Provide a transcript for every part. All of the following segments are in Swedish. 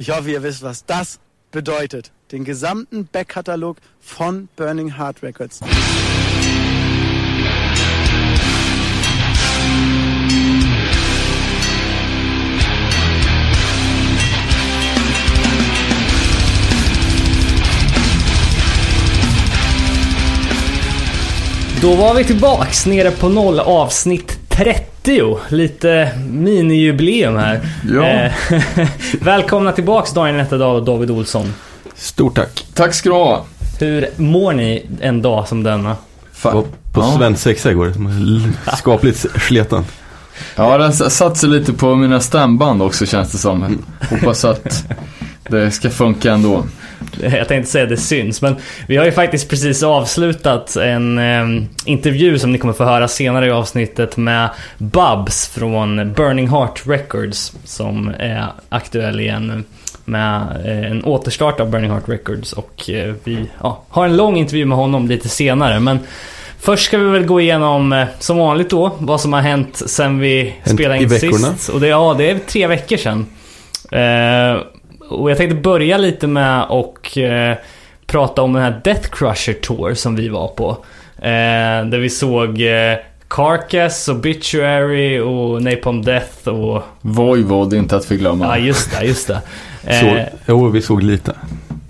Ich hoffe, ihr wisst, was das bedeutet. Den gesamten Backkatalog von Burning Heart Records. Då var vi tillbaks nere på noll avsnitt 30. Lite minijubileum här. Ja. Eh, Välkomna tillbaks Daniel Nätterdal och David Olsson. Stort tack. Tack ska du ha. Hur mår ni en dag som denna? Fan. Var på Ja. svensexa igår. Skapligt sleten. Ja, den satt sig lite på mina stämband också känns det som. Hoppas att det ska funka ändå. Jag tänkte säga det syns, men vi har ju faktiskt precis avslutat en eh, intervju som ni kommer få höra senare i avsnittet med Bubs från Burning Heart Records som är aktuell igen med eh, en återstart av Burning Heart Records och eh, vi ja, har en lång intervju med honom lite senare men Först ska vi väl gå igenom, eh, som vanligt då, vad som har hänt sen vi Hänt spelade in sist. Och det, ja, det är tre veckor sedan. Eh, och jag tänkte börja lite med och eh, prata om den här Death Crusher Tour som vi var på. Eh, där vi såg eh, Carcass, Obituary och Napalm Death och... Voivod inte att förglömma. Ja, just det, just det. Så, Eh, jo, vi såg lite.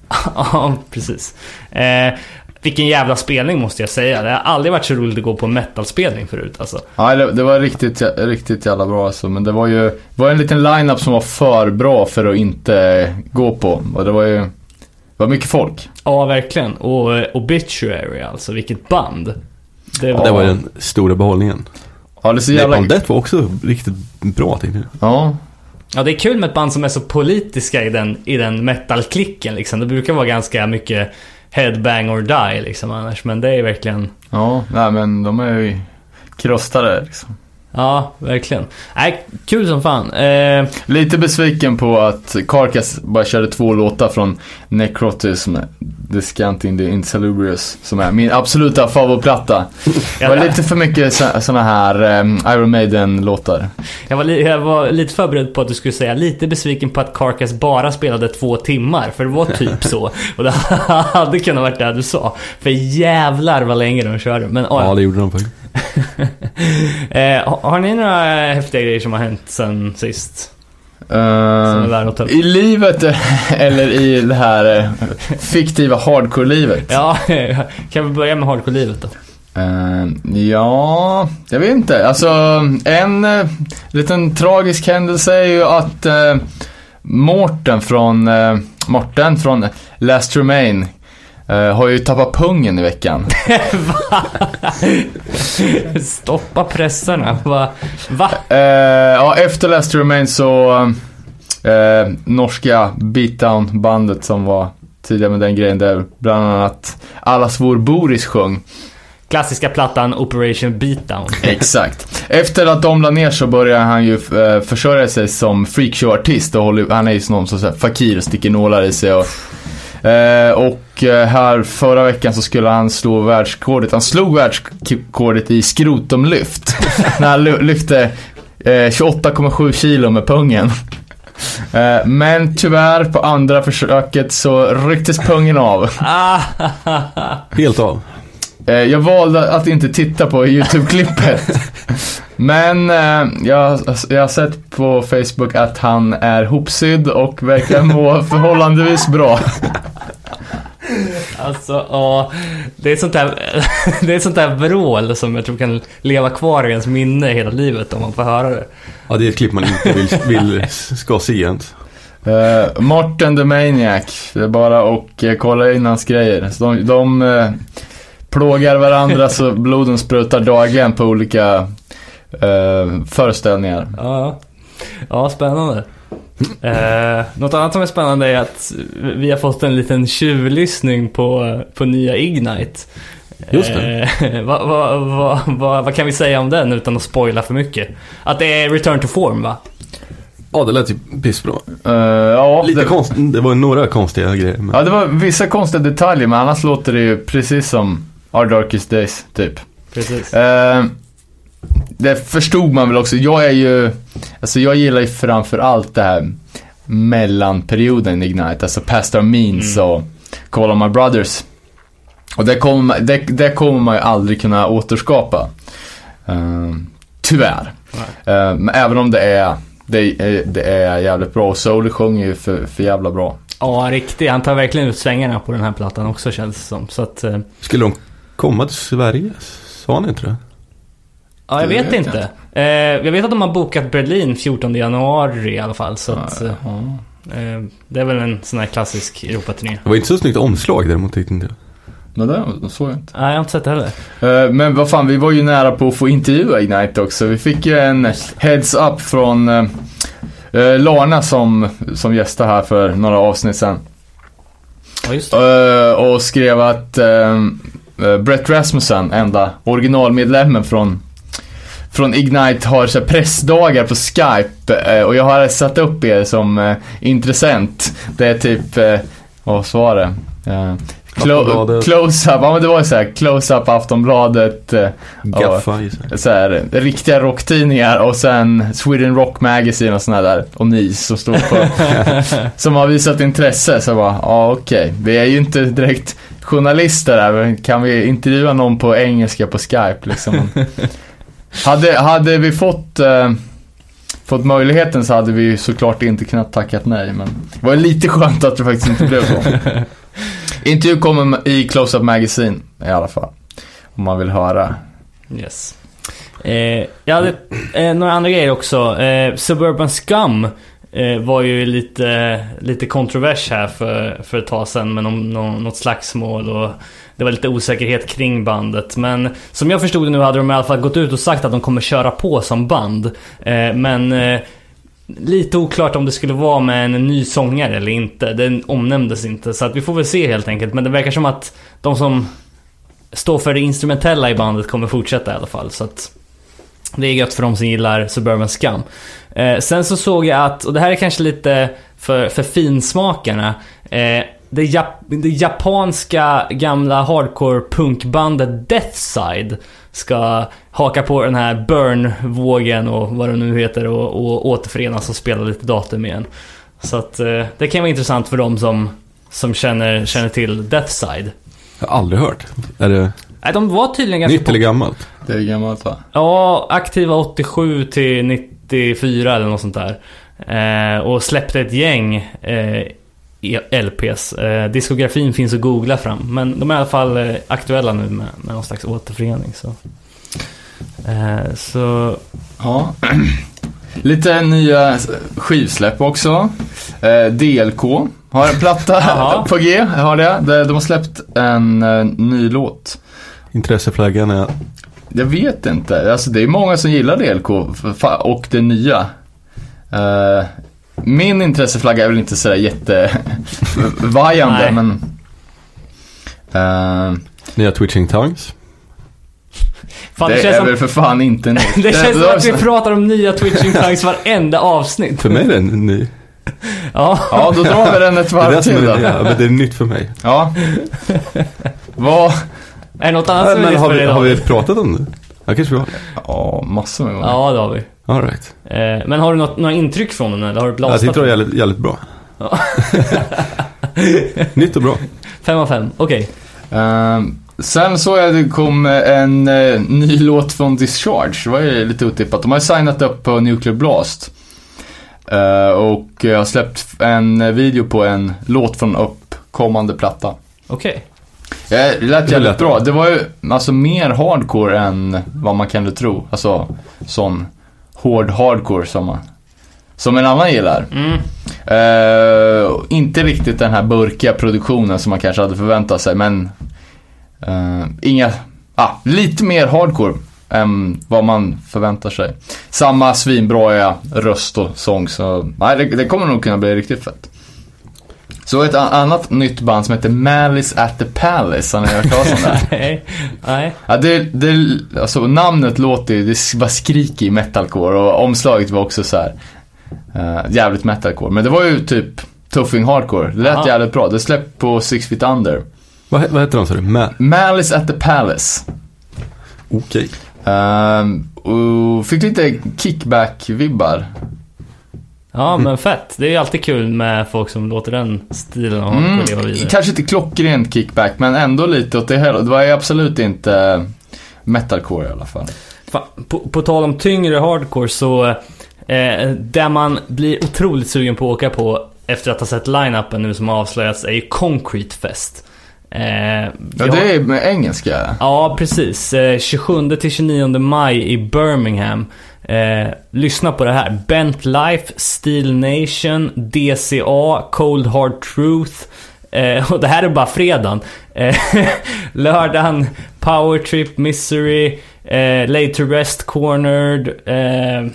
Ja, precis. Eh, vilken jävla spelning måste jag säga. Det har aldrig varit så roligt att gå på en metalspelning förut alltså. Ja, det, var riktigt, riktigt jävla bra alltså. Men det var ju det var en liten line-up som var för bra för att inte gå på. Och det var ju det var mycket folk. Ja, verkligen. Och eh, Obituary alltså, vilket band. Det Ja. var... Det var den stora behållningen. Ja, det så jävla... Napalm Death var också riktigt bra tänkte jag. Ja, Ja, det är kul med ett band som är så politiska i den, i den metal-klicken liksom. Det brukar vara ganska mycket headbang or die liksom annars. Men det är verkligen... ja, nej men de är ju krossade liksom. Ja, verkligen. Nej, kul som fan. Eh, Lite besviken på att Carcass bara körde två låtar från Necrotism, Descanting the Insalubrious, som är min absoluta favoritplatta. Det var lite för mycket sådana här um, Iron Maiden-låtar. Jag var, jag var lite förberedd på att du skulle säga lite besviken på att Carcass bara spelade två timmar. För det var typ så. Och det hade kunnat varit det du sa. För jävlar vad länge de körde. Men ja, det gjorde de faktiskt. eh, har, ni några häftiga grejer som har hänt sen sist? Uh? I livet eller i det här eh, fiktiva hardcore-livet? Ja, kan vi börja med hardcore-livet då? Eh, ja, jag vet inte. Alltså, en uh, liten tragisk händelse är ju att uh, Mårten från, uh, Morten från Last Remain eh, har ju tappat pungen i veckan. Va? Stoppa pressarna. Va? Va? Eh, ja, efter Last Remain så, eh, norska beatdown-bandet som var tidigare med den grejen där bland annat Allas vår Boris sjöng. Klassiska plattan Operation Beatdown. Exakt. Efter att de la ner så började han ju försörja sig som freakshow-artist och håller, han är ju någon som så här fakir och sticker nålar i sig och eh, och eh, här förra veckan så skulle han slå världsrekordet. Han slog världsrekordet i skrotumlyft. när han ly- lyfte eh, 28,7 kilo med pungen. Eh, men tyvärr på andra försöket så rycktes pungen av. Ah, Helt av. Eh, Jag valde att inte titta på YouTube-klippet. Men eh, jag, jag har sett på Facebook att han är hopsydd och verkar må förhållandevis bra. Alltså, ja. Det är sånt där, det är sånt där vrål som jag tror kan leva kvar i ens minne hela livet om man får höra det. Ja, det är ett klipp man inte vill, vill ska se ens. Uh, Martin the Maniac, det är bara att uh, kolla in hans grejer. Så de de eh, plågar varandra så bloden sprutar dagligen på olika eh, föreställningar. Ja, ja spännande. Eh, något annat som är spännande är att vi har fått en liten tjuvlyssning på, på nya Ignite. Just det. Eh, vad, vad, vad, vad, vad kan vi säga om den utan att spoila för mycket? Att det är Return to Form va? Ja, det lät ju pissbra. Eh, ja, Lite det, konst, det var några konstiga grejer. Men... ja, det var vissa konstiga detaljer men annars låter det ju precis som Our Darkest Days, typ. Precis. Eh, det förstod man väl också. Jag är ju, alltså jag gillar ju framför allt det här mellanperioden i Ignite, alltså Pastor Means och Call of My Brothers. Och det kommer, det, det kommer man ju aldrig kunna återskapa. Uh, tyvärr. Uh, men även om det är, det, är- det är jävligt bra. Och Soul sjunger ju för, för jävla bra. Ja, riktigt. Han tar verkligen ut svängarna på den här plattan också känns det som. Så att, eh, Skulle de komma till Sverige? Sa han inte det? Ja, jag vet vet jag inte. Eh, jag vet att de har bokat Berlin 14 januari i alla fall. Så att, eh, Ja. eh, det är väl en sån här klassisk Europaturné. Det var inte så snyggt omslag däremot tyckte inte jag. Men det såg jag inte. Nej, jag har inte sett det heller. Eh, Men vad fan, vi var ju nära på att få intervjua Ignite också. Vi fick ju en heads up från eh, eh, Larna som, som gästade här för några avsnitt sedan. Ja, just det. Eh, och skrev att eh, eh, Brett Rasmussen, enda originalmedlemmen från från Ignite har så pressdagar på Skype eh, och jag har satt upp er som eh, intressent. Det är typ, vad var det? Eh, clo- Aftonbladet. Close-up, ja men det var ju såhär, close-up Aftonbladet, sig. så här, riktiga rocktidningar och sen Sweden Rock Magazine och såna där. Och ni som står på, som har visat intresse. Så jag bara, ja okej. Vi är ju inte direkt journalister här, men kan vi intervjua någon på engelska på Skype liksom? hade, hade vi fått, eh, fått möjligheten så hade vi såklart inte kunnat tackat nej. Men det var lite skönt att det faktiskt inte blev så. Intervju kommer i Close-Up Magazine i alla fall. Om man vill höra. Yes. Eh, jag hade eh, några andra grejer också. Eh, Suburban Scum eh, var ju lite, lite kontrovers här för, för ett tag sedan med någon, någon, något slagsmål och det var lite osäkerhet kring bandet. Men som jag förstod det nu hade de i alla fall gått ut och sagt att de kommer köra på som band. Eh, men eh, lite oklart om det skulle vara med en ny sångare eller inte. Den omnämndes inte. Så att vi får väl se helt enkelt. Men det verkar som att de som står för det instrumentella i bandet kommer fortsätta i alla fall. Så att det är gött för de som gillar Suburban Scum. Eh, sen så såg jag att, och det här är kanske lite för, för finsmakarna. Eh, det, jap det japanska gamla hardcore punkbandet Deathside ska haka på den här Burn-vågen och vad det nu heter och, och återförenas och spela lite datum igen. Så att eh, det kan vara intressant för de som, som känner, känner till Deathside. Jag har aldrig hört. Är det Nej, de var tydligen ganska nytt eller gammalt? Det är gammalt va? Ja, aktiva 87 till 94 eller något sånt där. Eh, och släppte ett gäng eh, LPs. Eh, diskografin finns att googla fram. Men de är i alla fall eh, aktuella nu med, med någon slags återförening. Så, eh, så Ja. Lite nya skivsläpp också. Eh, DLK har en platta på G, jag har det. De de har släppt en eh, ny låt. Intresseflaggan är... Jag vet inte, alltså det är många som gillar DLK och det nya. Eh, min intresseflagga är väl inte sådär jättevajande men... eh, Nya Twitching Tongues. fan, det det, känns är som, väl för fan inte nytt. det känns som att vi pratar om nya Twitching Tongues varenda avsnitt. För mig är det en ny. Ja, Ja, då drar vi den ett varv till då. ja, men det är nytt för mig. Ja. Vad? är det något annat som är men nytt har för vi, dig har vi pratat om det? Ja, kanske vi har. Ja, massor med gånger. Ja, det har vi. All right. Eh, men har du något, några intryck från den eller har du Jag blastat? tyckte det var jävligt, jävligt bra. Ja. Nytt och bra. Fem av fem, okej. Ehm, sen såg jag att det kom en eh, ny låt från Discharge. Det var ju lite otippat. De har signat upp på Nuclear Blast. Eh, och jag har släppt en video på en låt från uppkommande platta. Okej. Ja, det lät jävligt bra. Det var ju alltså mer hardcore än vad man kunde tro. Alltså sån hård hardcore som, man, som en annan gillar. Mm. Eh, inte riktigt den här burkiga produktionen som man kanske hade förväntat sig, men eh, inga, ah, lite mer hardcore än vad man förväntar sig. Samma svinbra röst och sång, så nej, det, det kommer nog kunna bli riktigt fett. Så ett annat nytt band som heter Malice at the Palace, har ni hört talas om det? Nej. Nej. Ja, det, det, alltså namnet låter ju, det bara skriker i metalcore och omslaget var också så här eh, jävligt metalcore. Men det var ju typ tuffing hardcore. Det lät Aha. jävligt bra. Det släppte på Six Feet Under. Vad, vad heter de sa du? Man? Malice at the Palace. Okej. Ehm, och fick lite kickback-vibbar. Ja, men fett. Det är ju alltid kul med folk som låter den stilen av Mm, leva vidare. kanske inte klockrent kickback, men ändå lite åt det hållet. Det var ju absolut inte metalcore i alla fall. På, på tal om tyngre hardcore så, eh, där man blir otroligt sugen på att åka på efter att ha sett line-upen nu som har avslöjats är ju Concrete Fest. Eh, Ja, det är med engelska. Ja, precis. Eh, 27 till 29 maj i Birmingham. Eh, lyssna på det här. Bent Life, Steel Nation, DCA, Cold Hard Truth. Eh, och det här är bara fredagen. Eh, lördagen, Power Trip, Misery, eh, Late to Rest Cornered, eh,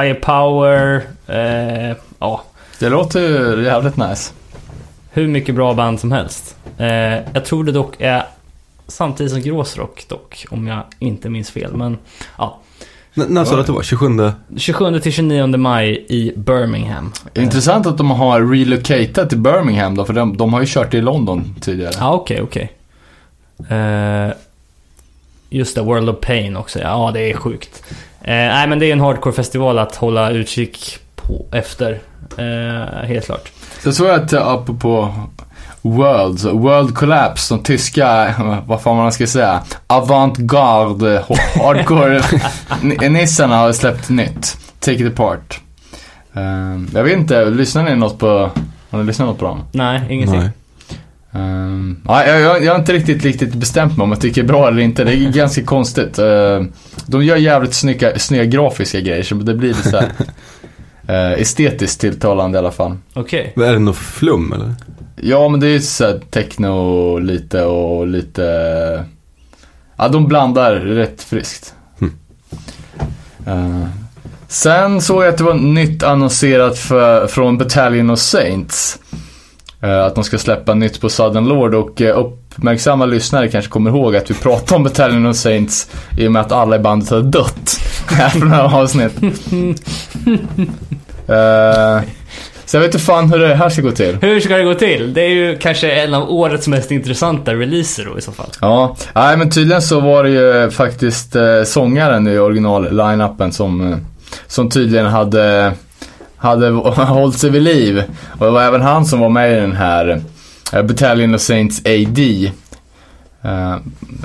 Higher Power. Eh, ja, Det låter jävligt nice. hur mycket bra band som helst. Eh, jag tror det dock är samtidigt som Gråsrock dock, om jag inte minns fel. Men ja, när sa du att det var? 27? 27 till 29 maj i Birmingham. Intressant att de har relocatat till Birmingham då, för de, de har ju kört i London tidigare. Ja, okej, okej. Eh, just det, World of Pain också. Ja, det är sjukt. Eh, nej, men det är en hardcore-festival att hålla utkik på efter. Eh, helt klart. Så såg jag att apropå World, World Collapse, de tyska, vad fan man ska säga, avantgarde hardcore nissarna har släppt nytt. Take it apart. Ehm, jag vet inte, lyssnar ni något på, har ni lyssnat något på dem? Nej, ingenting. Nej. Um, ja, jag, jag, har inte riktigt, riktigt bestämt mig om jag tycker det är bra eller inte. Det är ganska konstigt. Ehm, de gör jävligt snygga, snygga grafiska grejer så det blir lite såhär uh, estetiskt tilltalande i alla fall. Okej. Är det något flum eller? Ja men det är såhär techno lite och lite... Ja de blandar rätt friskt. Mm. Eh, sen såg jag att det var nytt annonserat för, från Battalion of Saints. Eh, att de ska släppa nytt på Southern Lord och uh, uppmärksamma lyssnare kanske kommer ihåg att vi pratade om Battalion of Saints i och med att alla i bandet hade dött. Här från det här avsnitt. Eh, så jag vet inte fan hur det här ska gå till. Hur ska det gå till? Det är ju kanske en av årets mest intressanta releaser då i så fall. Ja, nej men tydligen så var det ju faktiskt eh, sångaren i original-line-upen som, eh, som tydligen hade, hade hållit sig vid liv. Och det var även han som var med i den här eh, Battalion of Saints AD. Eh,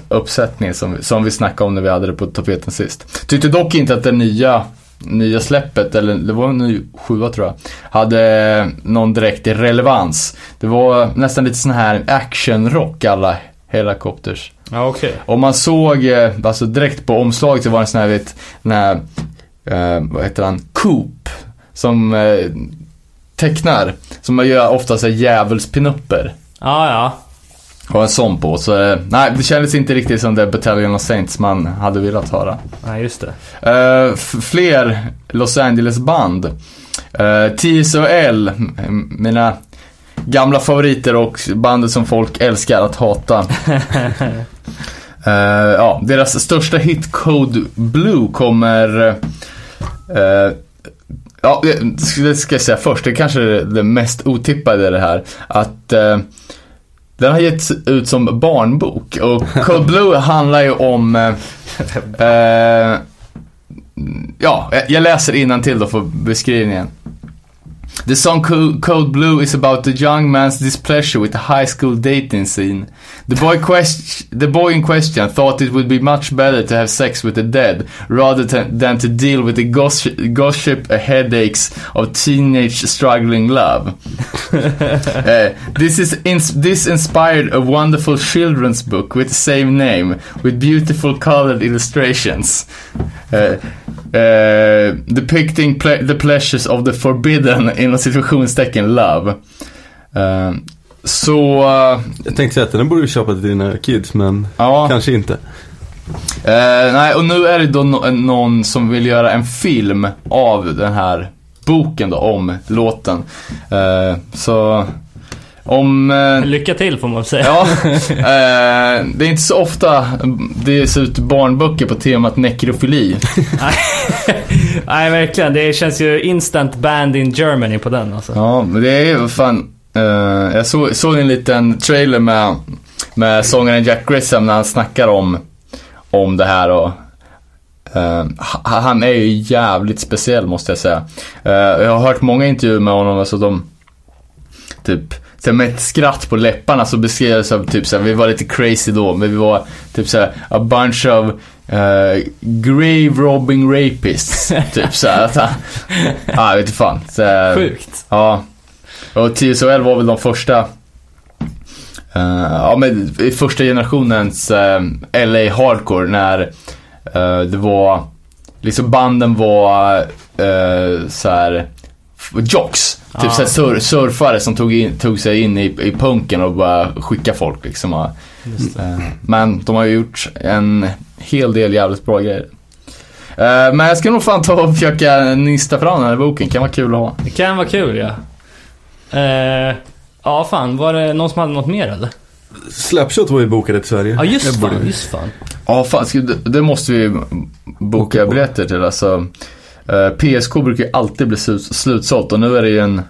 uppsättningen som, som vi snackade om när vi hade det på tapeten sist. Tyckte dock inte att det nya nya släppet, eller det var en ny sjua tror jag, hade någon direkt relevans. Det var nästan lite sån här actionrock alla helikopters. Ja, okej. Och man såg, eh, alltså direkt på omslaget så var det en sån här, vet, den här, eh, vad heter han, Coop. Som eh, tecknar. Som man gör ofta så djävulspinupper. Ja, ja. Och en sån på. Så eh, nej, det kändes inte riktigt som det Battalion of Saints man hade velat höra. Nej, just det. Eh, f- fler Los Angeles-band. Uh, TSOL, m- mina gamla favoriter och bandet som folk älskar att hata. Eh, ja, deras största hit Code Blue kommer... eh, ja, det- ska jag säga först. Det är kanske är det mest otippade i det här. Att eh, den har getts ut som barnbok. Och Code Blue handlar ju om... eh, eh, ja, jag- jag läser till då för beskrivningen. The song Co- Code Blue is about the young man's displeasure with the high school dating scene. The boy, quest- the boy in question thought it would be much better to have sex with the dead rather than- than to deal with the goss- gossip headaches of teenage struggling love. Uh, this is ins- this inspired a wonderful children's book with the same name, with beautiful colored illustrations, uh, uh, depicting ple- the pleasures of the forbidden inom situationstecken love. Uh, så, uh, Jag tänkte säga att den borde du köpa till dina kids men ja. kanske inte. Nej, och nu är det då no- någon som vill göra en film av den här boken då, om låten. Så, om... eh, Lycka till får man säga. Ja, eh, det är inte så ofta det ser ut barnböcker på temat nekrofili. Nej, verkligen. Det känns ju instant band in Germany på den alltså. Ja, men det är ju fan, eh, jag såg, såg en liten trailer med, med sångaren Jack Grisham när han snackar om, om det här och ha- han är ju jävligt speciell måste jag säga. Eh, jag har hört många intervjuer med honom, alltså de typ så med ett skratt på läpparna så beskrev det som typ såhär, vi var lite crazy då, men vi var typ såhär a bunch of eh, grave robbing rapists. typ såhär ja jag vet inte fan. Så, Sjukt. Ja. Och TSOL var väl de första eh, Ja men i första generationens eh, LA Hardcore när eh, det var Liksom banden var uh, så här Jocks. Typ såhär sur, surfare som tog, in, tog sig in i, i punken och bara skickade folk liksom. Och, Just det. eh, men de har ju gjort en hel del jävligt bra grejer. Eh, men jag ska nog fan ta och försöka nysta fram den här boken, kan vara kul att ha. Det kan vara kul ja. Eh, ja fan, var det någon som hade något mer eller? Slapshot var ju bokade till Sverige. Ja just borde- fan, just fan. Ja, fan, det, måste vi boka biljetter till. Alltså, PSK brukar ju alltid bli slut, slutsålt och nu är det ju en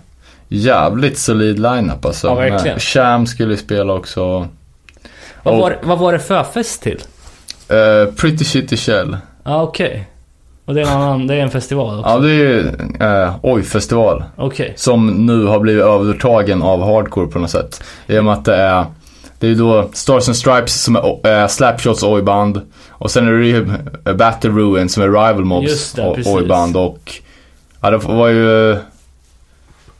jävligt solid lineup alltså. Ja, verkligen. Med Sham skulle ju spela också. Vad var, vad var det förfest till? Eh, Pretty Shitty Shell. Ja okej. Och det är en annan, det är en festival också? Ja, det är ju uh, Oj-festival. Okej. Som nu har blivit övertagen av hardcore på något sätt. I och med att det är, det är ju då Stars and Stripes som är uh, Slapshots oj-band. Och sen är det ju eh, Battle Ruin som är Rival Mobs oj-band. Och ja, det var ju eh,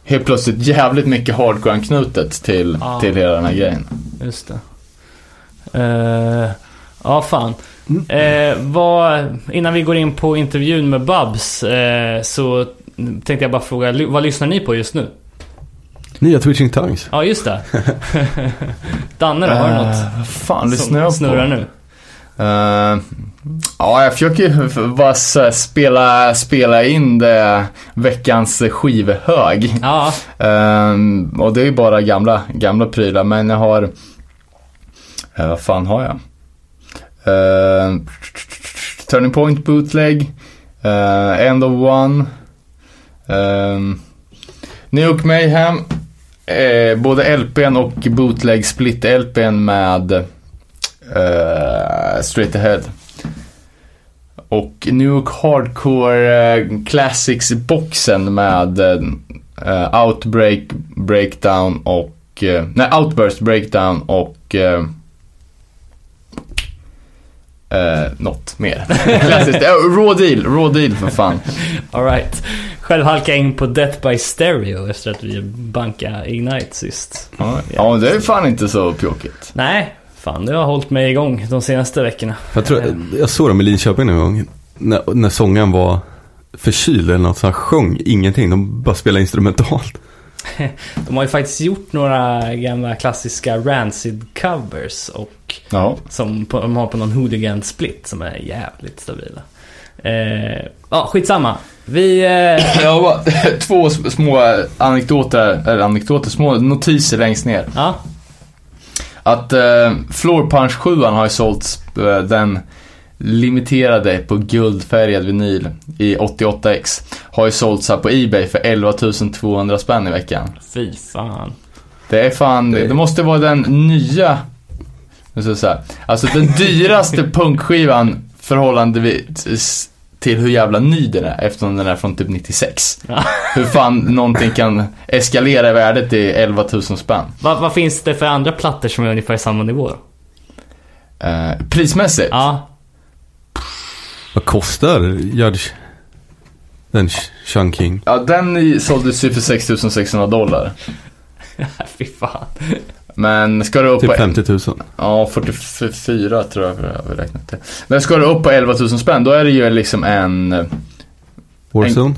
helt plötsligt jävligt mycket hardcore-anknutet till, Ah. till hela den här grejen. Just det. Eh, ja, fan. Eh, vad, innan vi går in på intervjun med Babs eh, så tänkte jag bara fråga, vad lyssnar ni på just nu? Nya Twitching Tongues. Ja, just det. Danne då, har du något Eh, Vad fan lyssnar som jag på? snurrar nu? Eh, ja, jag försöker bara spela, spela in det veckans skivhög. Ja, Ehm, och det är ju bara gamla, gamla prylar, men jag har... Eh, vad fan har jag? Turning Point Bootleg. End of One. New York Mayhem eh, både LPn och Bootleg Split LPn med eh, Straight Ahead. Och New York Hardcore eh, Classics-boxen med eh, Outbreak, Breakdown och... eh, nej, Outburst, Breakdown och... Eh, eh, något mer. Klassiskt. Eh, Raw Deal, Raw Deal för fan. alright. Själv halkade jag in på Death by Stereo efter att vi bankade Ignite sist. Ja, ja, men det är fan inte så pjåkigt. Nej, fan det har hållit mig igång de senaste veckorna. Jag, tror, jag såg dem i Linköping någon gång. När, när sångaren var förkyld eller något så han sjöng ingenting. De bara spelade instrumentalt. De har ju faktiskt gjort några gamla klassiska Rancid covers och Ja. som på, de har på någon hooligan split som är jävligt stabila. Eh, ja, skitsamma. Vi... Eh, Jag har bara två sm- små anekdoter, eller anekdoter, små notiser längst ner. ja, Att eh, Floor Punch 7 har ju sålts eh, den limiterade på guldfärgad vinyl i 88x. Har ju sålts här på Ebay för 11 200 spänn i veckan. fy fan. Det är fan, Det- det måste vara den nya, ska jag säga, alltså den dyraste punkskivan förhållandevis till hur jävla ny den är eftersom den är från typ 96. Ja. Hur fan någonting kan eskalera i värdet till 11 000 spänn. Vad, vad finns det för andra plattor som är ungefär i samma nivå? Eh, prismässigt? Ja, Vad kostar Judge? Den Sh- Sean King. Ja, den såldes ju för 6 600 dollar. fy fan. Men ska du upp Typ på... 50 000. Ja, 44 tror jag har räknat det. Men ska du upp på 11 000 spänn, då är det ju liksom en... eh, Warzone.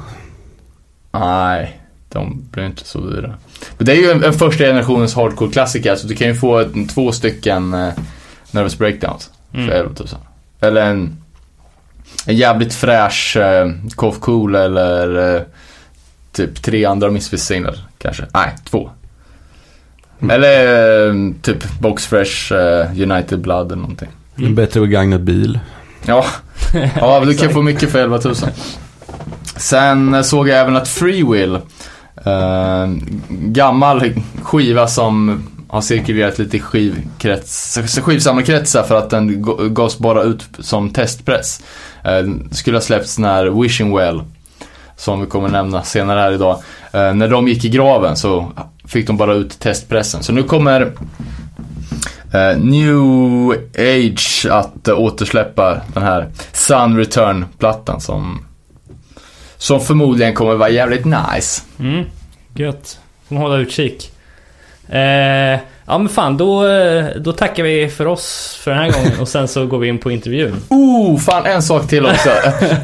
Nej, de blir inte så dyra. Men det är ju en, en första generationens hardcore-klassiker, så du kan ju få ett, två stycken eh, Nervous Breakdowns för Mm. 11 000. Eller en, en jävligt fräsch eh, Cough Cool eller eh, typ tre andra Misfits-singlar kanske. Nej, två. Mm. Eller eh, typ Box Fresh eh, United Blood eller någonting. Mm. En bättre begagnad bil. Ja, ja du kan få mycket för 11 000. Sen eh, såg jag även att Freewill, eh, gammal skiva som har cirkulerat lite i skivkrets, skivsamlarkretsar för att den gavs bara ut som testpress. Eh, skulle ha släppts när Wishing Well, som vi kommer nämna senare här idag, eh, när de gick i graven så fick de bara ut testpressen. Så nu kommer eh, New Age att återsläppa den här Sun Return-plattan som, som förmodligen kommer vara jävligt nice. Mm. Gött. Får man hålla utkik. Eh, ja men fan, då, eh, då tackar vi för oss för den här gången och sen så går vi in på intervjun. Oh, fan en sak till också.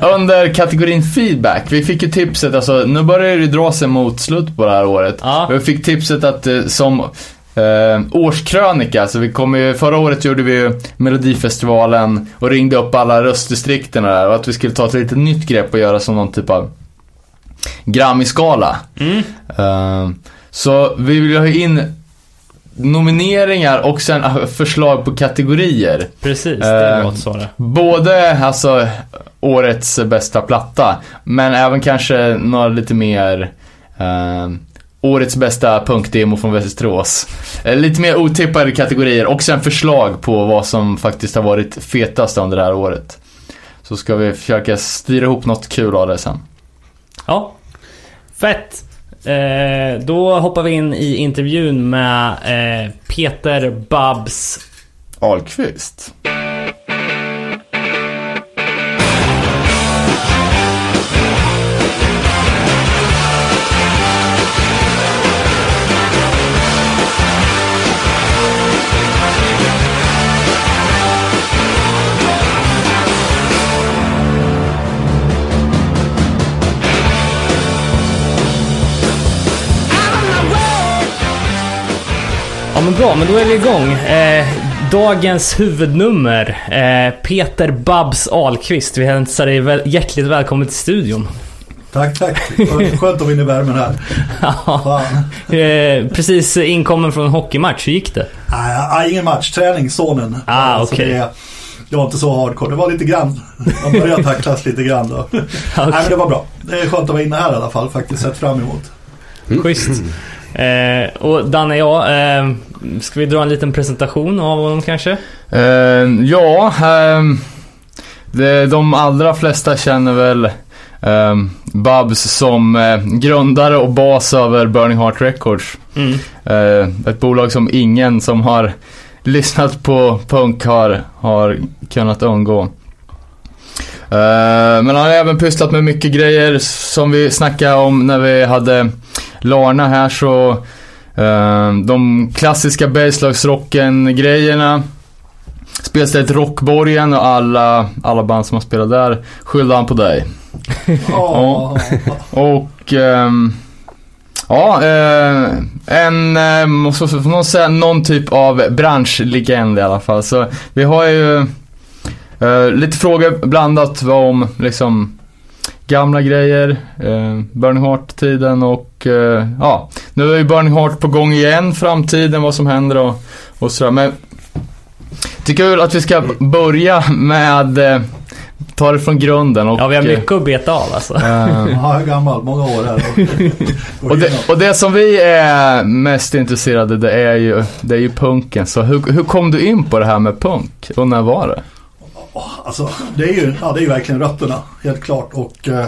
Under kategorin feedback. Vi fick ju tipset, alltså nu börjar det dra sig mot slut på det här året. Ja. Vi fick tipset att eh, som eh, årskrönika, så vi kom ju, förra året gjorde vi ju Melodifestivalen och ringde upp alla röstdistrikterna där och att vi skulle ta ett litet nytt grepp och göra som någon typ av Grammy-skala. Mm. Eh, så vi vill ha in nomineringar och sen eh, förslag på kategorier. Precis, det Eh, låter så det. Både alltså årets bästa platta, men även kanske några lite mer eh, årets bästa punkdemo från Västerås. Eh, lite mer otippade kategorier och sen förslag på vad som faktiskt har varit fetast under det här året. Så ska vi försöka styra ihop något kul av det sen. Ja. Fett. Eh, då hoppar vi in i intervjun med eh, Peter Babs. Ahlqvist. Ja men bra, men då är vi igång. Eh, dagens huvudnummer. Eh, Peter Babs Ahlqvist. Vi hälsar dig väl, hjärtligt välkommen till studion. Tack, tack. Skönt- att vara inne i värmen här. Ja, eh, precis inkommen från en hockeymatch. Hur gick det? Nej, nej, ingen match. Träning, sonen. Ah, Så okej. det, det var inte så hardcore. Det var lite grann. Man började tacklas lite grann då. Nej, men det var bra. Det är skönt att vara inne här i alla fall. Faktiskt sett fram emot. Schysst. Eh, och Danne, ja, eh, ska vi dra en liten presentation av honom kanske? Eh, ja, ehm, det, de allra flesta känner väl ehm, Babs som eh, grundare och bas över Burning Heart Records. Mm. Eh, ett bolag som ingen som har lyssnat på punk har, har kunnat undgå. Eh, men han har även pysslat med mycket grejer som vi snackade om när vi hade Larna här så eh, de klassiska Bergslagsrocken-grejerna Spelstället Rockborgen och alla, alla band som har spelat där skyllde han på dig. Ja, Och ehm, ja, eh, en, eh, måste man säga, någon typ av branschlegend i alla fall. Så vi har ju eh, lite frågor blandat om liksom gamla grejer, eh, Burning Heart-tiden och eh, ja, nu är ju Burning Heart på gång igen, framtiden, vad som händer och, och sådär. Men tycker väl att vi ska börja med eh, ta det från grunden och Ja, vi har eh, mycket att beta av alltså. ja, jag är gammal. Många år här. och, det, och det som vi är mest intresserade det är ju, det är ju punken. Så hur, hur kom du in på det här med punk? Och när var det? Alltså, det är ju, ja, det är ju verkligen rötterna, helt klart. Och eh,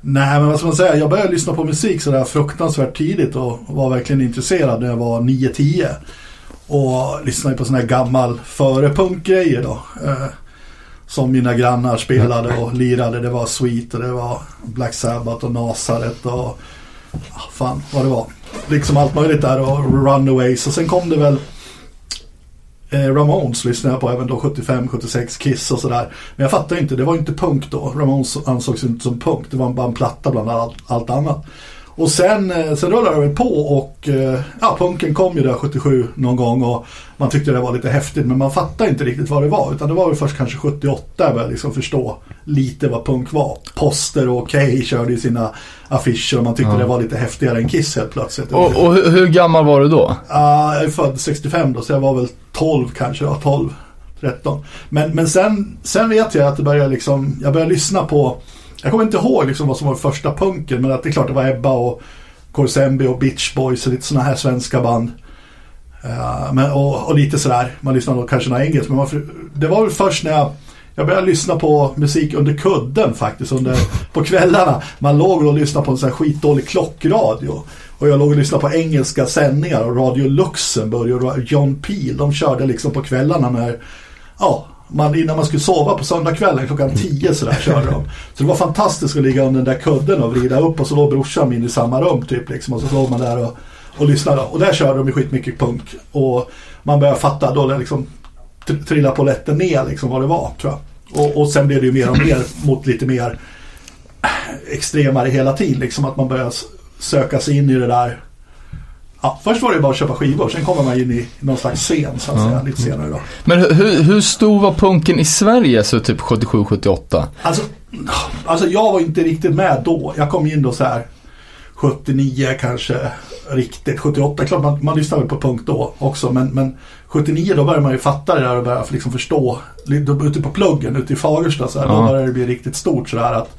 nej, men vad ska man säga? Jag började lyssna på musik sådär fruktansvärt tidigt och var verkligen intresserad när jag var 9-10. Och lyssnade på sådana här gammal före-punkgrejer då. Eh, som mina grannar spelade och lirade. Det var Sweet och det var Black Sabbath och Nasaret och ah, fan vad det var. Liksom allt möjligt där och Runaways. Och sen kom det väl Eh, Ramones lyssnade jag på även då 75, 76, Kiss och sådär. Men jag fattar inte, det var inte punk då. Ramones ansågs inte som punk. Det var bara en platta bland allt, allt annat. Och sen, eh, sen rullade det på och eh, ja, punken kom ju där 77 någon gång och man tyckte det var lite häftigt men man fattade inte riktigt vad det var. Utan det var väl först kanske 78 jag började liksom förstå lite vad punk var. Poster och Okej körde ju sina affischer och man tyckte Ja. det var lite häftigare än Kiss helt plötsligt. Och, och hur, hur gammal var du då? Ja, jag är född 65 då, så jag var väl 12 kanske, ja 12, 13. Men, men sen, sen vet jag att det började liksom, jag började lyssna på, jag kommer inte ihåg liksom vad som var första punken, men att det är klart det var Ebba och Korsembi och Beach Boys och lite sådana här svenska band. Uh, men, och, och lite sådär, man lyssnade kanske några engelska. Men man, det var väl först när jag jag började lyssna på musik under kudden faktiskt under, på kvällarna. Man låg och lyssnade på en sån här skitdålig klockradio. Och jag låg och lyssnade på engelska sändningar och Radio Luxemburg och John Peel. De körde liksom på kvällarna när, ja, man, innan man skulle sova på söndagskvällen klockan 10 sådär körde de. Så det var fantastiskt att ligga under den där kudden och vrida upp och så låg brorsan min i samma rum typ liksom. Och så låg man där och, och lyssnade. Och där körde de ju skitmycket punk. Och man började fatta då liksom trilla på lätten ner liksom vad det var tror jag. Och, och sen blev det ju mer och mer mot lite mer extremare hela tiden. Liksom att man börjar söka sig in i det där. Ja, först var det bara att köpa skivor, sen kommer man in i någon slags scen så att ja. säga, lite senare då. Men hur, hur stor var punken i Sverige så typ 77-78? Alltså, alltså jag var inte riktigt med då. Jag kom in då så här 79 kanske riktigt. 78, klart man, man lyssnade på punk då också men, men 79 då började man ju fatta det där och började liksom förstå. Ute på pluggen ute i Fagersta så här, ja. då började det bli riktigt stort sådär att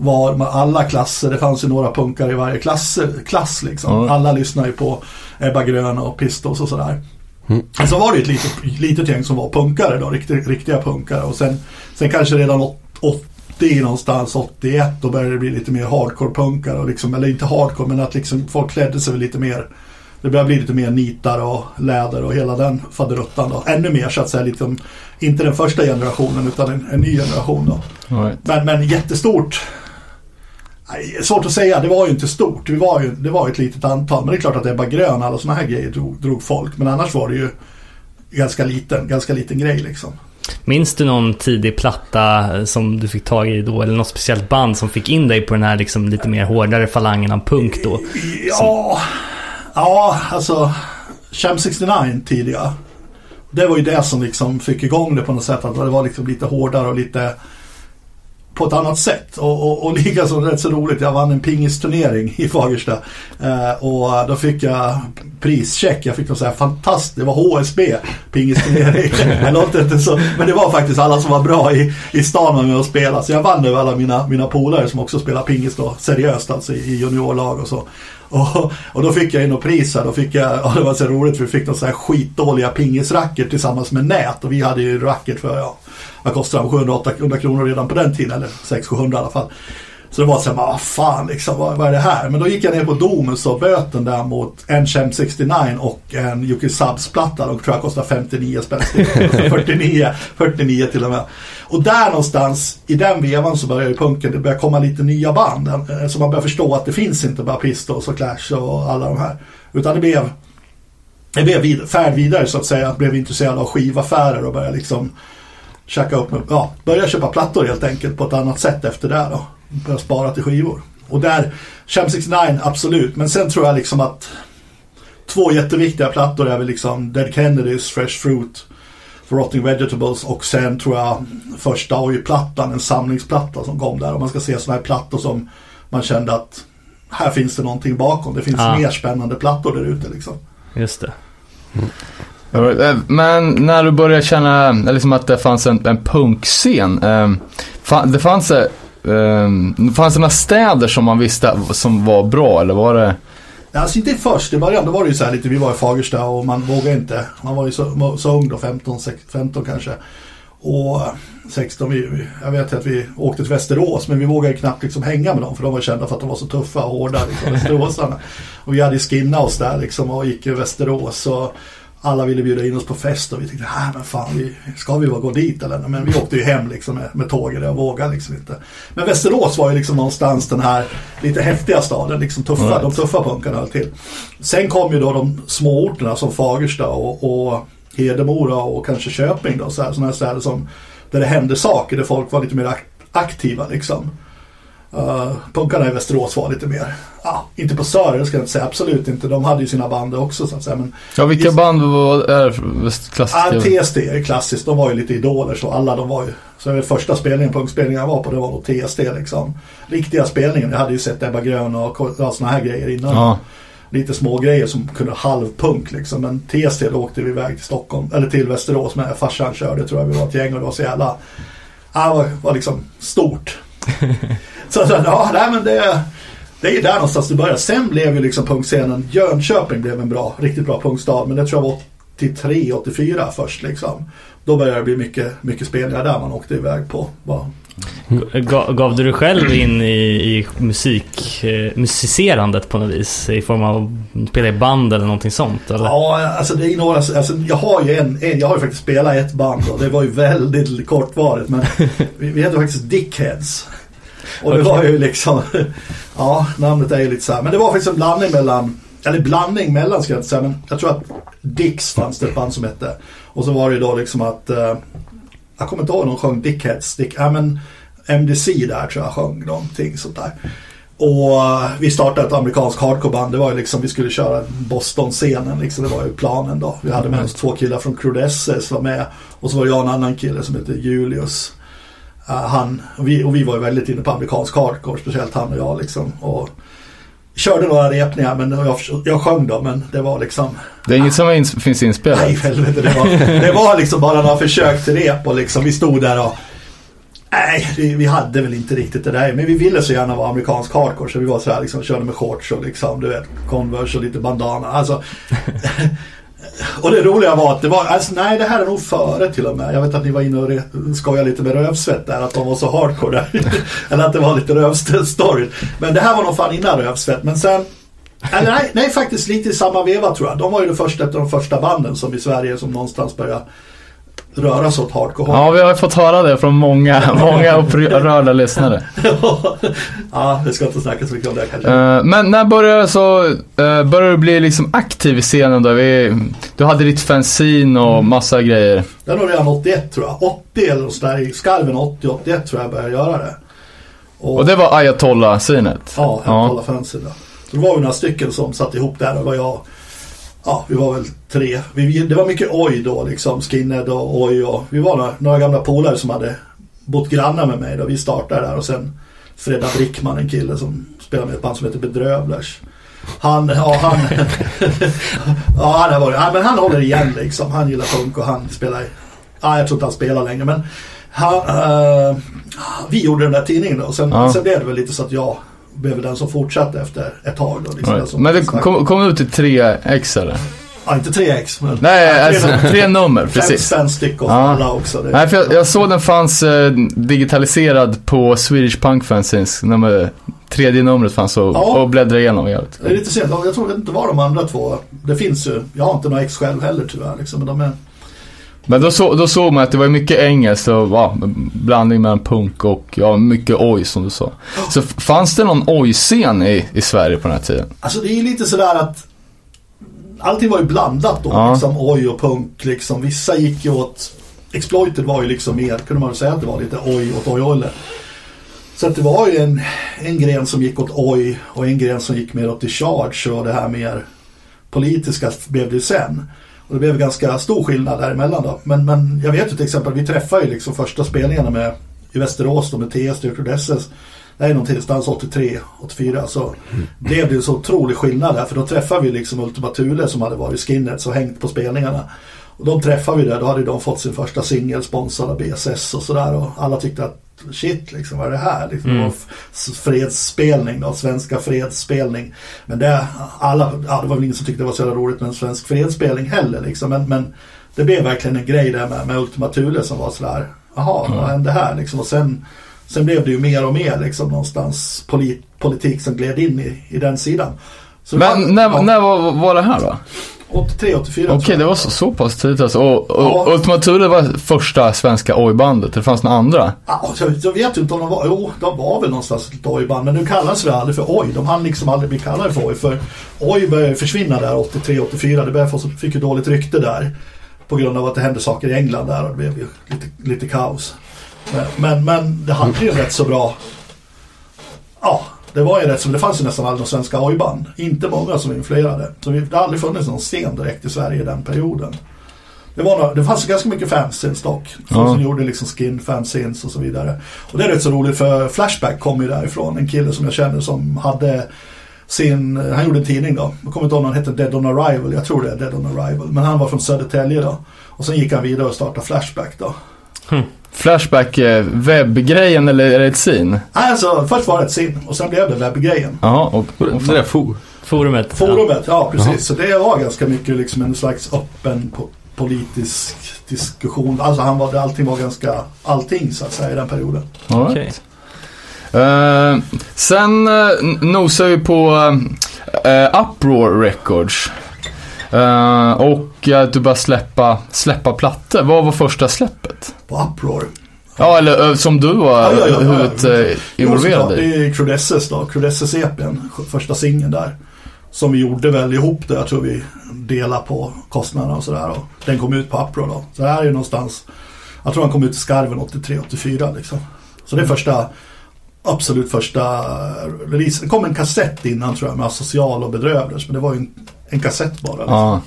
var alla klasser, det fanns ju några punkare i varje klass, klass liksom. Ja. Alla lyssnade ju på Ebba Grön och Pistols och sådär. Mm. Så var det ett litet, litet gäng som var punkare då, riktiga, riktiga punkare och sen, sen kanske redan 80 någonstans, 81 då började det bli lite mer hardcore-punkare liksom, eller inte hardcore men att liksom folk klädde sig lite mer det börjar bli lite mer nitar och läder och hela den faderuttan då. Ännu mer så att säga, liksom, inte den första generationen utan en, en ny generation då. Right. Men, men jättestort. Nej, svårt att säga, det var ju inte stort. Det var ju det var ett litet antal. Men det är klart att Ebba Grön, alla sådana här grejer drog, drog folk. Men annars var det ju ganska liten, ganska liten grej liksom. Minns du någon tidig platta som du fick tag i då? Eller något speciellt band som fick in dig på den här liksom lite mer hårdare falangen av punk då? Ja, Ja, alltså Champ 69 tidiga. Det var ju det som liksom fick igång det på något sätt. Att det var liksom lite hårdare och lite på ett annat sätt. Och, och, och likaså rätt så roligt, jag vann en pingisturnering i Fagersta. Eh, och då fick jag prischeck. Jag fick något så här fantastiskt, det var HSB pingisturnering. det låter inte så, men det var faktiskt alla som var bra i, i stan med och spelade. Så jag vann över alla mina, mina polare som också spelar pingis då, seriöst alltså i juniorlag och så. Och, och då fick jag in och pris här. Då fick jag, och det var så roligt för vi fick några så skitdåliga pingisracket tillsammans med nät. Och vi hade ju racket för, ja, vad kostade de? 700-800 kronor redan på den tiden. Eller 600-700 i alla fall. Så det var så här, vad fan liksom, vad, vad, är det här? Men då gick jag ner på Domus och böten där mot en Chem 69 och en Yuki Subs-platta. De tror jag kostar 59 spänn 49, 49 till och med. Och där någonstans, i den vevan så börjar ju punken, det börjar komma lite nya band. Eh, så man börjar förstå att det finns inte bara Pistols och Clash och alla de här. Utan det blev, det blev vid, färd vidare så att säga. Jag blev intresserad av skivaffärer och började liksom käka upp, ja, börja köpa plattor helt enkelt på ett annat sätt efter det då. Börja spara till skivor. Och där, Champ 69 absolut, men sen tror jag liksom att två jätteviktiga plattor är väl liksom Dead Kennedys Fresh Fruit Rotting Vegetables och sen tror jag första Oj-plattan, en samlingsplatta som kom där. Och man ska se sådana här plattor som man kände att här finns det någonting bakom. Det finns ja. mer spännande plattor där ute liksom. Just det. Mm. Men när du började känna liksom att det fanns en, en punkscen. Eh, det fanns, eh, fanns det några städer som man visste som var bra eller var det? Alltså inte först, i början då var det ju så här lite, vi var i Fagersta och man vågade inte. Man var ju så, så ung då, 15, 15 kanske. Och eh, 16, vi, jag vet att vi åkte till Västerås men vi vågade knappt liksom hänga med dem för de var kända för att de var så tuffa och hårda, liksom, Västeråsarna. och vi hade skinna oss där liksom och gick i Västerås. Och, alla ville bjuda in oss på fest och vi tänkte, nej men fan, vi, ska vi bara gå dit eller? Men vi åkte ju hem liksom med, med tåget och vågade liksom inte. Men Västerås var ju liksom någonstans den här lite häftiga staden, liksom tuffa, right. de tuffa punkarna till. Sen kom ju då de små orterna som Fagersta och, och Hedemora och kanske Köping då, sådana här städer som där det hände saker, där folk var lite mer aktiva liksom. Uh, punkarna i Västerås var lite mer, ja, inte på Sören ska jag inte säga, absolut inte. De hade ju sina band också så att säga. Men ja, vilka just, band var, är klassiska? Ja, TST är klassiskt. De var ju lite idoler så alla de var ju. Så den första spelningen, punkspelningen jag var på det var då TST liksom. Riktiga spelningen. Jag hade ju sett Ebba Grön och sådana här grejer innan. Ja. Lite små grejer som kunde halvpunk liksom. Men TST då åkte vi iväg till Stockholm, eller till Västerås med farsan körde tror jag. Vi var ett gäng och det var så jävla, det var, var liksom stort. Så, så ja, nej men det... det är där någonstans det börjar. Sen blev ju liksom punkscenen, Jönköping blev en bra, riktigt bra punkstad. Men det tror jag var 83, 84 först liksom. Då började det bli mycket, mycket spelningar där man åkte iväg på. Bara. Gav, gav du dig själv in i, i musik, eh, musicerandet på något vis? I form av att spela i band eller någonting sånt? Eller? Ja, alltså det är några, alltså jag har ju en, en, jag har ju faktiskt spelat ett band och det var ju väldigt kortvarigt men vi, vi hette faktiskt Dickheads. Och det var ju liksom, ja namnet är ju lite så här, men det var faktiskt en blandning mellan, eller blandning mellan ska jag inte säga, men jag tror att Dix fanns det ett band som hette. Och så var det ju då liksom att, eh, jag kommer inte ihåg någon de sjöng Dickheads, Dick, ja men MDC där tror jag sjöng någonting sånt där. Och eh, vi startade ett amerikanskt hardcoreband. Det var ju liksom, vi skulle köra Boston-scenen liksom. Det var ju planen då. Vi hade med oss två killar från Crudesses var med. Och så var det jag och en annan kille som hette Julius. Eh, han, och vi, och vi var ju väldigt inne på amerikansk hardcore, speciellt han och jag liksom. Och körde några repningar, men jag, jag sjöng då, men det var liksom Det är inget som ins- finns inspelat. Nej, helvete. Det var, det var liksom bara några försök till rep och liksom vi stod där och Nej, vi, vi hade väl inte riktigt det där. Men vi ville så gärna vara amerikansk hardcore. Så vi var så här liksom, körde med shorts och liksom, du vet, Converse och lite bandana. Alltså, och det roliga var att det var, alltså, nej det här är nog före till och med. Jag vet att ni var inne och skojade lite med rövsvett där. Att de var så hardcore där. Eller att det var lite rövstory. Men det här var nog fan innan rövsvett. Men sen eller nej, nej, faktiskt lite i samma veva tror jag. De var ju det första, ett av de första banden som i Sverige som någonstans började röra sig åt hardcore. Ja, vi har fått höra det från många, många upprörda lyssnare. ja, det ska inte snacka så mycket om det kanske. Eh, men när började så, uh, började du bli liksom aktiv i scenen då? Vi, du hade ditt fanzine och massa grejer. Det var redan 81 tror jag. 80 eller sådär. I skarven 80-81 tror jag började göra det. Och det var Ayatollah-synet? Ja, fansen då. Så det var ju några stycken som satt ihop där. Det var jag. Ja, vi var väl tre. Vi, det var mycket oj då liksom. Skinhead och oj och vi var några, några gamla polare som hade bott grannar med mig då. Vi startade där och sen Fredda Brickman, en kille som spelar med ett band som heter Bedrövlers. Han, ja han, ja han har varit, ja, men han håller igen liksom. Han gillar punk och han spelar, ja jag tror inte han spelar längre men han, eh, vi gjorde den där tidningen då. Och sen, Ja. sen blev det väl lite så att jag blev den som fortsatte efter ett tag då. Liksom, Right. Men det kom, kom ut till 3x eller? Ja, inte 3x men Nej, ja, alltså nummer. tre nummer, Fem precis. spänn styck och Ja. alla också. Det, Nej, för jag, jag såg den fanns eh, digitaliserad på Swedish Punk Fanzines. Nummer, tredje numret fanns och, Ja. och bläddrade igenom. jävligt. det är lite sent. Jag tror inte vad de andra två. Det finns ju. Jag har inte några ex själv heller tyvärr. Liksom, men de är, Men då, så, då såg man att det var mycket engelskt och ja, blandning mellan punk och ja, mycket oj som du sa. Så fanns det någon oj-scen i, i Sverige på den här tiden? Alltså det är ju lite sådär att allting var ju blandat då. Ja. Liksom oj och punk liksom. Vissa gick ju åt Exploited var ju liksom mer, kunde man säga att det var lite oj åt oj Så att det var ju en, en gren som gick åt oj och en gren som gick mer åt the charge och det här mer politiska blev det ju sen. Och det blev ganska stor skillnad däremellan då. Men, men jag vet ju till exempel, vi träffade ju liksom första spelningarna med i Västerås då med TS och SS. Det är någonstans 83, 84 så blev det ju så otrolig skillnad där för då träffade vi liksom Ultima Thule som hade varit skinheads och hängt på spelningarna. Och de träffade vi där, då hade de fått sin första singel sponsrad av BSS och sådär och alla tyckte att shit liksom vad är det här? Liksom, det var f- fredsspelning då, svenska fredsspelning. Men det, alla, ja, det var väl ingen som tyckte det var så jävla roligt med en svensk fredsspelning heller liksom. Men, men det blev verkligen en grej där med, med Ultima Thule som var sådär, jaha, vad hände här liksom? Och sen, sen blev det ju mer och mer liksom någonstans polit, politik som gled in i, i den sidan. Så Men var- när, ja, när var, var det här då? 83, 84 Okej, det var så, så pass tidigt alltså. Och, och Ja. Ultima Thule var första svenska oj-bandet. Det fanns några andra. Ja, jag, jag vet inte om de var, jo de var väl någonstans ett oj-band men nu kallas det aldrig för oj. De hann liksom aldrig bli kallade för oj för oj började försvinna där 83-84. Det började få, fick ju dåligt rykte där. På grund av att det hände saker i England där och det blev ju lite, lite kaos. Men, men, men det hade ju rätt så bra. Ja, det var ju rätt så, det fanns ju nästan aldrig svenska oj-band. Inte många som influerade. Så vi, det har aldrig funnits någon scen direkt i Sverige i den perioden. Det, var några, det fanns ganska mycket fanzines dock. Folk Ja. som gjorde liksom skin fanzines och så vidare. Och det är rätt så roligt för Flashback kom ju därifrån. En kille som jag känner som hade sin, han gjorde en tidning då. Jag kommer inte ihåg om han hette Dead on Arrival. Jag tror det är Dead on Arrival. Men han var från Södertälje då. Och sen gick han vidare och startade Flashback då. Flashback, eh, webbgrejen eller är det ett scene? Nej, Alltså, först var det ett sim och sen blev det webbgrejen. Jaha, och, Och det, det där for. Forumet. Forumet, ja precis. Jaha. Så det var ganska mycket liksom en slags öppen po- politisk diskussion. Alltså han var, allting var ganska, allting så att säga i den perioden. right. Okej. Eh, sen uh, nosar vi på uh, Uproar Records. Eh, och att du började släppa, släppa plattor. Vad var första släppet? På Uproar. Ja, eller eh, som du var Ja, ja, ja, ja. huvudet Jo, involverad såklart, i. Det är Crudesses då, Crudesses EPn, första singeln där. Som vi gjorde väl ihop det, jag tror vi delade på kostnaderna och sådär. Och den kom ut på Upro då. Så det här är ju någonstans, jag tror han kom ut i skarven 83-84 liksom. Så det är första, absolut första release. Det kom en kassett innan tror jag med Asocial och Bedrövlers, men det var ju en, en kassett bara. Liksom. Ja.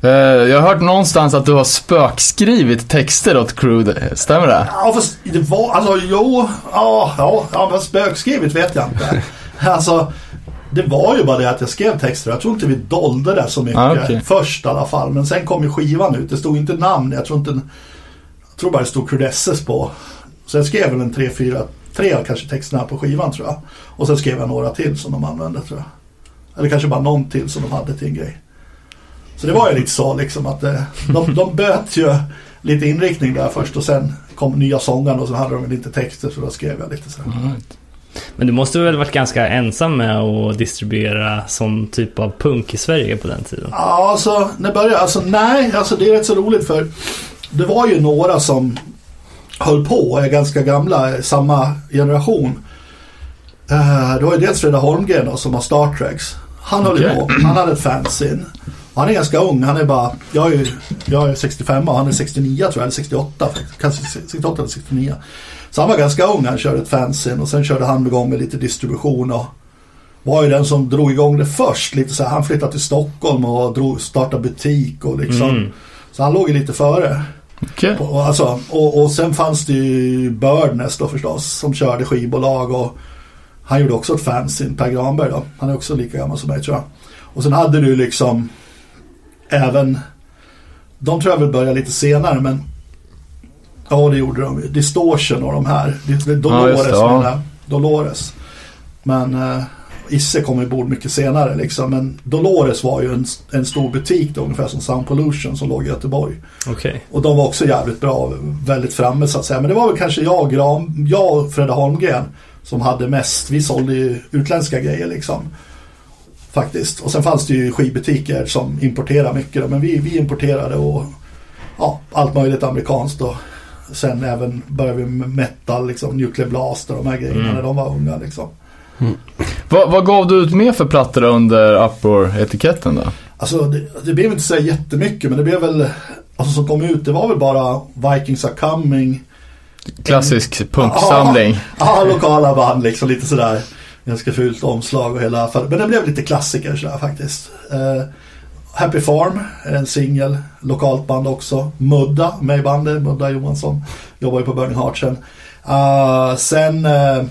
Eh, jag har hört någonstans att du har spökskrivit texter åt Crude. Stämmer det? Ja fast det var, alltså jo, ja, ja, ja men spökskrivet vet jag inte. Alltså, det var ju bara det att jag skrev texter. Jag tror inte vi dolde det så mycket Ah, okej. först i alla fall. Men sen kom ju skivan ut. Det stod inte namn. Jag tror inte, jag tror bara det stod Crudesses på. Så jag skrev väl en tre, fyra, tre kanske texterna på skivan tror jag. Och sen skrev jag några till som de använde tror jag. Eller kanske bara någon till som de hade till en grej. Så det var ju lite så liksom att eh, de, de böt ju lite inriktning där först och sen kom nya sångaren och så hade de lite texter så då skrev jag lite så. här. Men du måste väl varit ganska ensam med att distribuera sån typ av punk i Sverige på den tiden? Ja, alltså, när började, alltså nej, alltså det är rätt så roligt för det var ju några som höll på och är ganska gamla, samma generation. Uh, det var ju dels Fredrik Holmgren då, som har Star Treks. Han höll Okej. på, han hade ett fanzine. Han är ganska ung, han är bara, jag är, jag är 65 och han är 69 tror jag, eller 68, kanske 68 eller 69. Så han var ganska ung, han körde ett fanzine och sen körde han igång med lite distribution och var ju den som drog igång det först. Lite så här, han flyttade till Stockholm och drog, startade butik och liksom. Mm. Så han låg ju lite före. Okej. Och, alltså, och, och sen fanns det ju Birdness då förstås som körde skivbolag och han gjorde också ett fanzine, Per Granberg då. Han är också lika gammal som mig tror jag. Och sen hade du liksom även, de tror jag väl började lite senare men ja det gjorde de ju. Distortion och de här. Dolores Ja, det, ja. menar. Dolores. Men eh, Isse kom ju bord mycket senare liksom. Men Dolores var ju en, en stor butik då, ungefär som Sound Pollution som låg i Göteborg. Okej. Och de var också jävligt bra, väldigt framme så att säga. Men det var väl kanske jag, Gran, jag och Fredde Holmgren som hade mest. Vi sålde ju utländska grejer liksom. Faktiskt. Och sen fanns det ju skivbutiker som importerade mycket. Då, men vi, vi importerade och ja, allt möjligt amerikanskt. Och sen även började vi med metal, liksom, Nuclear Blast och de här grejerna Mm. när de var unga. Liksom. Vad, vad gav du ut mer för plattor under Uproar-etiketten då? Alltså det, det blev inte så jättemycket men det blev väl, alltså som kom ut, det var väl bara Vikings are coming. Klassisk punksamling. Ja, lokala band liksom lite sådär. Ganska fult omslag och hela. Men det blev lite klassiker sådär faktiskt. Eh, Happy Farm är en singel. Lokalt band också. Mudda med i bandet. Mudda Johansson. Jobbar ju på Burning Heart sen. Eh, sen eh,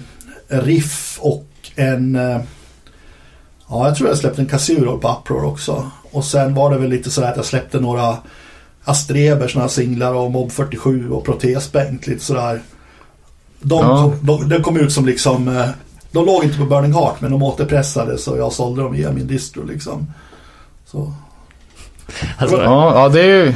Riff och en... Ja, jag tror jag släppte en Casuro på Uproar också. Och sen var det väl lite sådär att jag släppte några Astreber, sådana här singlar och Mob 47 och Protesbänk lite sådär. De, Ja. de, de kom ut som liksom, eh, de låg inte på Burning Heart men de återpressades och jag sålde dem via min distro liksom. Så. Alltså, Ja, ja det är ju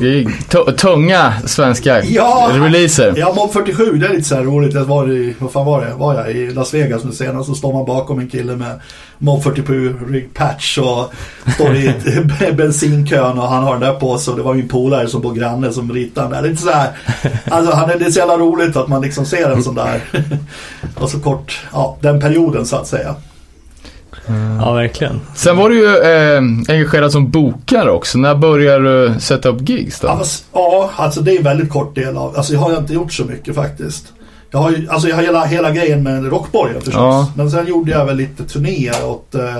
det är tu- tunga svenska Ja. releaser. Ja, Mob 47 det är lite så här roligt. Jag var i, vad fan var det? Var jag i Las Vegas nu senast så står man bakom en kille med Mob 47 rig patch och står i bensinkön och han har den där på sig och det var min polare som bor granne som ritade den där. Det är lite så här, alltså han är, det är så jävla roligt att man liksom ser en sån där och så kort, ja den perioden så att säga. Ja, verkligen. Sen var du ju eh, engagerad som bokare också. När började du sätta upp gigs Ja, då? ja, alltså det är en väldigt kort del av, alltså jag har inte gjort så mycket faktiskt. Jag har ju, alltså jag har hela, hela grejen med Rockborgen förstås. Ja. Men sen gjorde jag väl lite turnéer åt, eh,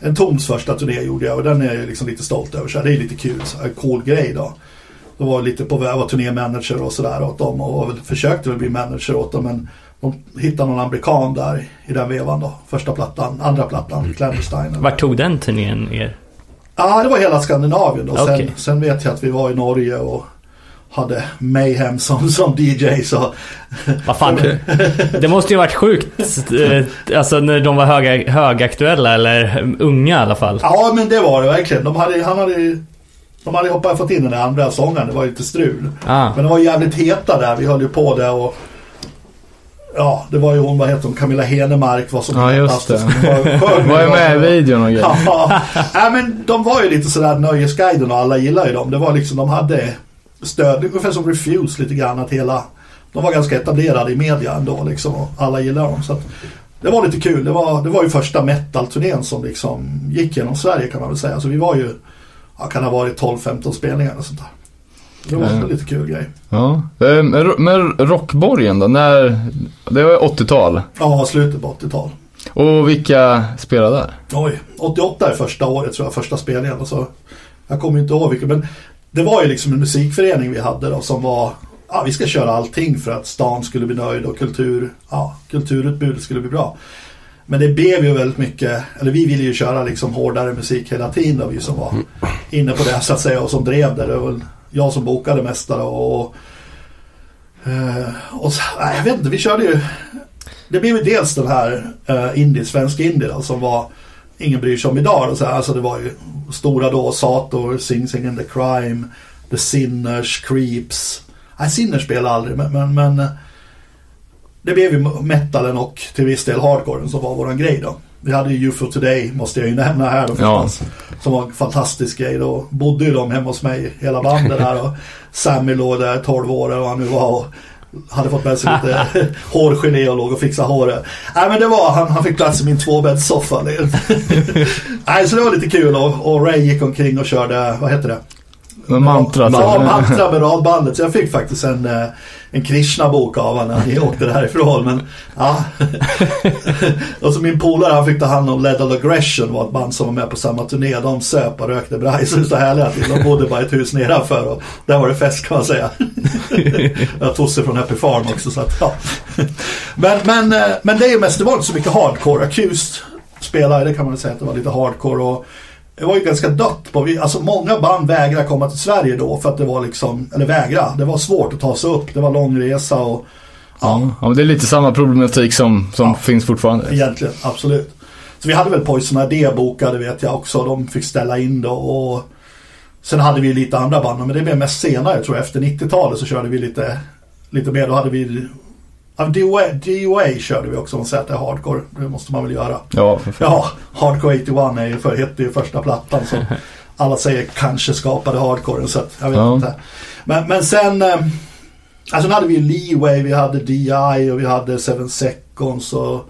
en Toms första turné gjorde jag och den är jag liksom lite stolt över. Så här, det är lite kul, så här, cool grej då. Då var jag lite på väg, var turnémanager och sådär åt dem och väl, försökte väl bli manager åt dem men de hittade någon amerikan där i den vevan då. Första plattan, andra plattan, Clandestine. Vart tog den turnén er? Ja, det var hela Skandinavien då. Sen, Okej. sen vet jag att vi var i Norge och hade Mayhem som, som DJ så... Vad fan. Det måste ju varit sjukt. eh, Alltså när de var höga, högaktuella eller unga i alla fall. Ja men det var det verkligen. De hade, han hade, de hade hoppat fått in den där andra sångaren. Det var ju lite strul. Ah. Men de var jävligt heta där. Vi höll ju på där och... Ja, det var ju hon, vad heter hon, Camilla Henemark var som Ja, just det. som var- ju med i videon och grejer. Ja, nej, men de var ju lite sådär nöjesguiden och alla gillar ju dem. Det var liksom, de hade stöd, ungefär som Refuse lite grann att hela, de var ganska etablerade i media ändå liksom och alla gillar dem. Så att, det var lite kul. Det var, det var ju första metal-turnén som liksom gick genom Sverige kan man väl säga. Så vi var ju, ja, kan ha varit 12-15 spelningar och sånt där. Det var en lite kul grej. Ja. Eh, Men ro- men Rockborgen då? När, det var 80-tal. Ja, slutet på 80-tal. Och vilka spelade där? Oj, 88 är första året tror jag, första spelningen. Och så, jag kommer inte ihåg vilka, men det var ju liksom en musikförening vi hade då som var, ja vi ska köra allting för att stan skulle bli nöjd och kultur, ja, kulturutbudet skulle bli bra. Men det blev ju väldigt mycket, eller vi ville ju köra liksom hårdare musik hela tiden då, vi som var inne på det så att säga och som drev det. Det var jag som bokade mest då, och, eh, och så, nej, jag vet inte, vi körde ju det blev ju dels den här uh, indie, svensk indie då, som var ingen bryr sig om idag. Då, så här, alltså det var ju stora då, Sator, Sing Sing and the Crime, The Sinners, Creeps. Nej, Sinners spelade aldrig, men, men, men det blev ju metalen och till viss del hardcoren som var våran grej då. Vi hade ju UFO Today, måste jag ju nämna här då Ja. Som var en fantastisk grej då. Bodde ju de hemma hos mig, hela bandet där och Sammy låg där 12 år eller vad han nu var och hade fått med sig lite hårgelé och låg och fixade håret. Nej men det var, han, han fick plats i min tvåbäddssoffa. Nej så det var lite kul och, och Ray gick omkring och körde, vad heter det? Med mantrat. Ja, mantra med radbandet. Så jag fick faktiskt en, en Krishna-bok av honom när jag åkte därifrån. Men, ja. och så min polare han fick ta hand om Lethal Aggression var ett band som var med på samma turné. De söp och rökte braj så härliga till. De bodde bara ett hus nedanför och där var det fest kan man säga. jag tog sig från Happy Farm också så att ja. men, men, eh, men det är ju mest, det var inte så mycket hardcore. Accused spelare, det kan man väl säga att det var lite hardcore och det var ju ganska dött på, alltså många band vägrade komma till Sverige då för att det var liksom, eller vägra, det var svårt att ta sig upp, det var lång resa och Ja, ja, men det är lite samma problematik som, som Ja. finns fortfarande. egentligen, absolut. Så vi hade väl Poison Idea bokade vet jag också, de fick ställa in då och sen hade vi lite andra band, men det blev mest senare tror jag, efter 90-talet så körde vi lite, lite mer, då hade vi DOA, DOA körde vi också, man säger att det är hardcore. Det måste man väl göra. Ja. Ja, Hardcore 81 är ju för, hette ju första plattan som alla säger kanske skapade hardcoren så att jag vet Ja. inte. Men, men sen, eh, alltså hade vi ju Leeway, vi hade DI och vi hade Seven Seconds och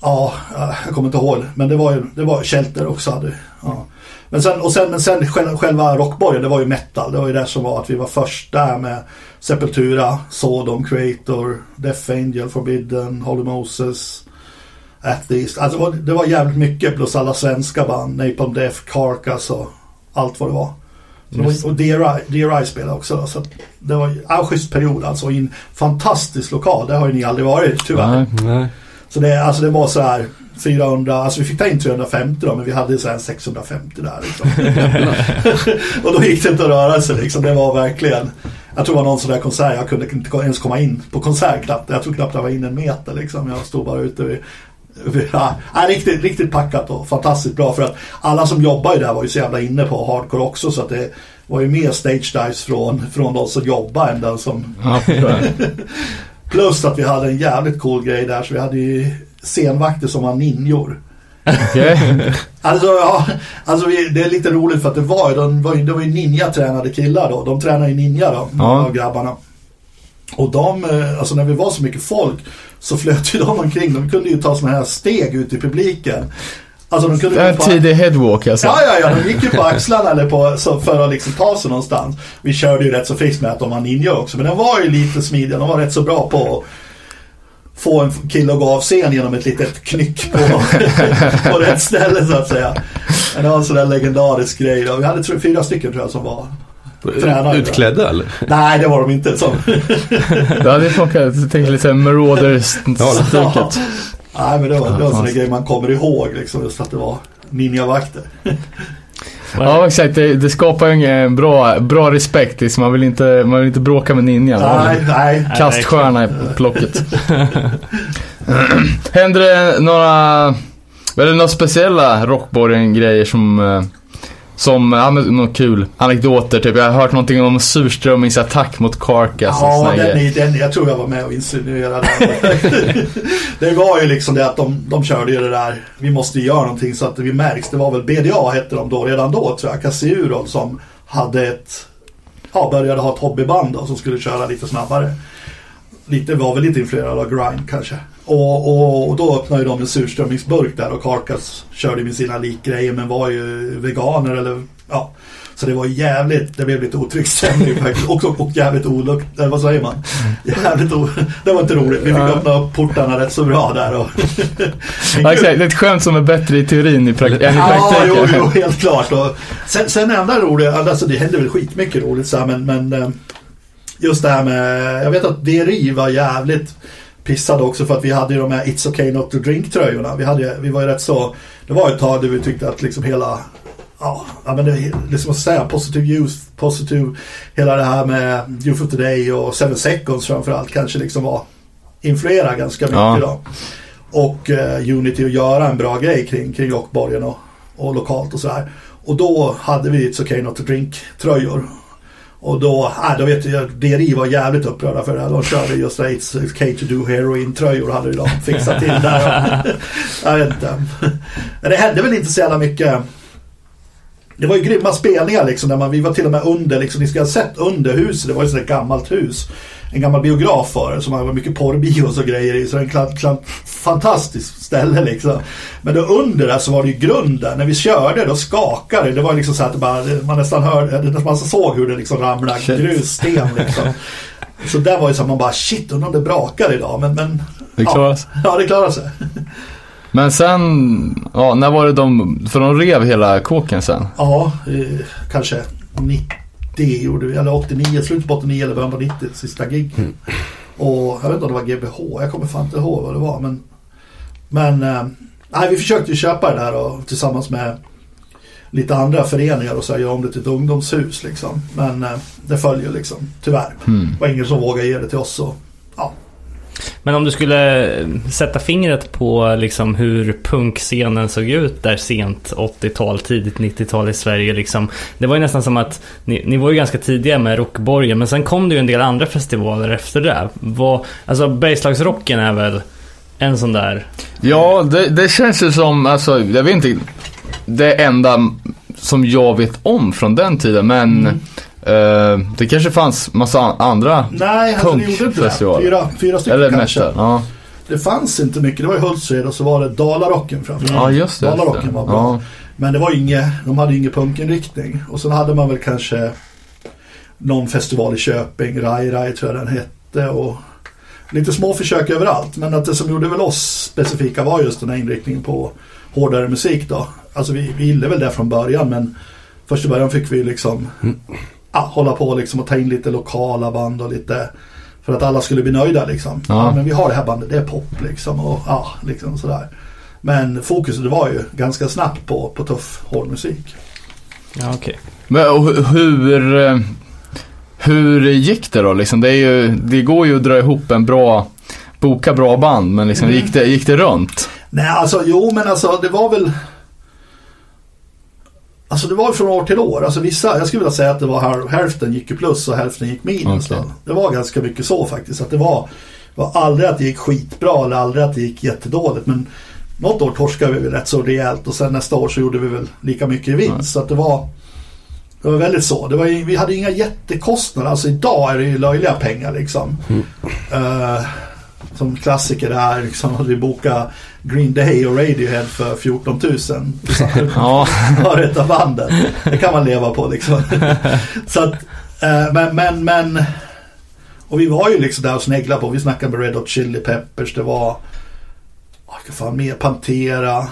ja, eh, jag kommer inte ihåg. Men det var ju, det var Shelter också hade ja. Men sen, och sen, men sen själva, själva Rockborgen, det var ju metal. Det var ju det som var att vi var först där med Sepultura, Sodom, Creator, Death Angel, Forbidden, Holy Moses, Atheist. Alltså det var, det var jävligt mycket plus alla svenska band, Napalm Death, Carcass och allt vad det var. Just. och DRI, DRI spelade också då, så det var en schysst period alltså i en fantastisk lokal. Det har ju ni aldrig varit tyvärr. Nej. Nej. Så det, alltså det var så här 400, alltså vi fick ta in 350 då men vi hade så här 650 där liksom. och då gick det inte att röra sig liksom. Det var verkligen, jag tror det var någon sån där konsert, jag kunde inte ens komma in på konsert knappt. Jag tror knappt jag var in en meter liksom. Jag stod bara ute vid Ja, riktigt, riktigt packat och fantastiskt bra för att alla som jobbar ju där var ju så jävla inne på hardcore också så att det var ju mer stage dives från, från de som jobbar än den som Ja. Plus att vi hade en jävligt cool grej där så vi hade ju scenvakter som var ninjor. Okej. Alltså, ja, alltså det är lite roligt för att det var ju, de var ju, var ju ninja-tränade killar då. De tränar ju ninja då, Ja. av grabbarna. Och de, eh, alltså när vi var så mycket folk så flöt ju de omkring. De kunde ju ta sådana här steg ut i publiken. Alltså de kunde Det är en på- tidig headwalk alltså. Ja, ja, ja. De gick ju på axlarna eller på, så för att liksom ta sig någonstans. Vi körde ju rätt så friskt med att de var ninja också. Men den var ju lite smidiga. De var rätt så bra på att få en kille att gå av scen genom ett litet knyck på, på rätt ställe så att säga. Men det var en sån där legendarisk grej. Då. Vi hade tror, fyra stycken tror jag som var Tränare. Utklädda eller? Nej, det var de inte. Som, Det hade funkat. Jag tänkte lite Marauders-sticket. nej, men det var, det var en sån där grej man kommer ihåg. Liksom, just att det var ninjavakter. Ja exakt, det, det skapar ju ingen bra, bra respekt. Liksom. Man, vill inte, man vill inte bråka med ninjan. Nej, nej. Kaststjärna i plocket. Händer det några, eller några speciella Rockborgen-grejer som, eh, som, ja men något kul anekdoter typ. Jag har hört någonting om surströmmingsattack mot Carcass Ja, den, är- den, jag tror jag var med och insinuerade den. Det var ju liksom det att de, de körde ju det där, vi måste ju göra någonting så att det märks. Det var väl BDA hette de då, redan då tror jag, Casiuro som hade ett, ja började ha ett hobbyband då, som skulle köra lite snabbare. Lite, var väl lite influerad av grind kanske. Och, och, och då öppnade ju de en surströmmingsburk där och Carcass körde med sina likgrejer men var ju veganer eller ja. Så det var jävligt, det blev lite otrygg stämning faktiskt. Och, och, och jävligt olukt, eller vad säger man? Jävligt o, Det var inte roligt. Vi fick öppna upp portarna rätt så bra där. Och Ja, exakt, det är ett skämt som är bättre i teorin i prak- än i Ja, praktiken. jo, jo, helt klart. Och sen, sen enda roliga, alltså det hände väl skitmycket roligt så här, men, men eh, just det här med, jag vet att DRI var jävligt pissade också för att vi hade ju de här It's okay not to drink tröjorna. Vi, hade, vi var ju rätt så, det var ett tag där vi tyckte att liksom hela Ja, men det, det som att säga, positive youth, positive, hela det här med Youth of Today och Seven Seconds framförallt kanske liksom var influera ganska mycket Ja. då. Och eh, Unity att göra en bra grej kring, kring Rockborgen och, och lokalt och sådär. Och då hade vi It's okay not to drink tröjor. Och då, äh, då vet jag, DRI var jävligt upprörda för det. De körde just It's okay to do heroin tröjor hade de fixat till där. jag vet inte. Men det hände väl inte så jävla mycket. Det var ju grymma spelningar liksom. Där man, vi var till och med under, liksom, ni ska ha sett under huset. Det var ju ett gammalt hus. En gammal biograf för som var mycket porrbios och grejer i. Så det är en klant, klant, fantastiskt ställe liksom. Men då under där så var det ju grunden. När vi körde då skakade det. Det var liksom så att bara, man nästan hörde, man såg hur det liksom ramlade Shit. grussten liksom. Så där var ju så att man bara shit, undrar om det brakar idag. Men, men Det klarar sig. Ja, ja, det klarar sig. Men sen, ja, när var det de, för de rev hela kåken sen? Ja, eh, kanske 90 gjorde vi, eller 89, slutet på 89 eller början på 90, sista gig. Och jag vet inte om det var GBH, jag kommer fan inte ihåg vad det var. Men, men eh, nej, vi försökte ju köpa det där och, tillsammans med lite andra föreningar och så här, göra om det till ett ungdomshus liksom. Men eh, det följer liksom, tyvärr. Hmm. Det var ingen som vågade ge det till oss. Och. Men om du skulle sätta fingret på liksom hur punkscenen såg ut där sent 80-tal, tidigt 90-tal i Sverige. Liksom. Det var ju nästan som att ni, ni var ju ganska tidiga med Rockborgen men sen kom det ju en del andra festivaler efter det. Vad, alltså Bergslagsrocken är väl en sån där... Ja, det, det känns ju som, alltså, jag vet inte, det enda som jag vet om från den tiden, men eh, det kanske fanns massa an- andra, Nej, alltså, det gjorde inte det. Fyra, fyra stycken eller kanske. metal. Ja. Det fanns inte mycket. Det var ju Hultsfred och så var det Dalarocken framförallt. ja, just det. Dalarocken var bra. Ja. Men det var inget, de hade ingen punkinriktning. Och sen hade man väl kanske någon festival i Köping, Rai Rai tror jag den hette. Och lite små försök överallt. Men att det som gjorde väl oss specifika var just den här inriktningen på hårdare musik då. Alltså vi, vi gillade väl det från början men först i början fick vi liksom ja, hålla på liksom och ta in lite lokala band och lite för att alla skulle bli nöjda liksom. Ja. Ja. men vi har det här bandet, det är pop liksom och ja, liksom sådär. Men fokuset var ju ganska snabbt på, på tuff hård musik. Ja, okej. Men och hu- hur, eh, hur gick det då liksom? Det, är ju, det går ju att dra ihop en bra, boka bra band, men liksom, Mm. gick, det, gick det runt? Nej, alltså jo men alltså det var väl Alltså det var ju från år till år. Alltså vissa, jag skulle vilja säga att det var här, hälften gick ju plus och hälften gick minus. Då. Det var ganska mycket så faktiskt. Att det var, var aldrig att det gick skitbra eller aldrig att det gick jättedåligt. Men något år torskade vi väl rätt så rejält och sen nästa år så gjorde vi väl lika mycket i vinst. Ja. Så att det var det var väldigt så. Det var, vi hade inga jättekostnader. Alltså idag är det ju löjliga pengar liksom. Eh, som klassiker är liksom att vi bokade Green Day och Radiohead för 14 000. Ja, Har ett av banden. Det kan man leva på liksom. Så att, eh, men, men, men. Och vi var ju liksom där och sneglade på. Vi snackade med Red Hot Chili Peppers. Det var, vad fan mer, Pantera.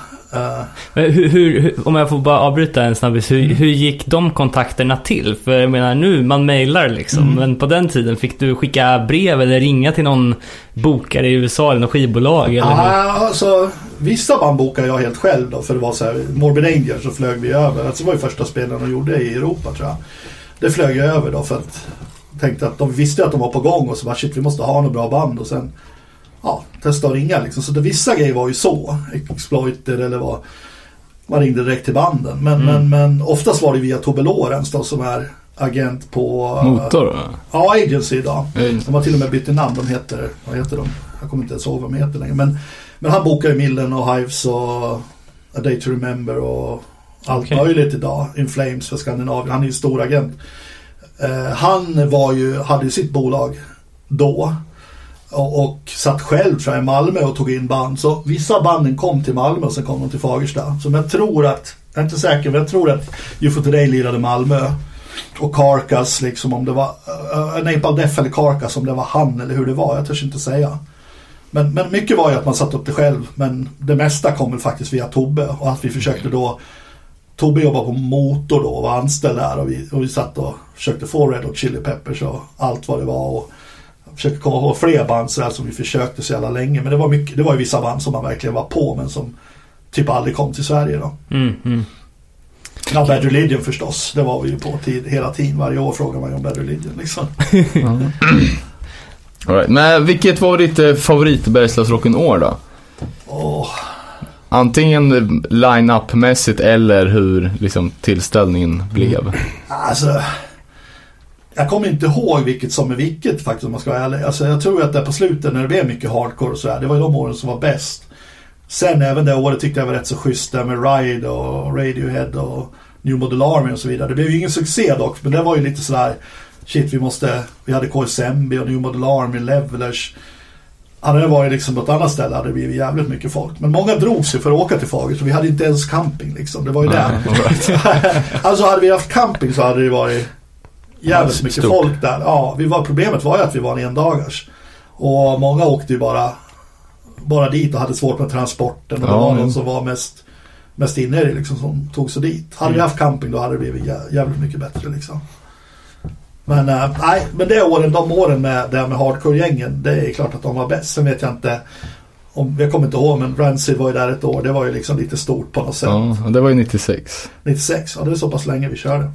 Hur, hur, om jag får bara avbryta en snabbis, hur, hur gick de kontakterna till? För jag menar nu, man mailar liksom, Mm. men på den tiden fick du skicka brev eller ringa till någon bokare i USA eller något skivbolag? Eller? Ja, alltså, vissa band bokade jag helt själv då, för det var så här, Morbid Angel så flög vi över. Alltså, det var ju första spelen de gjorde i Europa tror jag. Det flög jag över då för att tänkte att de visste att de var på gång och så bara shit vi måste ha något bra band och sen ja, testa att ringa liksom. Så det, vissa grejer var ju så, Exploited eller vad. Man ringde direkt till banden. Men, Mm. men, men oftast var det via Tobbe Lorenz då som är agent på Motor? Ja, Agency idag. De har till och med bytt namn. De heter, vad heter de? Jag kommer inte ens ihåg vad de heter längre. Men, men han bokar ju Millen och Hives och A Day to Remember och allt Okej. möjligt idag. In Flames för Skandinavien. Han är ju stor agent. Eh, han var ju, hade ju sitt bolag då. Och, och satt själv tror jag i Malmö och tog in band. Så vissa banden kom till Malmö och sen kom de till Fagersta. Så jag tror att, jag är inte säker, men jag tror att UFO Today lirade Malmö. Och Carcass liksom om det var eh, eh, uh, Napalm Death eller Carcass om det var han eller hur det var. Jag törs inte säga. Men, men mycket var ju att man satte upp det själv. Men det mesta kom väl faktiskt via Tobbe. Och att vi försökte då Tobbe jobbade på motor då och var anställd där. Och vi, och vi satt och försökte få Red Hot Chili Peppers och allt vad det var. Och försökte komma ihåg fler band sådär som vi försökte så jävla länge. Men det var, mycket, det var ju vissa band som man verkligen var på men som typ aldrig kom till Sverige då. Mm, mm. Ja, Bad Religion förstås. Det var vi ju på tid, hela tiden. Varje år frågar man ju om Bad Religion liksom. All right. Men vilket var ditt eh, favorit Bergslagsrocken-år då? Åh, Antingen line-up-mässigt eller hur liksom, tillställningen blev. alltså. Jag kommer inte ihåg vilket som är vilket faktiskt om man ska vara ärlig. Alltså, jag tror att det på slutet när det blev mycket hardcore och sådär. Det var ju de åren som var bäst. Sen även det året tyckte jag var rätt så schysst där med Ride och Radiohead och New Model Army och så vidare. Det blev ju ingen succé dock, men det var ju lite sådär Shit, vi måste... Vi hade KSMB och New Model Army, Levelers. Hade det varit liksom på ett annat ställe hade det blivit jävligt mycket folk. Men många drog sig för att åka till Fagersta. Vi hade inte ens camping liksom. Det var ju det. alltså hade vi haft camping så hade det varit jävligt mycket stort. folk där. Ja, vi var, problemet var ju att vi var en endagars. Och många åkte ju bara, bara dit och hade svårt med transporten. Och det Ja, var ja. någon som var mest, mest inne i det liksom som tog sig dit. Hade vi haft camping då hade det blivit jä- jävligt mycket bättre liksom. Men eh, nej, men det åren, de åren med, med hardcore-gängen, det är klart att de var bäst. Sen vet jag inte, om, jag kommer inte ihåg, men Rancid var ju där ett år. Det var ju liksom lite stort på något sätt. Ja, det var ju 96. 96, ja det är så pass länge vi körde.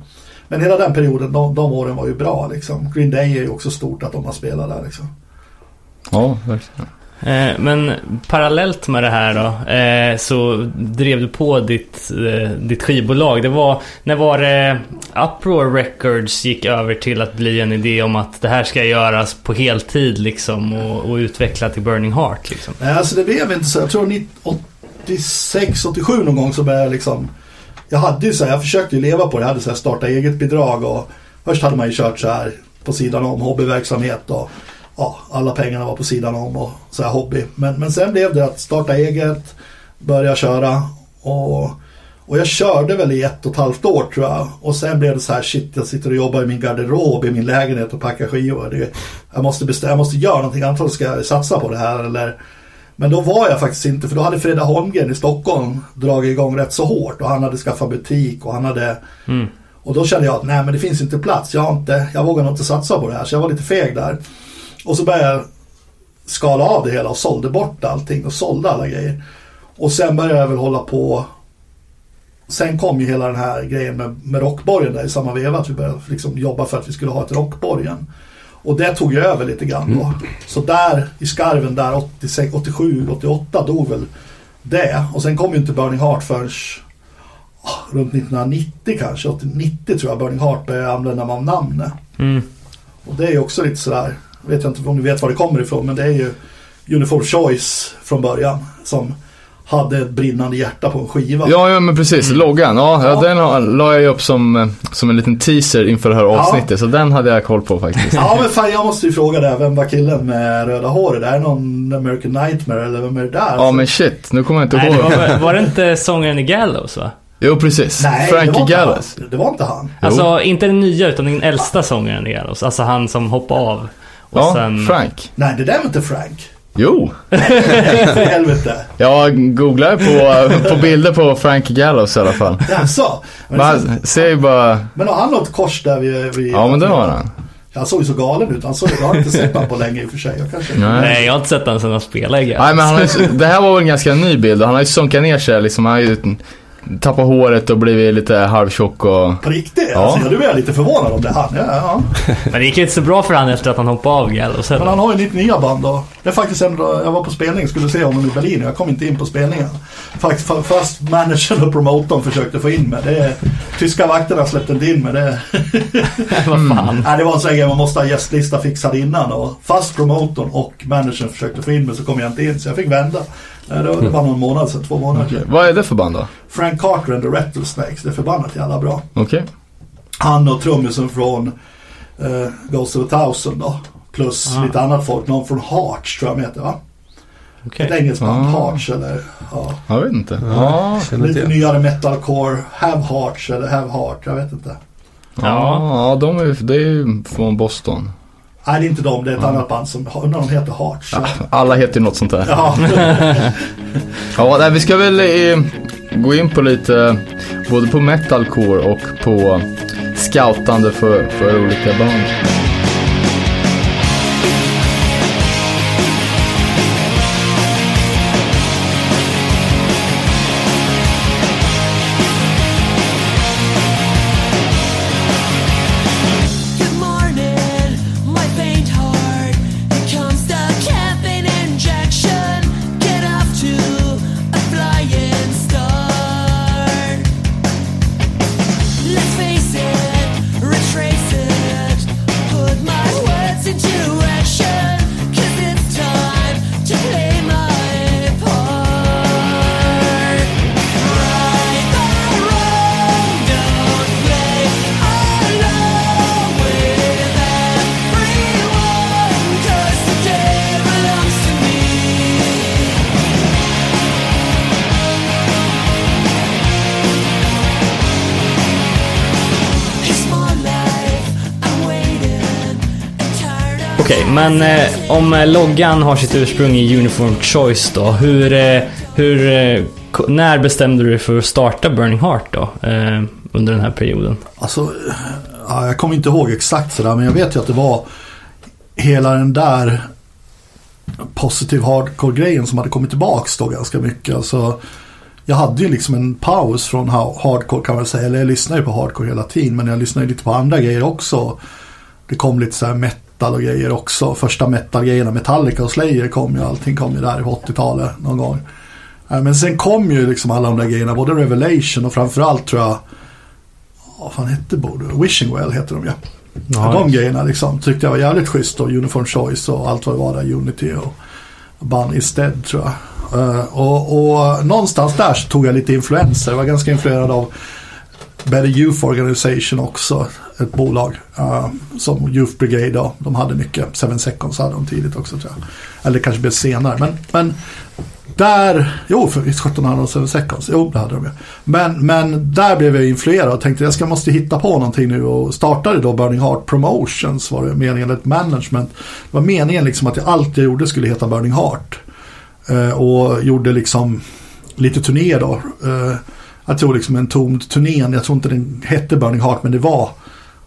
Men hela den perioden, de, de åren var ju bra liksom. Green Day är ju också stort att de har spelat där liksom. Ja, verkligen. Eh, men parallellt med det här då, eh, så drev du på ditt, eh, ditt skivbolag. Det var, när var det Uproar Records gick över till att bli en idé om att det här ska göras på heltid liksom och, och utveckla till Burning Heart liksom? Nej, alltså det blev inte så. Jag tror 86, 87 någon gång så började jag liksom. Jag hade ju så här, jag försökte ju leva på det. Jag hade så här starta eget bidrag och först hade man ju kört så här på sidan om hobbyverksamhet och ja, alla pengarna var på sidan om och så här hobby. Men, men sen blev det att starta eget, börja köra och, och jag körde väl i ett och ett halvt år tror jag. Och sen blev det så här, shit jag sitter och jobbar i min garderob i min lägenhet och packar skivor. Det, jag, måste bestämma, jag måste göra någonting, antingen ska jag satsa på det här eller men då var jag faktiskt inte, för då hade Freda Holmgren i Stockholm dragit igång rätt så hårt och han hade skaffat butik och han hade Mm. och då kände jag att nej men det finns inte plats. Jag, har inte, jag vågar nog inte satsa på det här. Så jag var lite feg där. Och så började jag skala av det hela och sålde bort allting och sålde alla grejer. Och sen började jag väl hålla på. Sen kom ju hela den här grejen med, med rockborgen där i samma veva. Att vi började liksom jobba för att vi skulle ha ett rockborgen. Och det tog ju över lite grann då. Så där i skarven där 86, 87, 88 dog väl det. Och sen kom ju inte Burning Heart förrän ah, runt 1990 kanske. 80, 90 tror jag Burning Heart började använda man namnet. Mm. Och det är ju också lite sådär, vet jag inte om du vet var det kommer ifrån, men det är ju Uniform Choice från början som hade ett brinnande hjärta på en skiva. Ja, ja men precis. Loggan. Ja, ja. Ja. den la jag ju upp som, eh, som en liten teaser inför det här Ja. avsnittet. Så den hade jag koll på faktiskt. Ja men fan jag måste ju fråga där, vem var killen med röda håret? Är det någon American Nightmare eller vem är det där? Ja, men shit. Nu kommer jag inte Nej, det ihåg. var, var det inte sångaren i Gallows va? Jo, precis. Nej, det Frankie inte Gallows. Det var inte han. Jo. Alltså inte den nya utan den äldsta sångaren i Gallows. Alltså han som hoppade av. Och Ja, sen... Frank. Nej, det där var inte Frank. Jo, För helvete. jag googlar på, på bilder på Frankie Gallows i alla fall. Jaså? Men, Man ser ju bara, men har han något kors där vid... vid ja men det har han. Han såg ju så galen ut. Han såg, jag har inte sett honom på länge i och för sig. Jag kanske... Nej. Nej, jag har inte sett den sen han spelade i Nej Gals. men han har, ju- det här var väl en ganska ny bild och han har ju sunkat ner sig liksom. Han har ju tappat håret och blivit lite halvtjock och... På riktigt? Ja. Alltså, du är lite förvånad om det han. Ja, ja. Men det gick inte så bra för han efter att han hoppade av Gallows Men han har ju lite nya band då. Det är faktiskt en, jag var på spelning, skulle se honom i Berlin och jag kom inte in på spelningen. Faktiskt fa- fast managern och promotorn försökte få in mig. Det är, tyska vakterna släppte inte in mig. Det, Vad fan. nej, det var en sån grej man måste ha gästlista fixad innan. Och fast promotorn och managern försökte få in mig så kom jag inte in. Så jag fick vända. Nej, Det var, det var någon månad sedan, två månader sedan. Vad är det för band då? Frank Carter and the Rattlesnakes. Det är förbannat jävla bra. Okej. Han och trummisen från uh, Ghost of a Thousand då. Plus Ah. lite annat folk. Någon från Hearts tror jag de heter va? Okej. Ett engelskt band, Ah. Hearts eller ja. Jag vet inte. Ja. Lite jag. nyare metalcore. Have Hearts eller Have Heart, jag vet inte. Ja, ja de är, det är ju från Boston. Nej det är inte dem, det är ett annat band som, undrar om de heter Hearts. Ja. Alla heter ju något sånt där. Ja. Ja, nej, vi ska väl eh, gå in på lite både på metalcore och på scoutande för, för olika band. Tired men eh, om eh, loggan har sitt ursprung i Uniform Choice då. Hur, eh, hur, eh, när bestämde du dig för att starta Burning Heart då? Eh, under den här perioden? Alltså, ja, jag kommer inte ihåg exakt sådär men jag vet ju att det var hela den där positiv hardcore-grejen som hade kommit tillbaks då ganska mycket. Alltså, jag hade ju liksom en paus från hardcore kan man säga. Eller jag lyssnade ju på hardcore hela tiden men jag lyssnade ju lite på andra grejer också. Det kom lite så här metal och grejer också. Första metal-grejerna, Metallica och Slayer kom ju. Allting kom ju där på 80-talet någon gång. Ja, Men sen kom ju liksom alla de där grejerna, både Revelation och framförallt tror jag vad fan hette borde Wishing Well heter de ja. ja de grejerna liksom tyckte jag var jävligt schysst och Uniform Choice och allt vad det var där, Unity och Bun Instead tror jag. Eh, och, och någonstans där så tog jag lite influenser. Jag var ganska influerad av Better Youth Organization också. Ett bolag uh, som Youth Brigade då. De hade mycket. Seven Seconds hade de tidigt också tror jag. Eller det kanske blev senare. Men, men där, jo för visst 1700 och Seven Seconds, jo det hade de ju. Men, men där blev jag influerad och tänkte jag ska måste hitta på någonting nu och startade då Burning Heart Promotions var det meningen, eller ett management. Det var meningen liksom att jag, allt jag gjorde skulle heta Burning Heart. Uh, och gjorde liksom lite turnéer då. Uh, jag tror liksom en tomd turnén, jag tror inte den hette Burning Heart men det var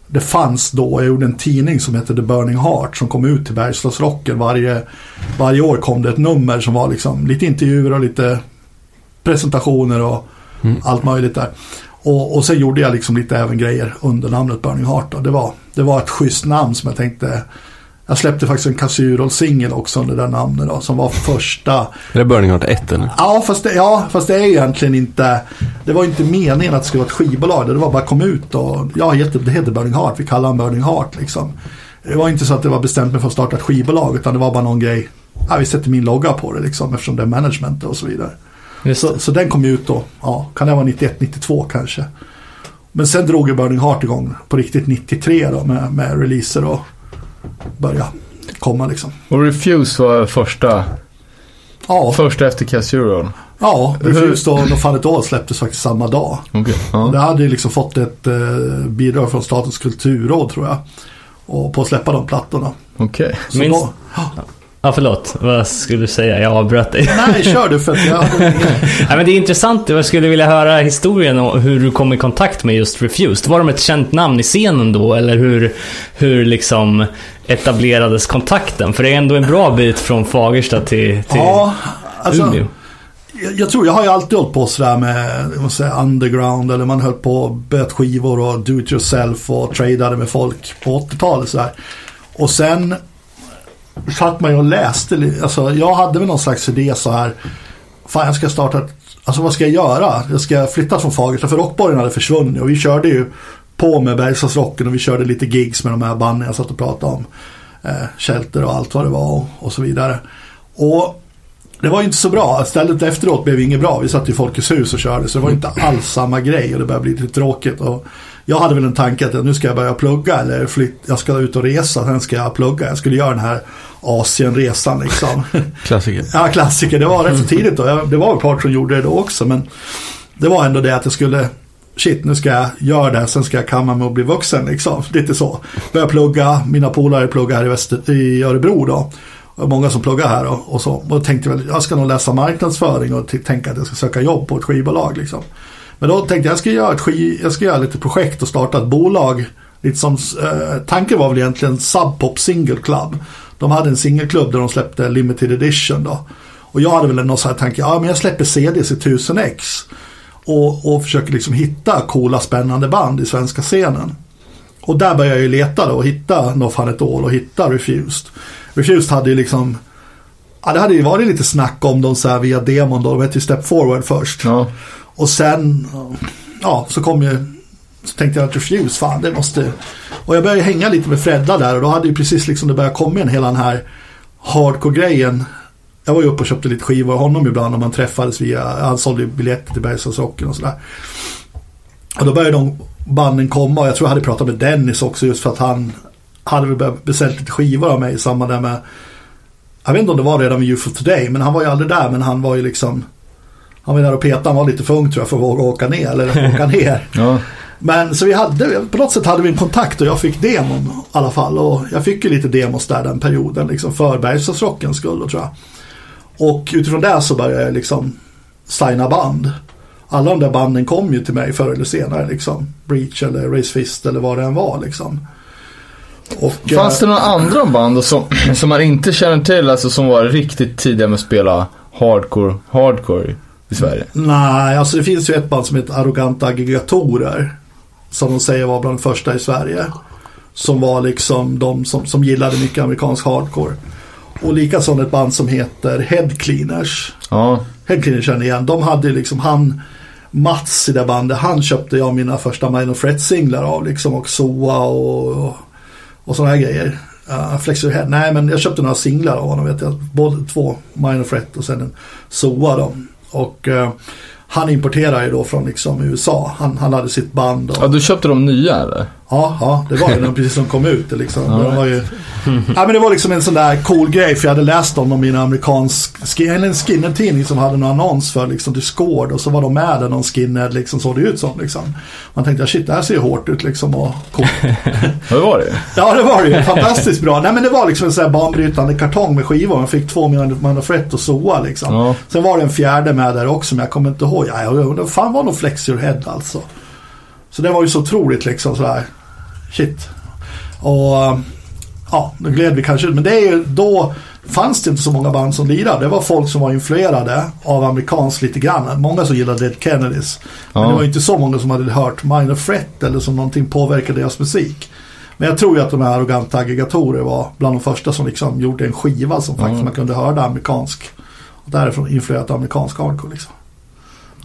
det fanns då, jag gjorde en tidning som hette The Burning Heart som kom ut till Bergslagsrocken varje, varje år kom det ett nummer som var liksom lite intervjuer och lite presentationer och allt möjligt där. Och, och sen gjorde jag liksom lite även grejer under namnet Burning Heart. Då. Det, var, det var ett schysst namn som jag tänkte jag släppte faktiskt en Kasurol-singel också under det namnet då, som var första Är det Burning Heart 1 eller? Ja fast, det, ja, fast det är egentligen inte Det var inte meningen att det skulle vara ett skivbolag. Det var bara kom ut och ja, det heter Burning Heart. Vi kallar den Burning Heart liksom. Det var inte så att det var bestämt mig för att starta ett skivbolag utan det var bara någon grej. Ja, vi sätter min logga på det liksom eftersom det är management och så vidare. Så, så den kom ut då. Ja, kan det vara 91, 92 kanske. Men sen drog ju Burning Heart igång på riktigt 93 då med, med releaser och börja komma liksom. Och Refuse var första, Ja, första efter Casural. ja Refused och No Fun At All släpptes faktiskt samma dag. Okej. Och Det Ja. hade ju liksom fått ett eh, bidrag från Statens kulturråd tror jag. Och på att släppa de plattorna. Okej. Så Minns- då, ja, Ja, förlåt. Vad skulle du säga? Jag avbröt dig. Nej, kör du för att jag. Nej, men det är intressant. Jag skulle vilja höra historien och hur du kom i kontakt med just Refused. Var de ett känt namn i scenen då? Eller hur, hur liksom etablerades kontakten? För det är ändå en bra bit från Fagersta till, till Ja, alltså... Umeå. Jag, jag tror, jag har ju alltid hållit på sådär med säga, underground eller man höll på och böt skivor och do it yourself och tradade med folk på 80-talet sådär. Och sen satt man ju och läste, alltså jag hade väl någon slags idé så här, fan jag ska starta ett, alltså vad ska jag göra? Jag ska flytta från Fagersta för Rockborgen hade försvunnit och vi körde ju på med Bergslagsrocken och vi körde lite gigs med de här banden jag satt och pratade om. Eh, Shelter och allt vad det var och, och så vidare. Och det var ju inte så bra. Stället efteråt blev inget bra. Vi satt i Folkets hus och körde så det var inte alls samma grej och det började bli lite tråkigt. Och jag hade väl en tanke att nu ska jag börja plugga eller flyt, jag ska ut och resa, sen ska jag plugga. Jag skulle göra den här Asienresan liksom. Klassiker. ja, klassiker. Det var rätt så tidigt då. Jag, det var ett par som gjorde det då också men det var ändå det att jag skulle Shit, nu ska jag göra det sen ska jag kamma mig och bli vuxen liksom. Lite så. Börja plugga, mina polare pluggar här i, Väster, i Örebro då. Många som pluggar här och, och så. Och tänkte väl, jag ska nog läsa marknadsföring och tänka att jag ska söka jobb på ett skivbolag liksom. Men då tänkte jag, jag ska göra, ett jag ska göra lite projekt och starta ett bolag. Lite som, eh, tanken var väl egentligen Sub Pop Single Club. De hade en singelklubb där de släppte limited edition då. Och jag hade väl någon sån här tanke, ja men jag släpper CDs i 1000x. Och, och försöker liksom hitta coola spännande band i svenska scenen. Och där började jag ju leta då och hitta No Fun At All och hitta Refused. Refused hade ju liksom Ja, det hade ju varit lite snack om dem så här via demon då. De hette ju Step Forward först. Ja. Och sen, ja, så kom ju, så tänkte jag att Refuse, fan det måste, och jag började hänga lite med Fredda där och då hade ju precis liksom det börjat komma in hela den här hardcore-grejen. Jag var ju uppe och köpte lite skivor av honom ibland när man träffades via, han sålde ju biljetter till Bergslagsrocken och sådär. Och då började de banden komma och jag tror jag hade pratat med Dennis också just för att han hade väl börjat beställt lite skivor av mig i samband med jag vet inte om det var redan vid of Today men han var ju aldrig där men han var ju liksom han var där och petade, han var lite för ung tror jag för att våga åka ner eller åka ner. Ja. Men så vi hade, på något sätt hade vi en kontakt och jag fick demon i alla fall. Och jag fick ju lite demos där den perioden liksom för Bergslagsrockens skull tror jag. Och utifrån det så började jag liksom signa band. Alla de där banden kom ju till mig förr eller senare liksom. Breach eller Race Fist eller vad det än var liksom. Och, Fanns det eh, några andra band som, som man inte känner till, alltså som var riktigt tidiga med att spela hardcore, hardcore i Sverige? Nej, alltså det finns ju ett band som heter Arroganta Aggregatorer. Som de säger var bland de första i Sverige. Som var liksom de som, som gillade mycket amerikansk hardcore. Och likaså ett band som heter Head Cleaners. Ja. Head Cleaners känner igen. De hade liksom han Mats i det bandet. Han köpte jag mina första Minor Fret singlar av liksom. Och Soa och, och, och sådana här grejer. Uh, Flexor Head. Nej men jag köpte några singlar av honom vet jag. Både två Minor Fret och sen en Soa då. Och eh, han importerar ju då från liksom USA. Han, han hade sitt band. Och, ja, du köpte de nya eller? Ja, ja, det var ju när precis som kom ut. det Liksom. De var ju, ja, men det var liksom en sån där cool grej för jag hade läst om dem i en amerikansk en skinhead-tidning som hade en annons för liksom Discord och så var de med där någon skinhead liksom såg det ut som. Liksom. Man tänkte shit det här ser ju hårt ut liksom och coolt. Det var det Ja det var det ju, fantastiskt bra. Nej men det var liksom en sån här banbrytande kartong med skivor. Man fick två Manofret och Soa liksom. Ja. Sen var det en fjärde med där också men jag kommer inte ihåg. Ja, jag undrar, fan var nog Flex Your Head alltså. Så det var ju så otroligt liksom sådär. Shit. Och ja, då gled vi kanske ut. Men det är ju, då fanns det inte så många band som lirade. Det var folk som var influerade av amerikanskt lite grann. Många som gillade Dead Kennedys. Men Ja. det var ju inte så många som hade hört Minor Threat eller som någonting påverkade deras musik. Men jag tror ju att de här arroganta aggregatorer var bland de första som liksom gjorde en skiva som faktiskt man kunde höra amerikansk. Och därifrån influerat amerikansk hardcore liksom.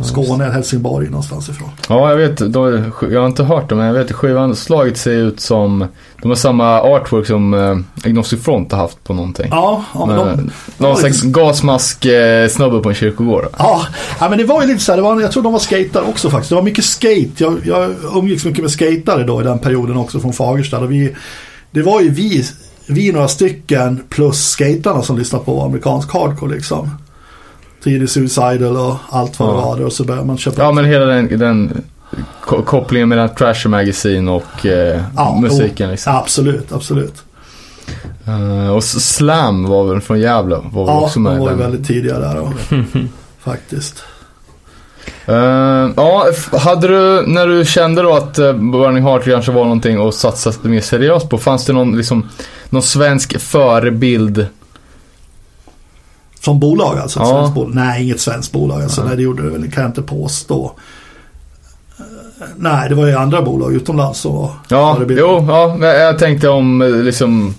Skåne, Helsingborg någonstans ifrån. Ja, jag vet. Då, jag har inte hört dem, men jag vet att skivanslaget ser ut som... De har samma artwork som eh, Agnostic Front har haft på någonting. Ja, ja men de, Men, någon slags gasmask-snubbe på en kyrkogård. Ja, ja, men det var ju lite så här, det var, jag tror de var skater också faktiskt. Det var mycket skate. Jag, jag umgicks mycket med skatare då i den perioden också från Fagersta. Och vi, det var ju vi, vi några stycken plus skaterna som lyssnade på amerikansk hardcore liksom. Tidig Suicidal och allt vad det var. Och så började man köpa. Ja, men hela den, den ko- kopplingen mellan Trasher Magazine och eh, Ja, musiken liksom. Absolut, absolut. Eh, och Slam var väl från Gävle? Var Ja, också de med i var ju väldigt tidiga där. Och, faktiskt. Eh, ja, hade du, när du kände då att uh, Burning Heart kanske var någonting att satsa mer seriöst på, fanns det någon, liksom, någon svensk förebild? Som bolag alltså? Ja. Bolag. Nej, inget svenskt bolag. Alltså, nej, det gjorde det väl, kan jag inte påstå. Eh, Nej, det var ju andra bolag utomlands som var Ja, jo, ja, jag tänkte om eh, liksom,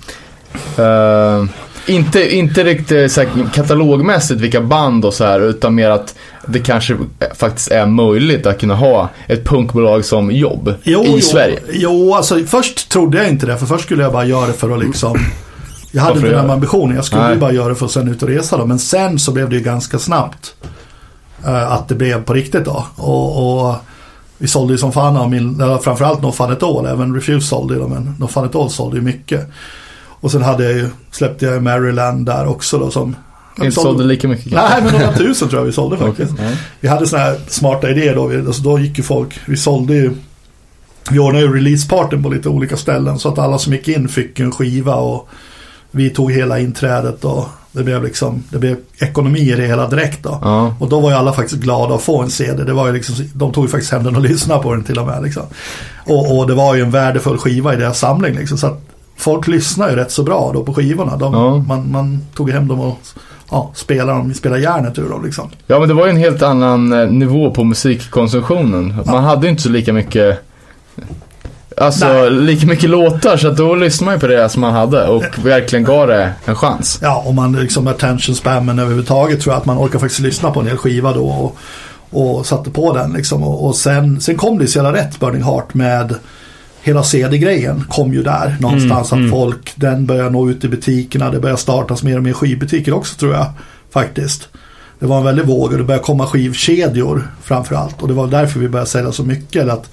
eh, inte, inte riktigt så här, katalogmässigt vilka band och så här, utan mer att det kanske faktiskt är möjligt att kunna ha ett punkbolag som jobb Jo, i jo, Sverige. Jo, alltså först trodde jag inte det. För först skulle jag bara göra det för att liksom... Jag hade Varför inte den ambitionen. Jag skulle Nej. ju bara göra det för att sen ut och resa då. Men sen så blev det ju ganska snabbt. eh, att det blev på riktigt då. Och, och vi sålde ju som fan av min, eller framförallt No Fun At All. Även Refuse sålde ju men No Fun At All sålde ju mycket. Och sen hade jag ju, släppte jag Maryland där också då som... Inte sålde lika mycket. Nej, men några tusen tror jag vi sålde faktiskt. Ja. Vi hade sådana här smarta idéer då. Vi, alltså då gick ju folk, vi sålde ju, vi ordnade ju releaseparten på lite olika ställen så att alla som gick in fick en skiva och vi tog hela inträdet och det blev liksom, det blev ekonomi i det hela direkt då. Ja. Och då var ju alla faktiskt glada att få en CD. Det var ju liksom, de tog ju faktiskt hem den och lyssnade på den till och med liksom. Och, och det var ju en värdefull skiva i deras samling liksom. Så att folk lyssnar ju rätt så bra då på skivorna. De, Ja. man, man tog hem dem och ja, spelade dem, spelade järnet ur dem liksom. Ja men det var ju en helt annan eh, nivå på musikkonsumtionen. Man hade ju inte så lika mycket Alltså Nej. lika mycket låtar så att då lyssnade man ju på det som man hade och verkligen gav det en chans. Ja, om man liksom attention spammen överhuvudtaget tror jag att man orkar faktiskt lyssna på en hel skiva då och, och satte på den liksom. Och, och sen, sen kom det så jävla rätt Burning Heart med hela CD-grejen kom ju där någonstans att folk, den börjar nå ut i butikerna, det börjar startas mer och mer skivbutiker också tror jag faktiskt. Det var en väldig våg och det började komma skivkedjor framförallt och det var därför vi började sälja så mycket. Eller att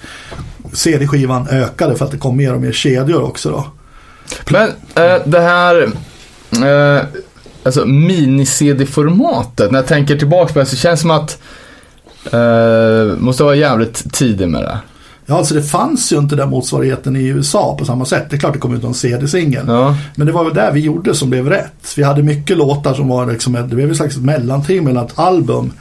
CD-skivan ökade för att det kom mer och mer kedjor också då. Men äh, det här äh, alltså mini-CD-formatet, när jag tänker tillbaka på det så känns det som att äh, måste vara jävligt tidig med det. Ja, alltså det fanns ju inte den motsvarigheten i USA på samma sätt. Det är klart det kom ut någon CD-singel. Ja. Men det var väl där vi gjorde som blev rätt. Vi hade mycket låtar som var liksom, ett- det blev ett slags mellanting mellan ett album.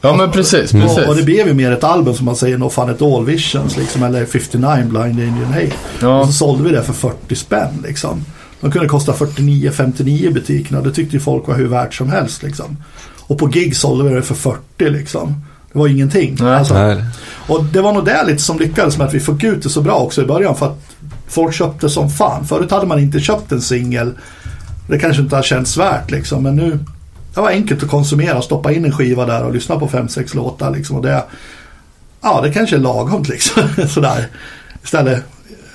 Ja men precis, Och, precis. och det blev ju mer ett album som man säger, No Fun At All Visions liksom, eller 59 Blind Indian Hate. Ja. Och så sålde vi det för 40 spänn liksom. De kunde kosta 49-59 i butikerna. Det tyckte ju folk var hur värt som helst liksom. Och på gig sålde vi det för 40 liksom. Det var ingenting. Nej. Alltså, Nej. och det var nog det lite som lyckades med att vi fick ut det så bra också i början för att folk köpte som fan. Förut hade man inte köpt en singel. Det kanske inte har känts värt liksom. Men nu, det var enkelt att konsumera. Stoppa in en skiva där och lyssna på fem sex låtar liksom. Och det, ja det kanske är lagom liksom. Sådär. Istället.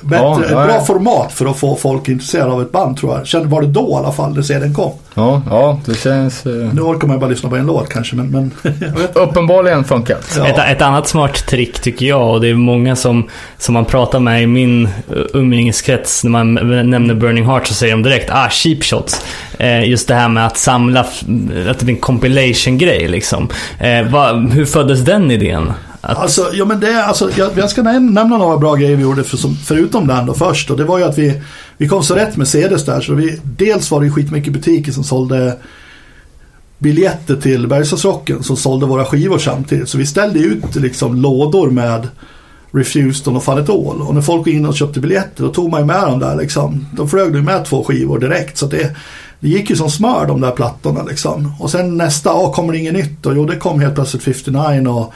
Bättre, Ja, ett bra format för att få folk intresserade av ett band tror jag. Kände var det då i alla fall, när CDn kom. Ja, ja, det känns... Eh, Nu orkar man bara lyssna på en låt kanske, men, men uppenbarligen funkat. Ja. Ett, ett annat smart trick tycker jag och det är många som, som man pratar med i min uh, umgängeskrets när man nämner Burning Heart så säger de direkt ah cheap shots. Eh, just det här med att samla, att det blir en compilation-grej liksom. Eh, vad- hur föddes den idén? Att, Alltså, ja, men det, är- alltså, jag, jag ska nämna några bra grejer vi gjorde för, som, förutom den då först. Och det var ju att vi, vi kom så rätt med CDs där. Så vi, dels var det ju skitmycket butiker som sålde biljetter till Bergslagsrocken som sålde våra skivor samtidigt. Så vi ställde ut liksom lådor med Refused och Fun It All. Och när folk gick in och köpte biljetter då tog man ju med dem där liksom. De flög ju med två skivor direkt. Så att det, det gick ju som smör de där plattorna liksom. Och sen nästa, ja kommer det inget nytt? Och jo det kom helt plötsligt 59 och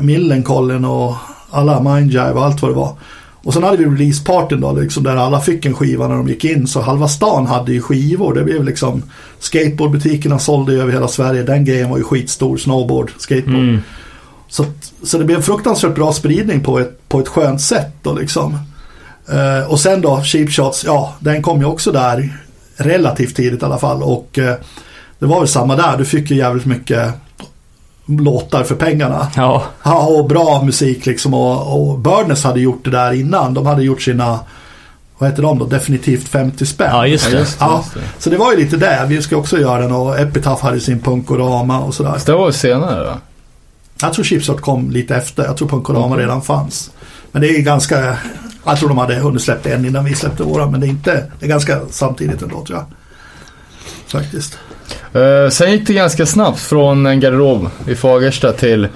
Millencolin och alla Mindjive och allt vad det var. Och sen hade vi releasepartyn då, liksom, där alla fick en skiva när de gick in. Så halva stan hade ju skivor. Det blev liksom Skateboardbutikerna sålde över hela Sverige. Den grejen var ju skitstor. Snowboard, skateboard. mm, Så, så det blev en fruktansvärt bra spridning på ett, på ett skönt sätt då liksom. Eh, och sen då Cheap Shots, ja den kom ju också där relativt tidigt i alla fall. Och eh, det var väl samma där. Du fick ju jävligt mycket låtar för pengarna. ja, Ja, och bra musik liksom. Och, och Burness hade gjort det där innan. De hade gjort sina, vad heter de då? Definitivt 50 spänn. ja, just Ja, det. just det, Ja, just det. så det var ju lite det. Vi ska också göra den och Epitaph hade sin Punkorama och sådär. Så det var ju senare då? Jag tror Chipshot kom lite efter. Jag tror Punkorama Okej. redan fanns. Men det är ganska, Jag tror de hade hunnit släppa en innan vi släppte våra, men det är inte, det är ganska samtidigt ändå tror jag. Faktiskt. Uh, sen gick det ganska snabbt från en garderob i Fagersta till,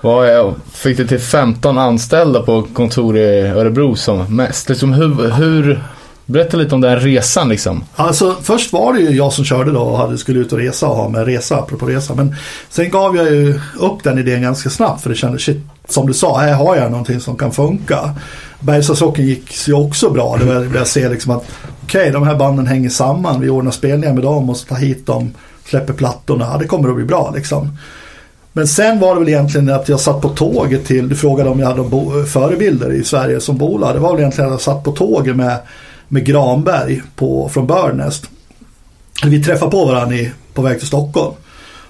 vad jag, fick det till 15 anställda på kontor i Örebro som mest. Liksom hur, hur, berätta lite om den resan liksom. Alltså först var det ju jag som körde då och hade, skulle ut och resa och ha med resa, apropå resa. Men sen gav jag ju upp den idén ganska snabbt för det kändes shit, som du sa, här har jag någonting som kan funka. Bergslagsrocken gick ju också bra. Det var jag ser liksom att okej, de här banden hänger samman. Vi ordnar spelningar med dem och så tar hit dem, släpper plattorna. Det kommer att bli bra liksom. Men sen var det väl egentligen att jag satt på tåget till, du frågade om jag hade förebilder i Sverige som bolag. Det var väl egentligen att jag satt på tåget med, med Granberg på, från Burnest. Vi träffade på varandra i, på väg till Stockholm.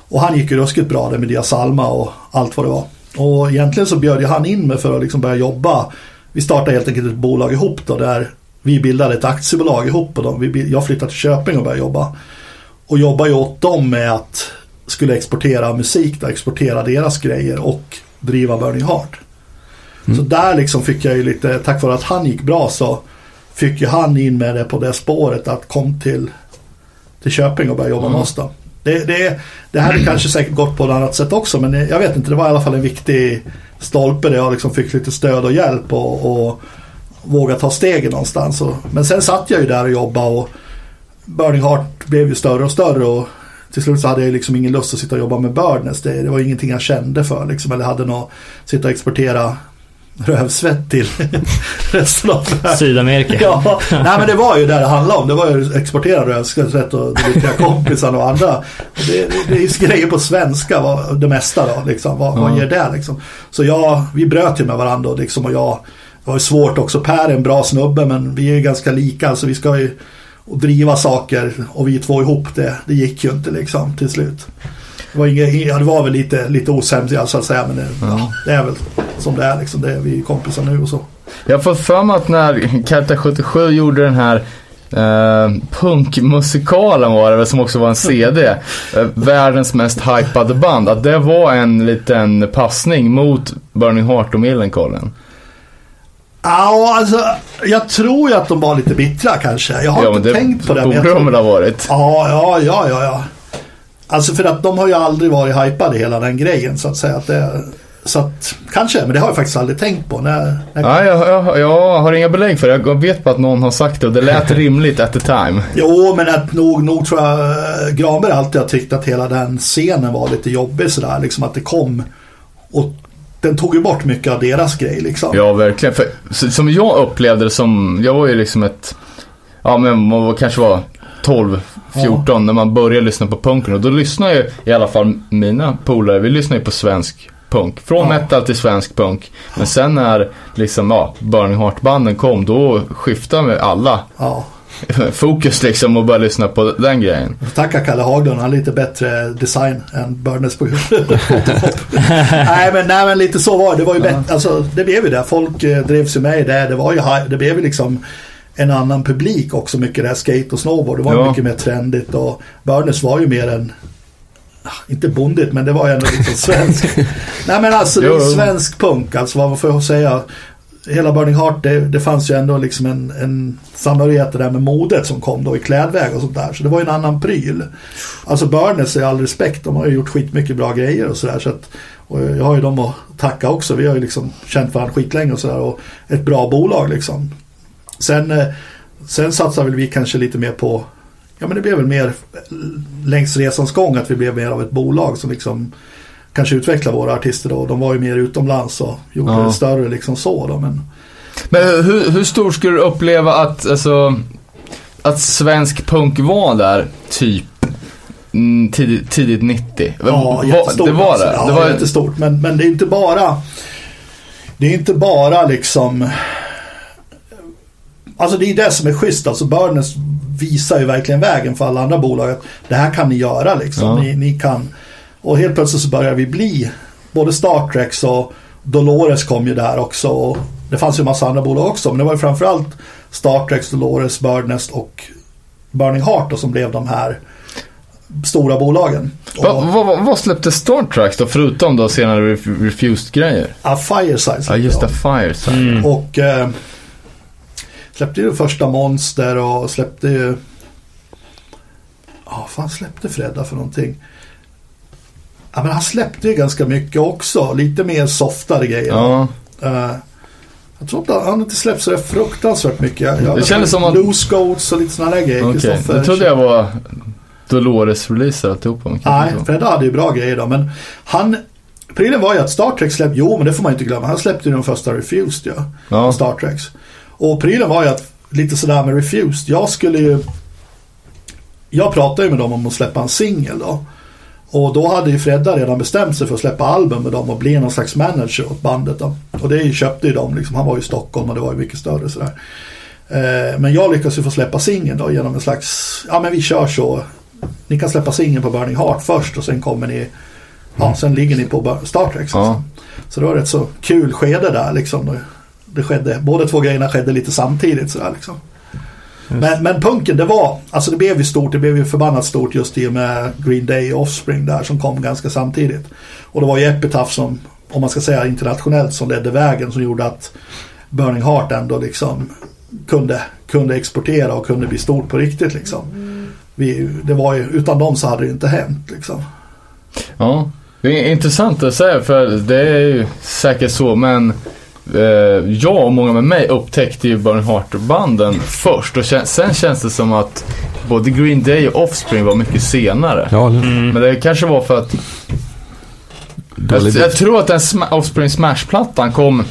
Och han gick ju ruskigt bra där med Dia Salma och allt vad det var. Och egentligen så bjöd ju han in mig för att liksom börja jobba. Vi startade helt enkelt ett bolag ihop då där vi bildade ett aktiebolag ihop. Och då, vi, jag flyttade till Köping och började jobba. Och jobbade ju åt dem med att skulle exportera musik, då, exportera deras grejer och driva Burning Heart. Så där liksom fick jag ju lite, tack vare att han gick bra så fick ju han in med det på det spåret att kom till, till Köping och börja jobba med oss då. Det, det, det hade kanske säkert gått på ett annat sätt också men jag vet inte, det var i alla fall en viktig stolpe där jag liksom fick lite stöd och hjälp och, och våga ta stegen någonstans. Och, men sen satt jag ju där och jobbade och Burning Heart blev ju större och större och till slut så hade jag liksom ingen lust att sitta och jobba med Birdness. Det, det var ingenting jag kände för liksom. Eller hade något, sitta och exportera rövsvett till resten av världen. Sydamerika. Ja, nej men det var ju där det handlade om. Det var ju att exportera rövsvett och det viktiga kompisarna och andra. Och Det, det, det är grejer på svenska, vad- det mesta då. Liksom. Vad, vad ger det liksom? Så jag, vi bröt ju med varandra och, liksom, och jag, det var ju svårt också. Per är en bra snubbe men vi är ju ganska lika. Så vi ska ju och driva saker och vi två ihop det. Det gick ju inte liksom till slut. Det var, inget, ja, det var väl lite, lite osämja så att säga. Men det, ja, det är väl som det är liksom. Det är vi är kompisar nu och så. Jag fått för mig att när Karta 77 gjorde den här eh, punkmusikalen var det väl, som också var en CD. Eh, världens mest hypade band. Att det var en liten passning mot Burning Heart och Millencolin. Ja, alltså jag tror ju att de var lite bittra kanske. Jag har Ja, inte det tänkt på det. men borde de väl ha varit. Ja, ja, ja, ja, ja. Alltså för att de har ju aldrig varit hypade hela den grejen så att säga. Att det, så att, kanske, men det har jag faktiskt aldrig tänkt på. När, när, Ja, jag, jag, jag har inga belägg för det. Jag vet bara att någon har sagt det och det lät rimligt at the time. Jo, men att nog, nog tror jag Granberg alltid har tyckt att hela den scenen var lite jobbig sådär. Liksom att det kom och den tog ju bort mycket av deras grej liksom. Ja, verkligen. För, som jag upplevde det som, jag var ju liksom ett, ja men man var, kanske var 12, 14 när man började lyssna på punken. Och då lyssnade ju i alla fall mina polare, vi lyssnade ju på svensk punk. Från Ja. metal till svensk punk. Men sen när liksom, ja, Burning Heart-banden kom, då skiftade vi alla Ja. fokus liksom och började lyssna på den grejen. Tacka Kalle Haglund, han har lite bättre design än Burners på nej, men, nej men lite så var det. Det var ju bättre, alltså det blev ju det. Folk eh, drevs ju med i det. Det var ju, det blev ju liksom en annan publik också. Mycket det här skate och snowboard. Det var Ja. mycket mer trendigt och Burners var ju mer en ah, inte bondigt men det var ju ändå liksom svensk. Nej men alltså det är svensk punk alltså vad får jag säga. Hela Burning Heart det, det fanns ju ändå liksom en, en samhörighet där med modet som kom då i klädväg och sånt där. Så det var ju en annan pryl. Alltså Burners är all respekt. De har ju gjort skitmycket bra grejer och sådär. Så att, och jag har ju dem att tacka också. Vi har ju liksom känt varandra skitlänge och sådär. Och ett bra bolag liksom. Sen, eh, sen satsar väl vi kanske lite mer på Ja men det blev väl mer längs resans gång att vi blev mer av ett bolag som liksom kanske utvecklar våra artister då. De var ju mer utomlands och gjorde Ja. det större liksom så då. Men Men hur, hur stor skulle du uppleva att, alltså, att svensk punk var där, typ mm, tidigt, tidigt 90? ja, jättestort. Det var alltså. det? Ja, det var, jättestort. Men, men det är inte bara Det är inte bara liksom Alltså det är det som är schysst. Alltså Burners visar ju verkligen vägen för alla andra bolag. Att det här kan ni göra liksom. Ja. Ni, ni kan. Och helt plötsligt så börjar vi bli både Star Trek och Dolores kom ju där också. Och det fanns ju en massa andra bolag också. Men det var ju framförallt Star Trek, Dolores, Birdnest och Burning Heart då, som blev de här stora bolagen. Va, Och, va, va, vad släppte Star Trek då, förutom då senare Ref- Refused-grejer? ja, Fireside. Ja, just det, Fire. Mm. Och eh, släppte ju första Monster och släppte ju... Ja, vad fan släppte Fredda för någonting? Ja, men han släppte ju ganska mycket också. Lite mer softare grejer. Ja. Eh, jag tror inte han inte släppt så fruktansvärt mycket. Jag, Det kändes som att- Loose Goats och lite sådana där grejer. Kristoffer det trodde jag var Dolores-releaser alltihopa. Nej. Fredda hade ju bra grejer då. Men han... Prylen var ju att Star Trek släppte, jo men det får man inte glömma, han släppte ju de första Refused ja. Ja. Star Treks. Och prylen var ju att, lite sådär med Refused, jag skulle ju... Jag pratade ju med dem om att släppa en singel då. Och då hade ju Fredda redan bestämt sig för att släppa album med dem och bli någon slags manager åt bandet då. Och det köpte ju de liksom, han var ju i Stockholm och det var ju mycket större sådär. Eh, men jag lyckades ju få släppa singeln då genom en slags, ja men vi kör så. Ni kan släppa singeln på Burning Heart först och sen kommer ni, ja sen ligger ni på Star Trek. Ja. Så det var ett så kul skede där liksom. Det skedde, båda två grejerna skedde lite samtidigt sådär liksom. Men, men punken det var, alltså det blev ju stort, det blev ju förbannat stort just i och med Green Day och Offspring där som kom ganska samtidigt. Och det var ju Epitaph som, om man ska säga internationellt, som ledde vägen som gjorde att Burning Heart ändå liksom kunde, kunde exportera och kunde bli stort på riktigt liksom. Vi, det var ju, utan dem så hade det inte hänt liksom. Ja, det är intressant att säga för det är ju säkert så men jag och många med mig upptäckte ju Burning Heart-banden först och kän- sen känns det som att både Green Day och Offspring var mycket senare. Ja, eller? Men det kanske var för att jag, jag tror att den Sma- Offspring Smash-plattan kom,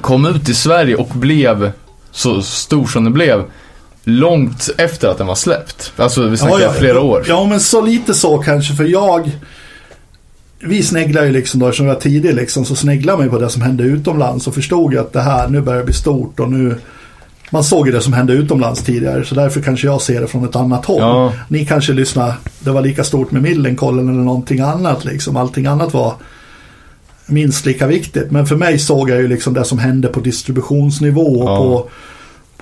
kom ut i Sverige och blev så stor som den blev långt efter att den var släppt. Alltså vi snackar flera år. Ja, men så lite så kanske. För jag... Vi sneglar ju liksom då, eftersom jag var tidig liksom, så sneglar man ju på det som hände utomlands och förstod ju att det här, nu börjar det bli stort och nu... Man såg ju det som hände utomlands tidigare, så därför kanske jag ser det från ett annat håll. Ja. Ni kanske lyssnar, det var lika stort med Millencolin eller någonting annat liksom. Allting annat var minst lika viktigt. Men för mig såg jag ju liksom det som hände på distributionsnivå och Ja. på,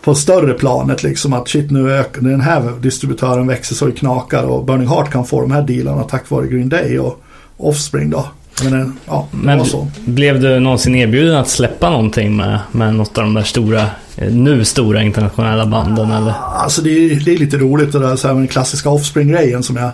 på större planet liksom. Att shit nu ökar den här distributören växer så det knakar och Burning Heart kan få de här dealarna tack vare Green Day och Offspring då. Men ja, Men blev du någonsin erbjuden att släppa någonting med, med något av de där stora, eh, nu stora internationella banden eller? Alltså det är, det är lite roligt det där så här med den klassiska Offspring-grejen som jag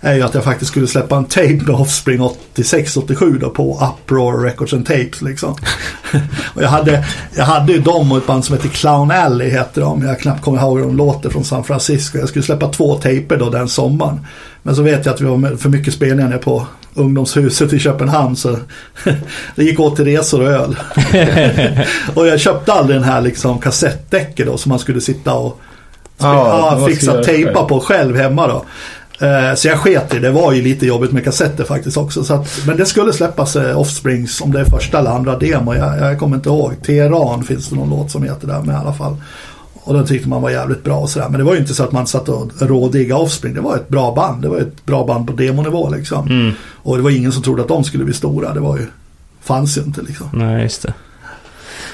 är ju att jag faktiskt skulle släppa en tape med Offspring 86-87 då på Uproar Records and Tapes liksom. och jag hade, jag hade ju dem och ett band som heter Clown Alley heter de. Jag knappt kommer ihåg hur de låter från San Francisco. Jag skulle släppa två tejper då den sommaren. Men så vet jag att vi var för mycket spelningar nere på ungdomshuset i Köpenhamn så det gick åt till resor och öl. och jag köpte aldrig den här liksom kassettdäcket då som man skulle sitta och Ja, ja, fixa tejpa på själv hemma då. Eh, Så jag sket i det. Det var ju lite jobbigt med kassetter faktiskt också. Så att, men det skulle släppas eh, Offsprings om det är första eller andra demo. Jag, jag kommer inte ihåg. Teheran finns det någon låt som heter där med i alla fall. Och den tyckte man var jävligt bra och sådär. Men det var ju inte så att man satt och rådigga Offspring. Det var ett bra band. Det var ett bra band på demonivå liksom. Mm. Och det var ingen som trodde att de skulle bli stora. Det var ju, fanns ju inte liksom. Nej, just det.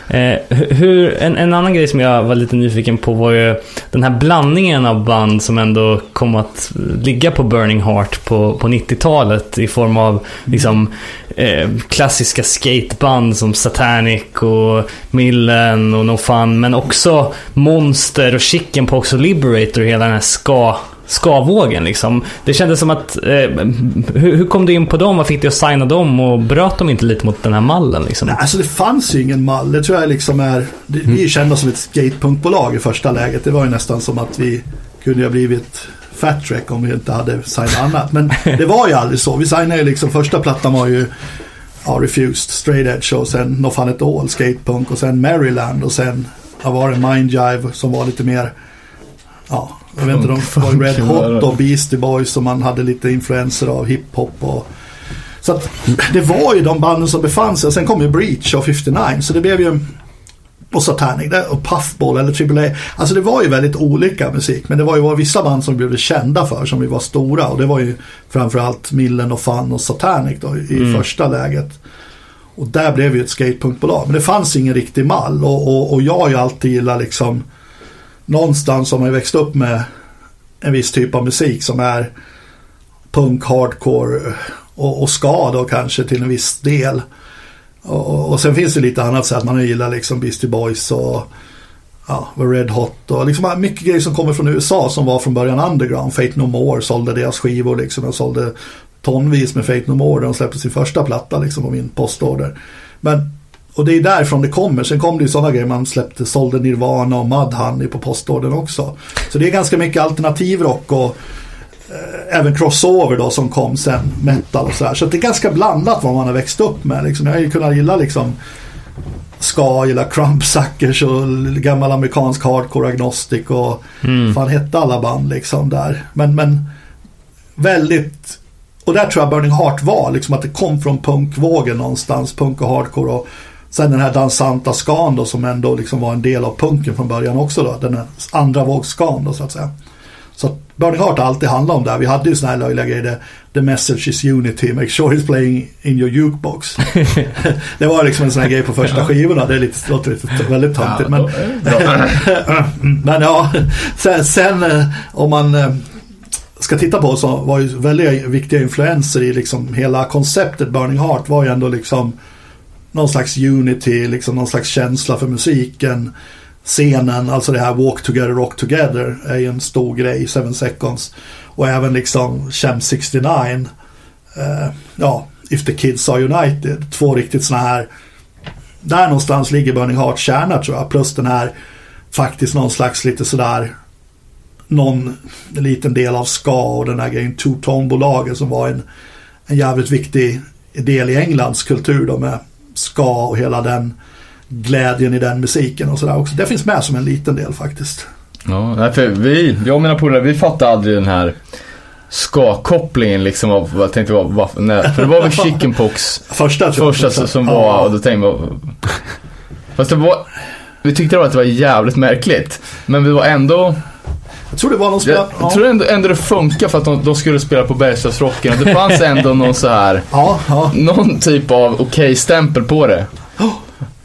Eh, hur, en, en annan grej som jag var lite nyfiken på var ju den här blandningen av band som ändå kom att ligga på Burning Heart på, på 90-talet i form av liksom, eh, klassiska skateband som Satanic och Millen och No Fun men också Monster och Chicken på också Liberator och hela den här ska ska-vågen liksom. Det kändes som att... Eh, hur, hur kom du in på dem? Vad fick dig att signa dem? Och bröt de inte lite mot den här mallen liksom? Nej, alltså det fanns ju ingen mall. Det tror jag liksom är... Det, Vi är ju kända som ett skatepunkbolag i första läget. Det var ju nästan som att vi kunde ha blivit Fat Track om vi inte hade signat annat. Men det var ju aldrig så. Vi signade ju liksom, första plattan var ju ja, Refused, Straight Edge och sen No Fun At All, Skatepunk och sen Maryland och sen ja, var det Mind Jive som var lite mer Ja, jag vet inte, de var Red Hot och Beastie Boys som man hade lite influenser av hiphop och så att det var ju de banden som befann sig. Sen kom ju Breach och 59 så det blev ju och Satanic och Puffball eller Triple A. Alltså det var ju väldigt olika musik. Men det var ju vissa band som vi blev kända för som vi var stora. Och det var ju framförallt Millen och Fun och Satanic då i Mm. första läget. Och där blev ju ett skatepunkbolag. Men det fanns ingen riktig mall. Och, och, och jag har ju alltid gillat liksom någonstans har man ju växt upp med en viss typ av musik som är punk, hardcore eh, och, och ska då kanske till en viss del. Och, och, sen finns det lite annat så att man gillar liksom Beastie Boys och ja, Red Hot och liksom mycket grejer som kommer från USA som var från början underground. Fate No More sålde deras skivor liksom. Jag sålde tonvis med Fate No More när de släppte sin första platta liksom på min postorder. Men, och det är därifrån det kommer. Sen kom det ju sådana grejer man släppte, sålde Nirvana och Mudhoney på postordern också. Så det är ganska mycket alternativrock och eh, även crossover då som kom sen, metal och sådär. Så det är ganska blandat vad man har växt upp med. Liksom. Jag har ju kunnat gilla liksom ska, gilla Crumpsuckers och gammal amerikansk hardcore agnostic och Mm. fan hette alla band liksom där. Men, men väldigt, och där tror jag Burning Heart var, liksom att det kom från punkvågen någonstans, punk och hardcore och sen den här dansanta skan då som ändå liksom var en del av punken från början också då, den här andra vågskan då så att säga. Så att Burning Heart har alltid handlat om det här. Vi hade ju såna här löjliga grejer. där, The message is unity, make sure it's playing in your jukebox. det var liksom en sån här grej på första skivorna. Det är lite, låter lite väldigt töntigt. men, men ja, sen, sen eh, om man eh, ska titta på så var ju väldigt viktiga influenser i liksom hela konceptet Burning Heart var ju ändå liksom någon slags unity, liksom någon slags känsla för musiken. Scenen, alltså det här Walk Together, Rock Together är ju en stor grej, Seven Seconds. Och även liksom Chem 69. Eh, ja, If the Kids Are United. Två riktigt sådana här. Där någonstans ligger Burning Heart kärna tror jag. Plus den här faktiskt någon slags lite sådär någon liten del av ska och den här grejen Two Tone-bolaget som var en, en jävligt viktig del i Englands kultur då med ska och hela den glädjen i den musiken och sådär också. Det finns med som en liten del faktiskt. Ja, för vi, jag och mina polare, vi fattade aldrig den här ska-kopplingen liksom av vad jag tänkte var, vad, nej, för det var väl chickenpox Första första som, var, och då tänkte man, fast det var, vi tyckte att det var jävligt märkligt. Men vi var ändå, Jag tror det var någon som... jag ja. tror ändå, ändå det funkar för att de, de skulle spela på Bergslagsrocken det fanns ändå någon så här Ja, ja. någon typ av okej-stämpel på det.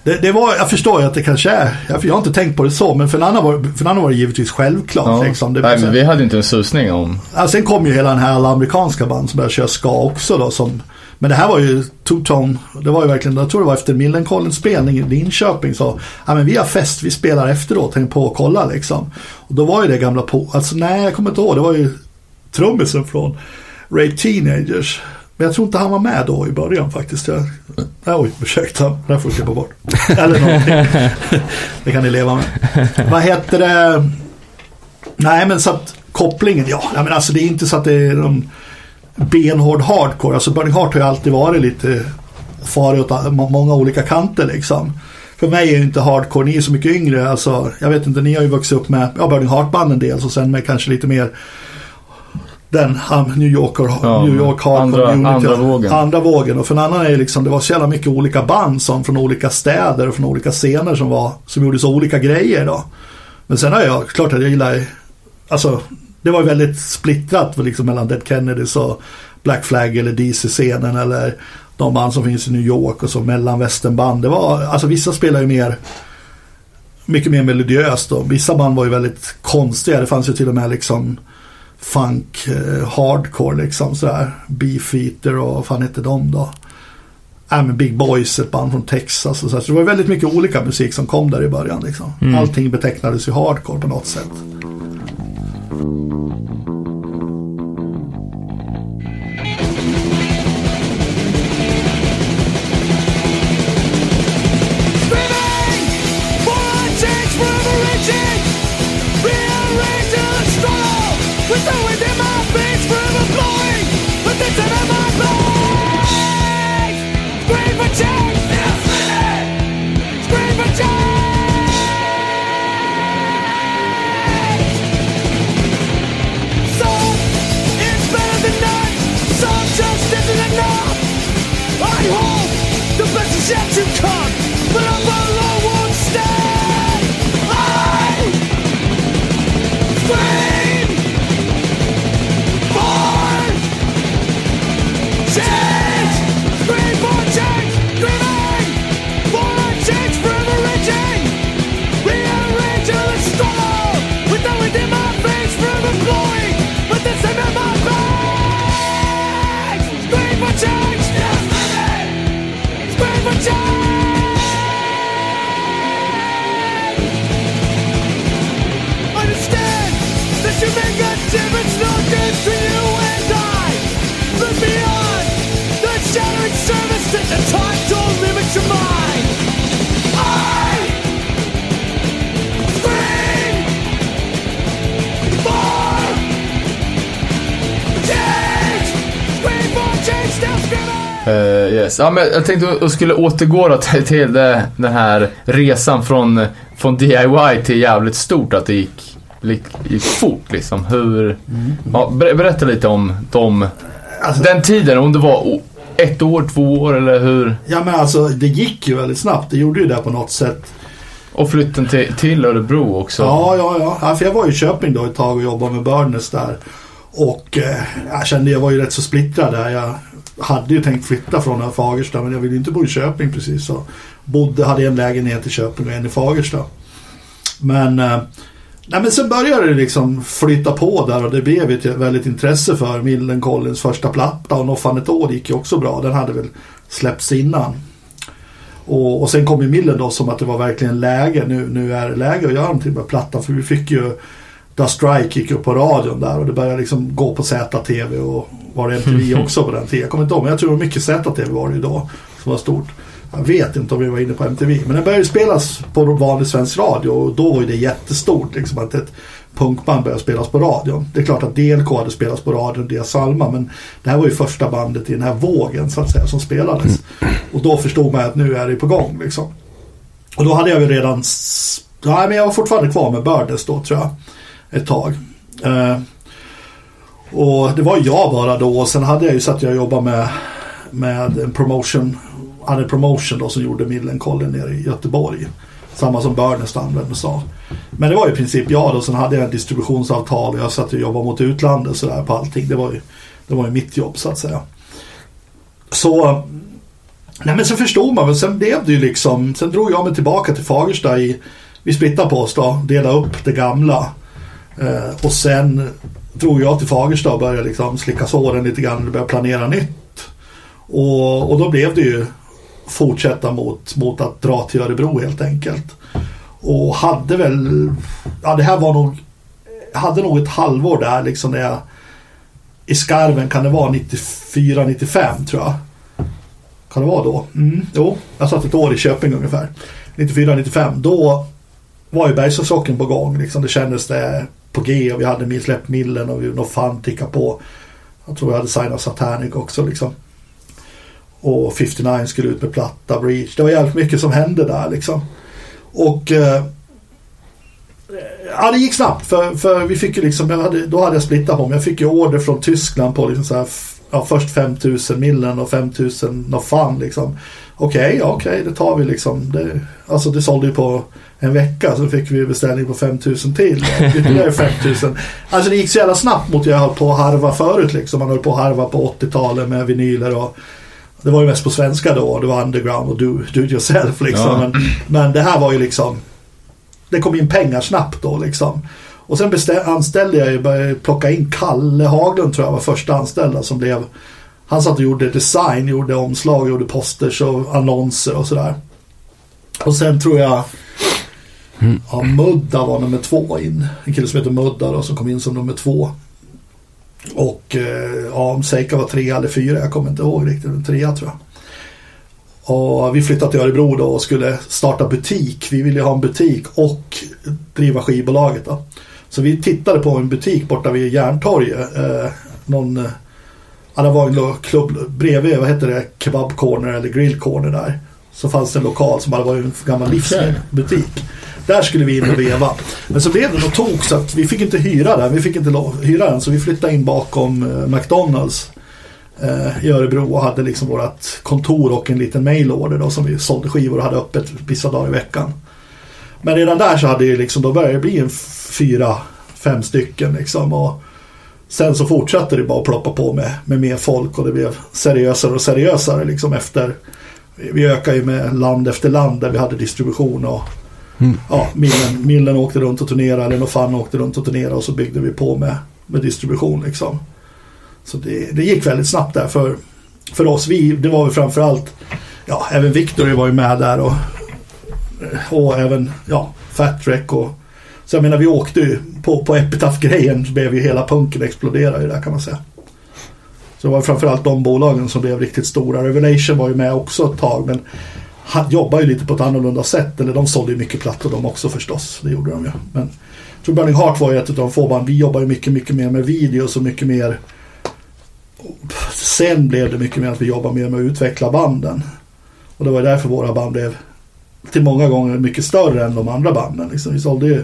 Det, det var, jag förstår ju att det kanske är, jag, jag har inte tänkt på det så, men för en annan var, för en annan var det givetvis självklart. Liksom. Det, Nej, men vi hade inte en susning om. ja, sen kom ju hela den här alla amerikanska band som började köra ska också då. Som, men det här var ju two-tone, det var ju verkligen, jag tror det var efter Millencolins spelning i Linköping så, ja men vi har fest, vi spelar efteråt, häng på och kolla liksom. Och då var ju det gamla på, alltså nej jag kommer inte ihåg, det var ju trummisen från Ray Teenagers. Men jag tror inte han var med då i början faktiskt. Jag, nej, oj, ursäkta, det här får jag klippa bort. Eller någonting. det kan ni leva med. Vad heter det? Nej, men så att kopplingen, ja, men alltså det är inte så att det är någon benhård hardcore. Alltså Burning Heart har ju alltid varit lite farit åt många olika kanter liksom. För mig är ju inte hardcore, ni är så mycket yngre. Alltså, jag vet inte, ni har ju vuxit upp med ja, Burning Heart-banden dels och sen med kanske lite mer den um, New Yorker, Ja, New York hardcore andra- andra vågen. Andra vågen. Och för en annan är det liksom, det var så jävla mycket olika band som från olika städer och från olika scener som var, som gjorde så olika grejer då. Men sen har jag, klart att jag gillar, alltså det var väldigt splittrat liksom mellan Dead Kennedys och Black Flag eller DC-scenen eller de band som finns i New York och så mellanvästernband. Det var, alltså vissa spelar ju mer mycket mer melodiöst och vissa band var ju väldigt konstiga. Det fanns ju till och med liksom funk, eh, hardcore liksom sådär. Beefeater och vad fan hette de då? Äh, men Big Boys, ett band från Texas och så, så det var väldigt mycket olika musik som kom där i början liksom. Allting betecknades ju hardcore på något sätt. Thank you. To come, Eh, yes. ja, men jag tänkte att jag skulle återgå då till, det, den här resan från, från DIY till jävligt stort. Att det gick, gick, fort liksom. Hur, ja, ber, berätta lite om de, Alltså- den tiden. Om det var ett år, två år eller hur? Ja men alltså det gick ju väldigt snabbt. Det gjorde ju det på något sätt. Och flytten till, till Örebro också. Ja, ja, ja. ja för jag var i Köping då ett tag och jobbade med Burners där. Och eh, jag kände jag var ju rätt så splittrad där. Jag hade ju tänkt flytta från Fagersta men jag ville inte bo i Köping precis. Så bodde, hade en lägenhet i Köping och en i Fagersta. Men, eh, nej, men sen började det liksom flytta på där och det blev ett väldigt intresse för Millencolins första platta och Noffan ett år gick ju också bra. Den hade väl släppts innan. Och, och sen kom ju Millen då som att det var verkligen läge. Nu, nu är det läge att göra någonting med plattan. För vi fick ju Da Strike gick upp på radion där och det började liksom gå på ZTV och var det MTV också på den tiden. Jag kommer inte ihåg men jag tror det var mycket ZTV var det ju då som var stort. Jag vet inte om vi var inne på MTV men den började spelas på vanlig svensk radio och då var ju det jättestort liksom att ett punkband började spelas på radion. Det är klart att DLK hade spelats på radion, Dia Salma men det här var ju första bandet i den här vågen så att säga som spelades. Och då förstod man att nu är det på gång liksom. Och då hade jag ju redan, nej men jag var fortfarande kvar med Burdens då tror jag. Ett tag. Eh, och det var jag bara då och sen hade jag ju så att jag jobbade med, med en promotion, hade en promotion då som gjorde Millencolin nere i Göteborg. Samma som Burnest använde sig av. Men det var ju i princip jag då. Sen hade jag ett distributionsavtal och jag satt och jobbade mot utlandet och sådär på allting. Det var, ju, det var ju mitt jobb så att säga. Så Nej men så förstod man väl, sen blev det ju liksom, sen drog jag mig tillbaka till Fagersta i, vi splittade på oss då, delade upp det gamla. Eh, och sen drog jag till Fagersta och började liksom slicka såren lite grann och började planera nytt. Och, och då blev det ju fortsätta mot, mot att dra till Örebro helt enkelt. Och hade väl, ja det här var nog, hade nog ett halvår där liksom när jag i skarven kan det vara 94-95 tror jag. Kan det vara då? Mm, jo, jag satt ett år i Köping ungefär. 94-95. Då var ju Bergslagsrocken på gång. Liksom. Det kändes det på G och vi hade min släpp Millen och vi något fan ticka på. Jag tror jag hade signat Satanic också liksom. Och 59 skulle ut med platta, Breach. Det var jävligt mycket som hände där liksom. Och eh, Ja det gick snabbt för, för vi fick ju liksom, jag hade, då hade jag splittat på mig. Jag fick ju order från Tyskland på liksom så här, ja, först 5000 millen och 5000 något fan liksom. Okej, ja, okej det tar vi liksom. Det, alltså det sålde ju på en vecka så fick vi beställning på 5000 till. Ytterligare 5000. Alltså det gick så jävla snabbt mot jag höll på att harva förut liksom. Man höll på att harva på 80-talet med vinyler och det var ju mest på svenska då. Det var underground och do, do it yourself liksom. Ja. Men, men det här var ju liksom det kom in pengar snabbt då liksom. Och sen anställde jag ju, började plocka in Kalle Haglund tror jag var första anställda som blev han satt och gjorde design, gjorde omslag, gjorde posters och annonser och sådär. Och sen tror jag Ja, Mudda var nummer två in. En kille som heter Mudda då, som kom in som nummer två. Och eh, ja, om Seika var tre eller fyra, jag kommer inte ihåg riktigt, men trea tror jag. Och vi flyttade till Örebro då och skulle starta butik. Vi ville ha en butik och driva skivbolaget då. Så vi tittade på en butik borta vid Järntorget. Eh, någon, eh, eh, ja, det var en klubb bredvid, vad heter det, Kebab Corner eller Grill Corner där. Så fanns det en lokal som bara var en gammal livsmedelsbutik. Där skulle vi in och veva. Men så blev det nog tok så att vi fick inte hyra den. Vi fick inte hyra den så vi flyttade in bakom eh, McDonalds eh, i Örebro och hade liksom vårt kontor och en liten mailorder då som vi sålde skivor och hade öppet vissa dagar i veckan. Men redan där så hade det liksom, då började det bli en fyra, fem stycken liksom. Och sen så fortsatte det bara att ploppa på med, med mer folk och det blev seriösare och seriösare liksom efter. Vi ökade ju med land efter land där vi hade distribution och ja, Millen, Millen åkte runt och turnerade, eller Nofan åkte runt och turnerade och så byggde vi på med, med distribution liksom. Så det, det gick väldigt snabbt där för, för oss. Vi, det var väl framförallt, ja även Victor var ju med där och, och även ja, Fat Wreck och så jag menar vi åkte ju på, på Epitaph-grejen så blev ju hela punken explodera ju där kan man säga. Så det var framförallt de bolagen som blev riktigt stora. Revelation var ju med också ett tag men han jobbar ju lite på ett annorlunda sätt. Eller de sålde ju mycket plattor de också förstås. Det gjorde de ju. Men jag tror Burning Heart var ju ett av de få band. Vi jobbar ju mycket, mycket mer med videos och mycket mer Sen blev det mycket mer att vi jobbade mer med att utveckla banden. Och det var därför våra band blev till många gånger mycket större än de andra banden. Liksom. Vi sålde ju,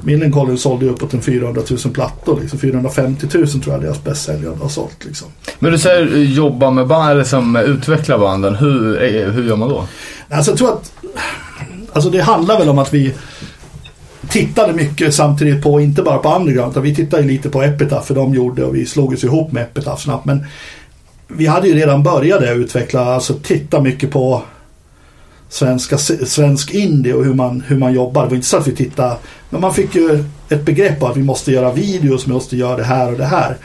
Millencolin sålde ju uppåt en 400 000 plattor. Liksom. 450 000 tror jag deras bästsäljare har sålt. Liksom. Men du säger eh, jobba med band, eller som utvecklar banden. Hur, eh, hur gör man då? Alltså jag tror att alltså det handlar väl om att vi tittade mycket samtidigt på, inte bara på underground, utan vi tittade lite på Epitaph för de gjorde och vi slog oss ihop med Epitaph snabbt. Men vi hade ju redan börjat utveckla, alltså titta mycket på svenska, svensk indie och hur man, hur man jobbar. Det var inte så att vi tittade, men man fick ju ett begrepp att vi måste göra videos, vi måste göra det här och det här.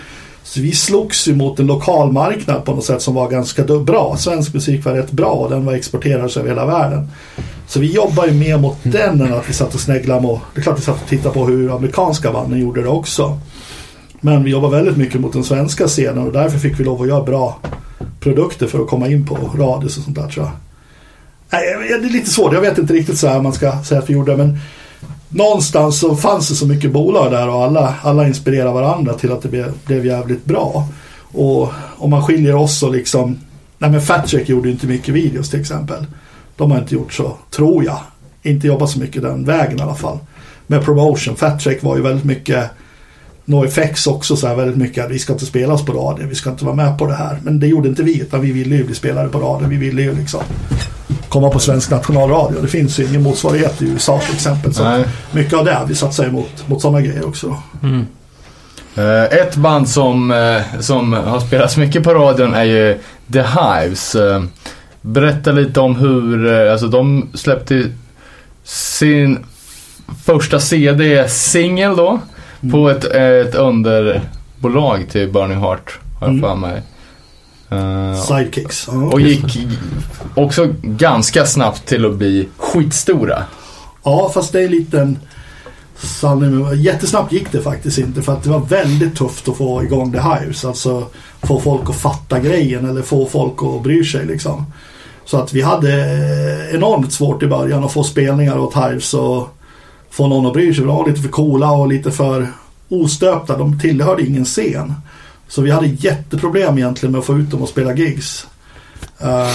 Så vi slogs ju mot en lokal marknad på något sätt som var ganska bra. Svensk musik var rätt bra och den var exporterad över hela världen. Så vi jobbar ju mer mot den än att vi satt och sneglade på, det är klart vi satt och tittade på hur amerikanska banden gjorde det också. Men vi jobbar väldigt mycket mot den svenska scenen och därför fick vi lov att göra bra produkter för att komma in på radios och sånt där tror jag. Nej, det är lite svårt, jag vet inte riktigt så här man ska säga att vi gjorde men någonstans så fanns det så mycket bolag där och alla, alla inspirerade varandra till att det blev, blev jävligt bra. Och om man skiljer oss så liksom, nej men Fatcheck gjorde ju inte mycket videos till exempel. De har inte gjort så, tror jag. Inte jobbat så mycket den vägen i alla fall. Med promotion, Fatcheck var ju väldigt mycket NoFX också så här väldigt mycket att vi ska inte spelas på radio, vi ska inte vara med på det här. Men det gjorde inte vi, utan vi ville ju bli spelade på radio, vi ville ju liksom komma på svensk nationalradio. Det finns ju ingen motsvarighet i USA till exempel. Så Nej. mycket av det, vi satsar emot mot sådana grejer också. Eh, ett band som, eh, som har spelats mycket på radion är ju The Hives. Eh, berätta lite om hur, alltså de släppte sin första CD-singel då. På ett, ett underbolag till Burning Heart, har jag Mm. för mig. Eh, Sidekicks. Ja. och gick också ganska snabbt till att bli skitstora. Ja, fast det är lite sanning. Jättesnabbt gick det faktiskt inte för att det var väldigt tufft att få igång The Hives. Alltså få folk att fatta grejen eller få folk att bry sig liksom. Så att vi hade eh, enormt svårt i början att få spelningar åt Hives och få någon att bry sig. De var lite för coola och lite för ostöpta. De tillhörde ingen scen. Så vi hade jätteproblem egentligen med att få ut dem och spela gigs. Eh,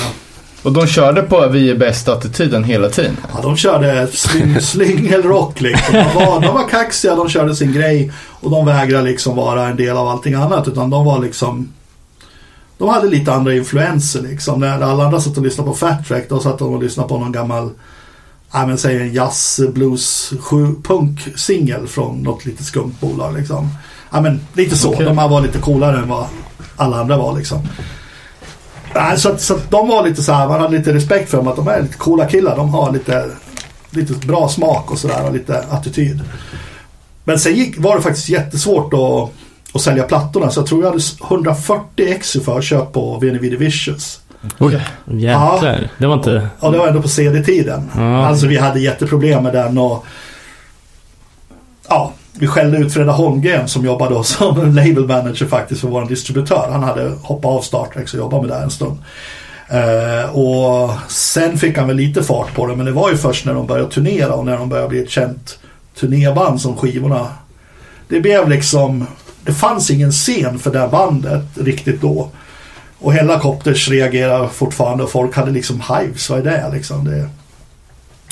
Och de körde på Vi är bäst-attityden hela tiden. Ja, de körde sling, slingelrock liksom. De var, de var kaxiga, de körde sin grej och de vägrade liksom vara en del av allting annat. Utan de var liksom De hade lite andra influenser liksom. När alla andra satt och lyssnade på Fat Track då satt de och lyssnade på någon gammal Ja men säg en jazz, blues, punk singel från något litet skumt bolag liksom. Ja men lite så. Okej. De här var lite coolare än vad alla andra var liksom. Nej, så, att, så att de var lite så här, man hade lite respekt för dem att de är lite coola killar. De har lite, lite bra smak och sådär och lite attityd. Men sen gick, var det faktiskt jättesvårt att, att sälja plattorna. Så jag tror jag hade 140 ex i förköp på VNV Divisions. Oj. Jäklar. Det var inte... Ja, det var ändå på CD-tiden. Ja. Alltså vi hade jätteproblem med den och ja, vi skällde ut Freda Holmgren som jobbade som label manager faktiskt för vår distributör. Han hade hoppat av Star Trek och jobbat med det här en stund. Uh, och sen fick han väl lite fart på det men det var ju först när de började turnera och när de började bli ett känt turnéband som skivorna. Det blev liksom, det fanns ingen scen för det här bandet riktigt då. Och Hellacopters reagerar fortfarande och folk hade liksom hives, vad är det liksom? Det,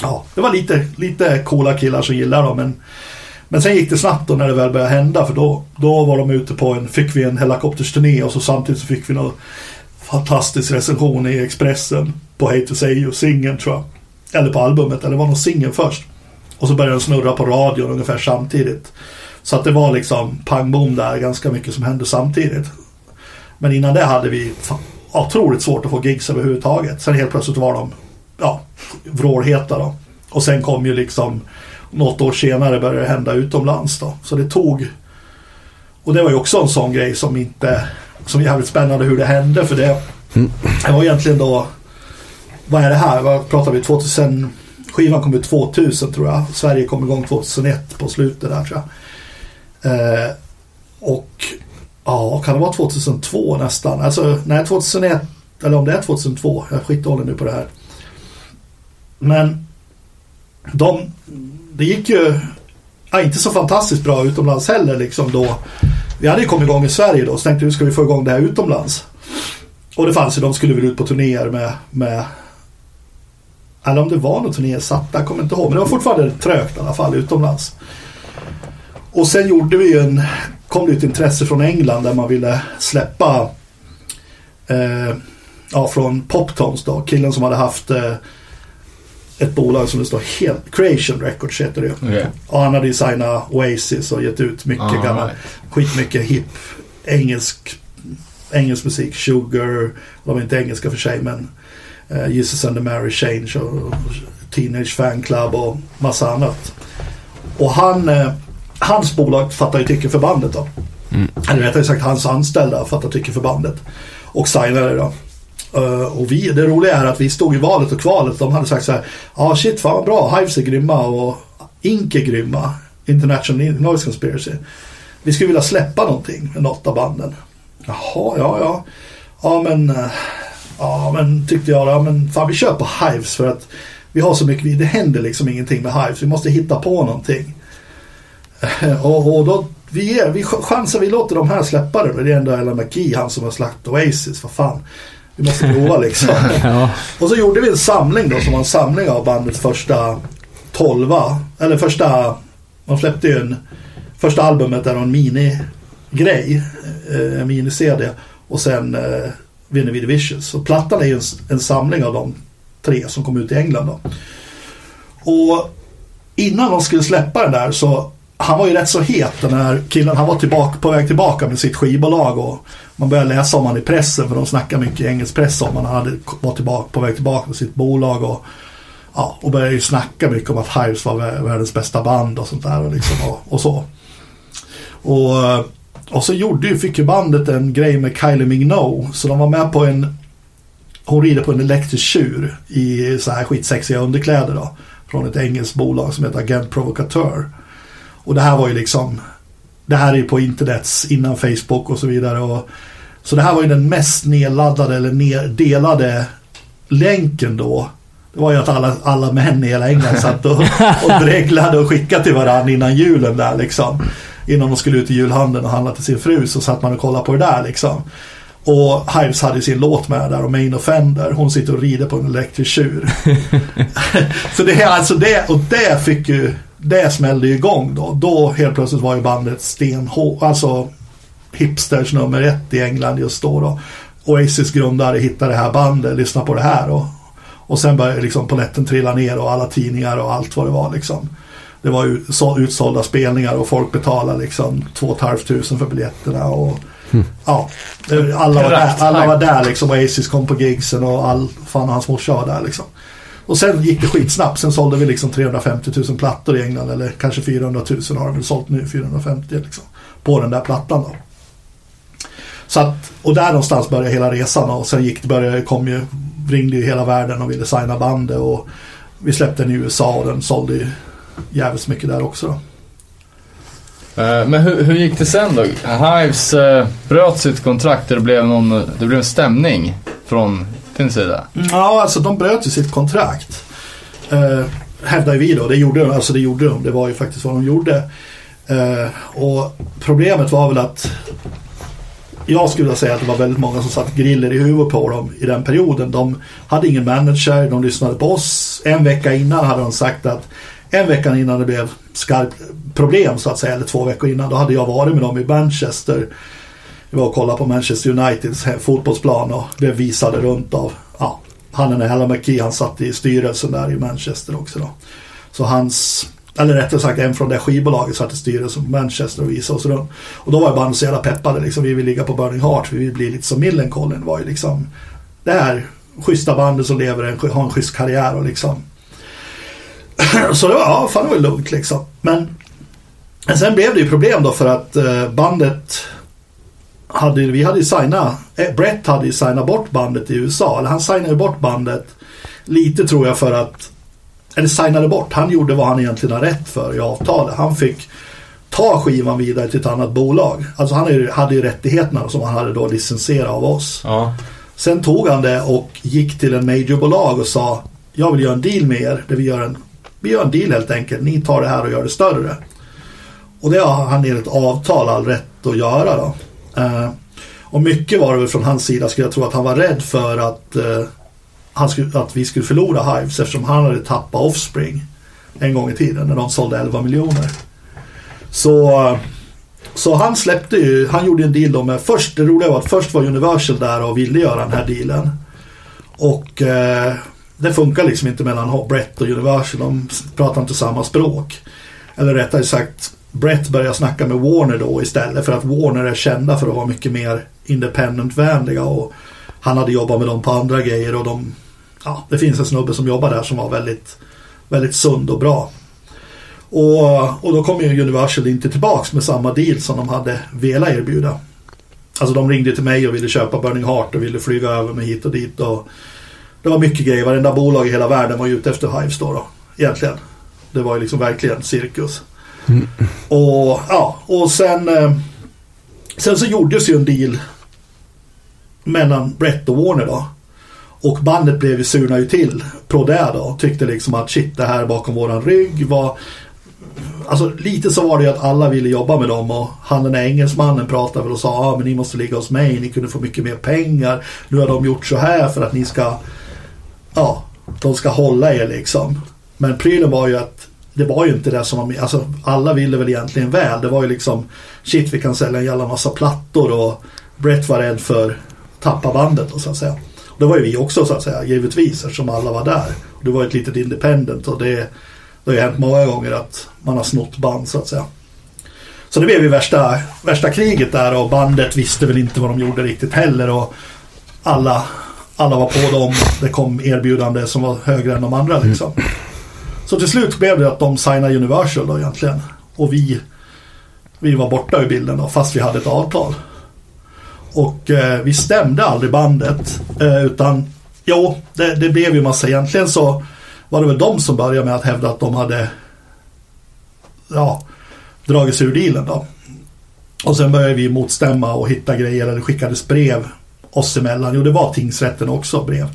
ja, det var lite, lite coola killar som gillade dem men men sen gick det snabbt då när det väl började hända för då, då var de ute på en, fick vi en helikoptersturné och så samtidigt så fick vi någon fantastisk recension i Expressen på Hate to say you, singeln tror jag. Eller på albumet, eller det var nog singeln först. Och så började den snurra på radion ungefär samtidigt. Så att det var liksom pang bom där, ganska mycket som hände samtidigt. Men innan det hade vi otroligt svårt att få gigs överhuvudtaget. Sen helt plötsligt var de ja, vrålheta då. Och sen kom ju liksom något år senare började det hända utomlands då. Så det tog och det var ju också en sån grej som inte som är jävligt spännande hur det hände för det det var egentligen då vad är det här? Vad pratar vi? 2000 skivan kom ut 2000 tror jag. Sverige kom igång 2001 på slutet där tror jag. Eh, och ja, kan det vara 2002 nästan? Alltså nej 2001 eller om det är 2002. Jag är skitdålig nu på det här. Men de, det gick ju ja, inte så fantastiskt bra utomlands heller liksom då. Vi hade ju kommit igång i Sverige då, så tänkte vi ska vi få igång det här utomlands. Och det fanns ju, de skulle väl ut på turnéer med, med eller om det var någon turné satt, jag kommer inte ihåg. Men det var fortfarande trögt i alla fall utomlands. Och sen gjorde vi ju en, kom det ett intresse från England där man ville släppa eh, ja, från Poptones då, killen som hade haft eh, ett bolag som det står helt, Creation Records heter det Okej. Och han hade ju signat Oasis och gett ut mycket Ah, gammal, right. skitmycket hip, engelsk, engelsk musik, Sugar, de är inte engelska för sig men eh, Jesus and the Mary Change och, och Teenage Fan Club och massa annat. Och han, eh, hans bolag fattar ju tycke för bandet då. Eller rättare sagt hans anställda fattar tycke för bandet. Och signade då. Eh, och vi, det roliga är att vi stod i valet och kvalet. De hade sagt så här. Ja ah, shit fan vad bra. Hives är grymma och Ink är grymma. International Noise Conspiracy. Vi skulle vilja släppa någonting med något av banden. Jaha, ja, ja. Ja, men... Eh, ja, men tyckte jag. Ja, men fan vi kör på Hives för att vi har så mycket. Det händer liksom ingenting med Hives. Vi måste hitta på någonting. Eh, och, och då, vi, ger, vi chansar, vi låter de här släppa det. Det är ändå Ella McKee, han som har slagit Oasis. Vad fan. Vi måste prova liksom. Ja. Och så gjorde vi en samling då som var en samling av bandets första tolva. Eller första, de släppte ju en, första albumet är en minigrej. eh, En mini-CD. Och sen eh, Vinner the Vicious. Och plattan är ju en, en samling av de tre som kom ut i England då. Och innan de skulle släppa den där så han var ju rätt så het den här killen. Han var tillbaka, på väg tillbaka med sitt skivbolag och man började läsa om han i pressen för de snackar mycket i engelsk press om han. Han hade, var tillbaka, på väg tillbaka med sitt bolag och, ja, och började ju snacka mycket om att Hives var världens bästa band och sånt där och, liksom, och, och så. Och, och så gjorde ju, fick ju bandet en grej med Kylie Minogue så de var med på en hon rider på en elektrisk tjur i så här skitsexiga underkläder då. Från ett engelskt bolag som heter Agent Provocateur. Och det här var ju liksom det här är ju på internets innan Facebook och så vidare. Och, så det här var ju den mest nedladdade eller neddelade länken då. Det var ju att alla, alla män i hela England satt och, och dreglade och skickade till varandra innan julen där liksom. Innan de skulle ut i julhandeln och handla till sin fru så satt man och kollade på det där liksom. Och Hives hade sin låt med där och Main Offender. Hon sitter och rider på en elektrisk tjur. så det är alltså det, och det fick ju, det smällde ju igång då. Då helt plötsligt var ju bandet stenhårt, alltså hipsters nummer ett i England just då. då. Oasis grundare hittade det här bandet, lyssna på det här och, och sen började liksom polletten trilla ner och alla tidningar och allt vad det var liksom. Det var ju utsålda spelningar och folk betalade liksom 2 500 för biljetterna och ja, det- alla var där, alla var där liksom. Oasis kom på gigsen och all, fan och hans morsa var där liksom. Och sen gick det skitsnabbt. Sen sålde vi liksom 350 000 plattor i England. Eller kanske 400 000 har de väl sålt nu. 450 liksom. På den där plattan då. Så att, och där någonstans började hela resan. Och sen gick det, började, kom ju, ringde ju hela världen och ville signa bandet. Och vi släppte den i USA och den sålde ju jävligt mycket där också. Då. Eh, men hur, hur gick det sen då? Hives eh, bröt sitt kontrakt och det blev, någon, det blev en stämning från din sida. Ja, alltså de bröt ju sitt kontrakt. Eh, hävdar ju vi då. Det gjorde de. Alltså det gjorde de. Det var ju faktiskt vad de gjorde. Eh, och problemet var väl att jag skulle säga att det var väldigt många som satt griller i huvudet på dem i den perioden. De hade ingen manager, de lyssnade på oss. En vecka innan hade de sagt att en vecka innan det blev skarpt problem så att säga, eller två veckor innan, då hade jag varit med dem i Manchester. Vi var och kollade på Manchester Uniteds fotbollsplan och blev visade runt av, ja, han den Hella McKee, han satt i styrelsen där i Manchester också då. Så hans, eller rättare sagt en från det skivbolaget satt i styrelsen på Manchester och visade oss runt. Och då var ju bandet så jävla peppade liksom, vi vill ligga på Burning Heart, vi vill bli lite som Millencolin var ju liksom det här schyssta bandet som lever en, har en schysst karriär och liksom så det var, ja, fan det var lugnt liksom. Men men sen blev det ju problem då för att eh, bandet hade, vi hade ju signat, eh, Brett hade ju signat bort bandet i USA. Eller han signade bort bandet lite tror jag för att, eller signade bort, han gjorde vad han egentligen har rätt för i avtalet. Han fick ta skivan vidare till ett annat bolag. Alltså han hade ju rättigheterna som han hade då licensierat av oss. Ja. Sen tog han det och gick till en majorbolag och sa Jag vill göra en deal med er där vi gör en Vi gör en deal helt enkelt. Ni tar det här och gör det större. Och det har han enligt avtal all rätt att göra då. Eh, och mycket var det väl från hans sida skulle jag tro att han var rädd för att, eh, han skulle, att vi skulle förlora Hives eftersom han hade tappat Offspring en gång i tiden när de sålde 11 miljoner. Så, eh, så han släppte ju, han gjorde en deal då med, först, det roliga var att först var Universal där och ville göra den här dealen. Och eh, det funkar liksom inte mellan Brett och Universal, de pratar inte samma språk. Eller rättare sagt, Brett började snacka med Warner då istället för att Warner är kända för att vara mycket mer independent-vänliga och han hade jobbat med dem på andra grejer och de, ja, det finns en snubbe som jobbar där som var väldigt, väldigt sund och bra. Och, och då kom ju Universal inte tillbaks med samma deal som de hade velat erbjuda. Alltså de ringde till mig och ville köpa Burning Heart och ville flyga över mig hit och dit. Och det var mycket grejer. Varenda bolag i hela världen var ute efter Hives då, då egentligen. Det var ju liksom verkligen cirkus. Och ja, och sen eh, Sen så gjordes ju en deal mellan Brett och Warner då. Och bandet blev ju surna ju till på det då. Tyckte liksom att shit det här bakom våran rygg var Alltså lite så var det ju att alla ville jobba med dem och han den där engelsmannen pratade väl och sa ah, men ni måste ligga hos mig, ni kunde få mycket mer pengar. Nu har de gjort så här för att ni ska Ja, de ska hålla er liksom. Men prylen var ju att det var ju inte det som var med alltså alla ville väl egentligen väl. Det var ju liksom shit vi kan sälja en jävla massa plattor och Brett var rädd för tappa bandet och så att säga. Och det var ju vi också så att säga, givetvis eftersom alla var där. Och det var ett litet independent och det, det har ju hänt många gånger att man har snott band så att säga. Så det blev ju värsta, värsta kriget där och bandet visste väl inte vad de gjorde riktigt heller och alla, alla var på dem. Det kom erbjudande som var högre än de andra liksom. Så till slut blev det att de signade Universal då egentligen. Och vi, vi var borta ur bilden då, fast vi hade ett avtal. Och eh, vi stämde aldrig bandet. Eh, utan, jo, det, det blev ju massa. Egentligen så var det väl de som började med att hävda att de hade ja, dragit sig ur dealen då. Och sen började vi motstämma och hitta grejer. Eller skickades brev oss emellan. Jo, det var tingsrätten också brev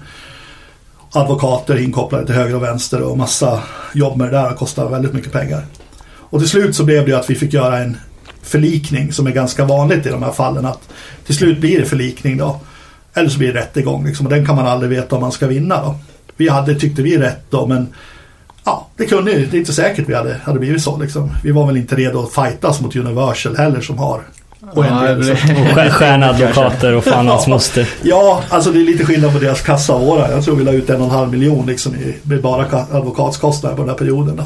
advokater inkopplade till höger och vänster och massa jobb med det där kostar väldigt mycket pengar. Och till slut så blev det ju att vi fick göra en förlikning som är ganska vanligt i de här fallen. Att till slut blir det förlikning då. Eller så blir det rättegång liksom. Och den kan man aldrig veta om man ska vinna då. Vi hade, tyckte vi, rätt då men ja, det kunde ju, det är inte säkert vi hade, hade blivit så liksom. Vi var väl inte redo att fightas mot Universal heller som har och en del, stjärnadvokater och fan hans moster. Ja, alltså det är lite skillnad på deras kassa och våra. Jag tror vi la ut en och en halv miljon liksom i med bara ka- advokatskostnader på den här perioden. Då.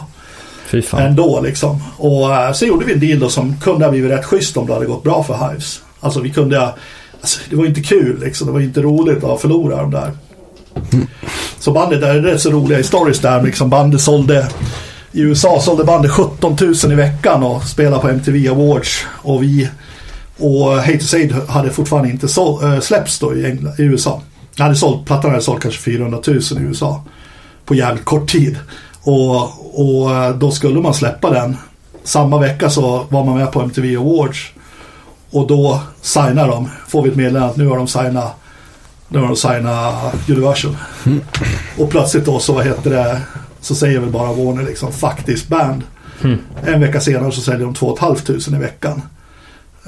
Fy fan. Ändå liksom. Och äh, så gjorde vi en deal då som kunde ha blivit rätt schysst om det hade gått bra för Hives. Alltså vi kunde, alltså, det var inte kul liksom. Det var inte roligt att förlora de där. Så bandet, där är rätt så roliga stories där liksom. Bandet sålde i USA sålde bandet 17 000 i veckan och spelade på MTV Awards. Och vi och Hate to Say It hade fortfarande inte så, äh, släppts då i, England, i USA. Jag hade sålt, plattan hade sålt kanske 400 000 i USA. På jävligt kort tid. Och, och äh, då skulle man släppa den. Samma vecka så var man med på MTV Awards. Och då signar de. Får vi ett meddelande att nu har de signat nu har de signat Universal. Och plötsligt då så vad heter det så säger väl bara Warner liksom faktiskt band. En vecka senare så säljer de 2 500 i veckan.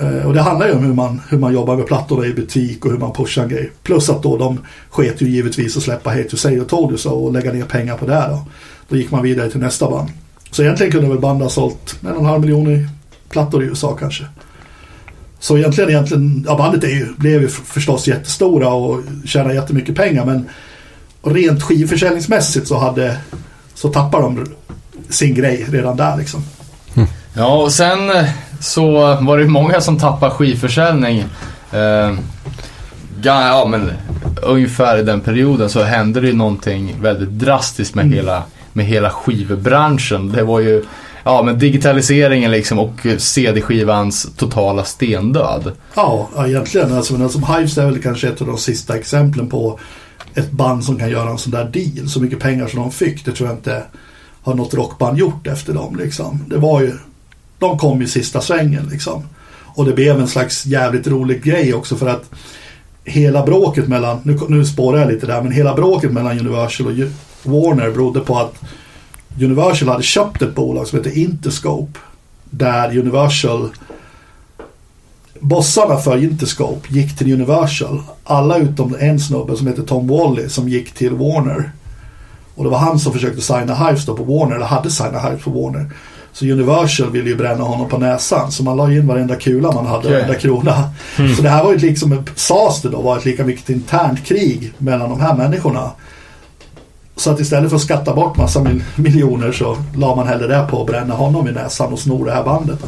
Eh, och det handlar ju om hur man, hur man jobbar med plattorna i butik och hur man pushar grejer. Plus att då de sket ju givetvis att släppa Hate to Say och Told You So och lägga ner pengar på det då. Då gick man vidare till nästa band. Så egentligen kunde väl band ha sålt en och en halv miljon i plattor i USA kanske. Så egentligen, egentligen ja bandet är ju, blev ju förstås jättestora och tjänade jättemycket pengar men rent skivförsäljningsmässigt så hade så tappade de sin grej redan där liksom. Ja, och sen eh, så var det många som tappade skivförsäljning. Eh, ja, men ungefär i den perioden så hände det ju någonting väldigt drastiskt med, hela, med hela skivbranschen. Det var ju ja, men digitaliseringen liksom och CD-skivans totala stendöd. Ja, ja egentligen. Alltså, men alltså, Hives är väl kanske ett av de sista exemplen på ett band som kan göra en sån där deal. Så mycket pengar som de fick, det tror jag inte har något rockband gjort efter dem. Liksom. Det var ju, de kom i sista svängen liksom. Och det blev en slags jävligt rolig grej också för att hela bråket mellan, nu, nu spårar jag lite där, men hela bråket mellan Universal och Warner berodde på att Universal hade köpt ett bolag som heter Interscope där Universal Bossarna för Interscope gick till Universal. Alla utom en snubbe som heter Tom Wally som gick till Warner. Och det var han som försökte signa Hives då på Warner, eller hade signat Hives på Warner. Så Universal ville ju bränna honom på näsan. Så man la in varenda kula man hade, Okej. varenda krona. Så det här var ju liksom, sades det då, var ett lika mycket internt krig mellan de här människorna. Så att istället för att skatta bort massa mil- miljoner så la man hellre det på att bränna honom i näsan och sno det här bandet. Då.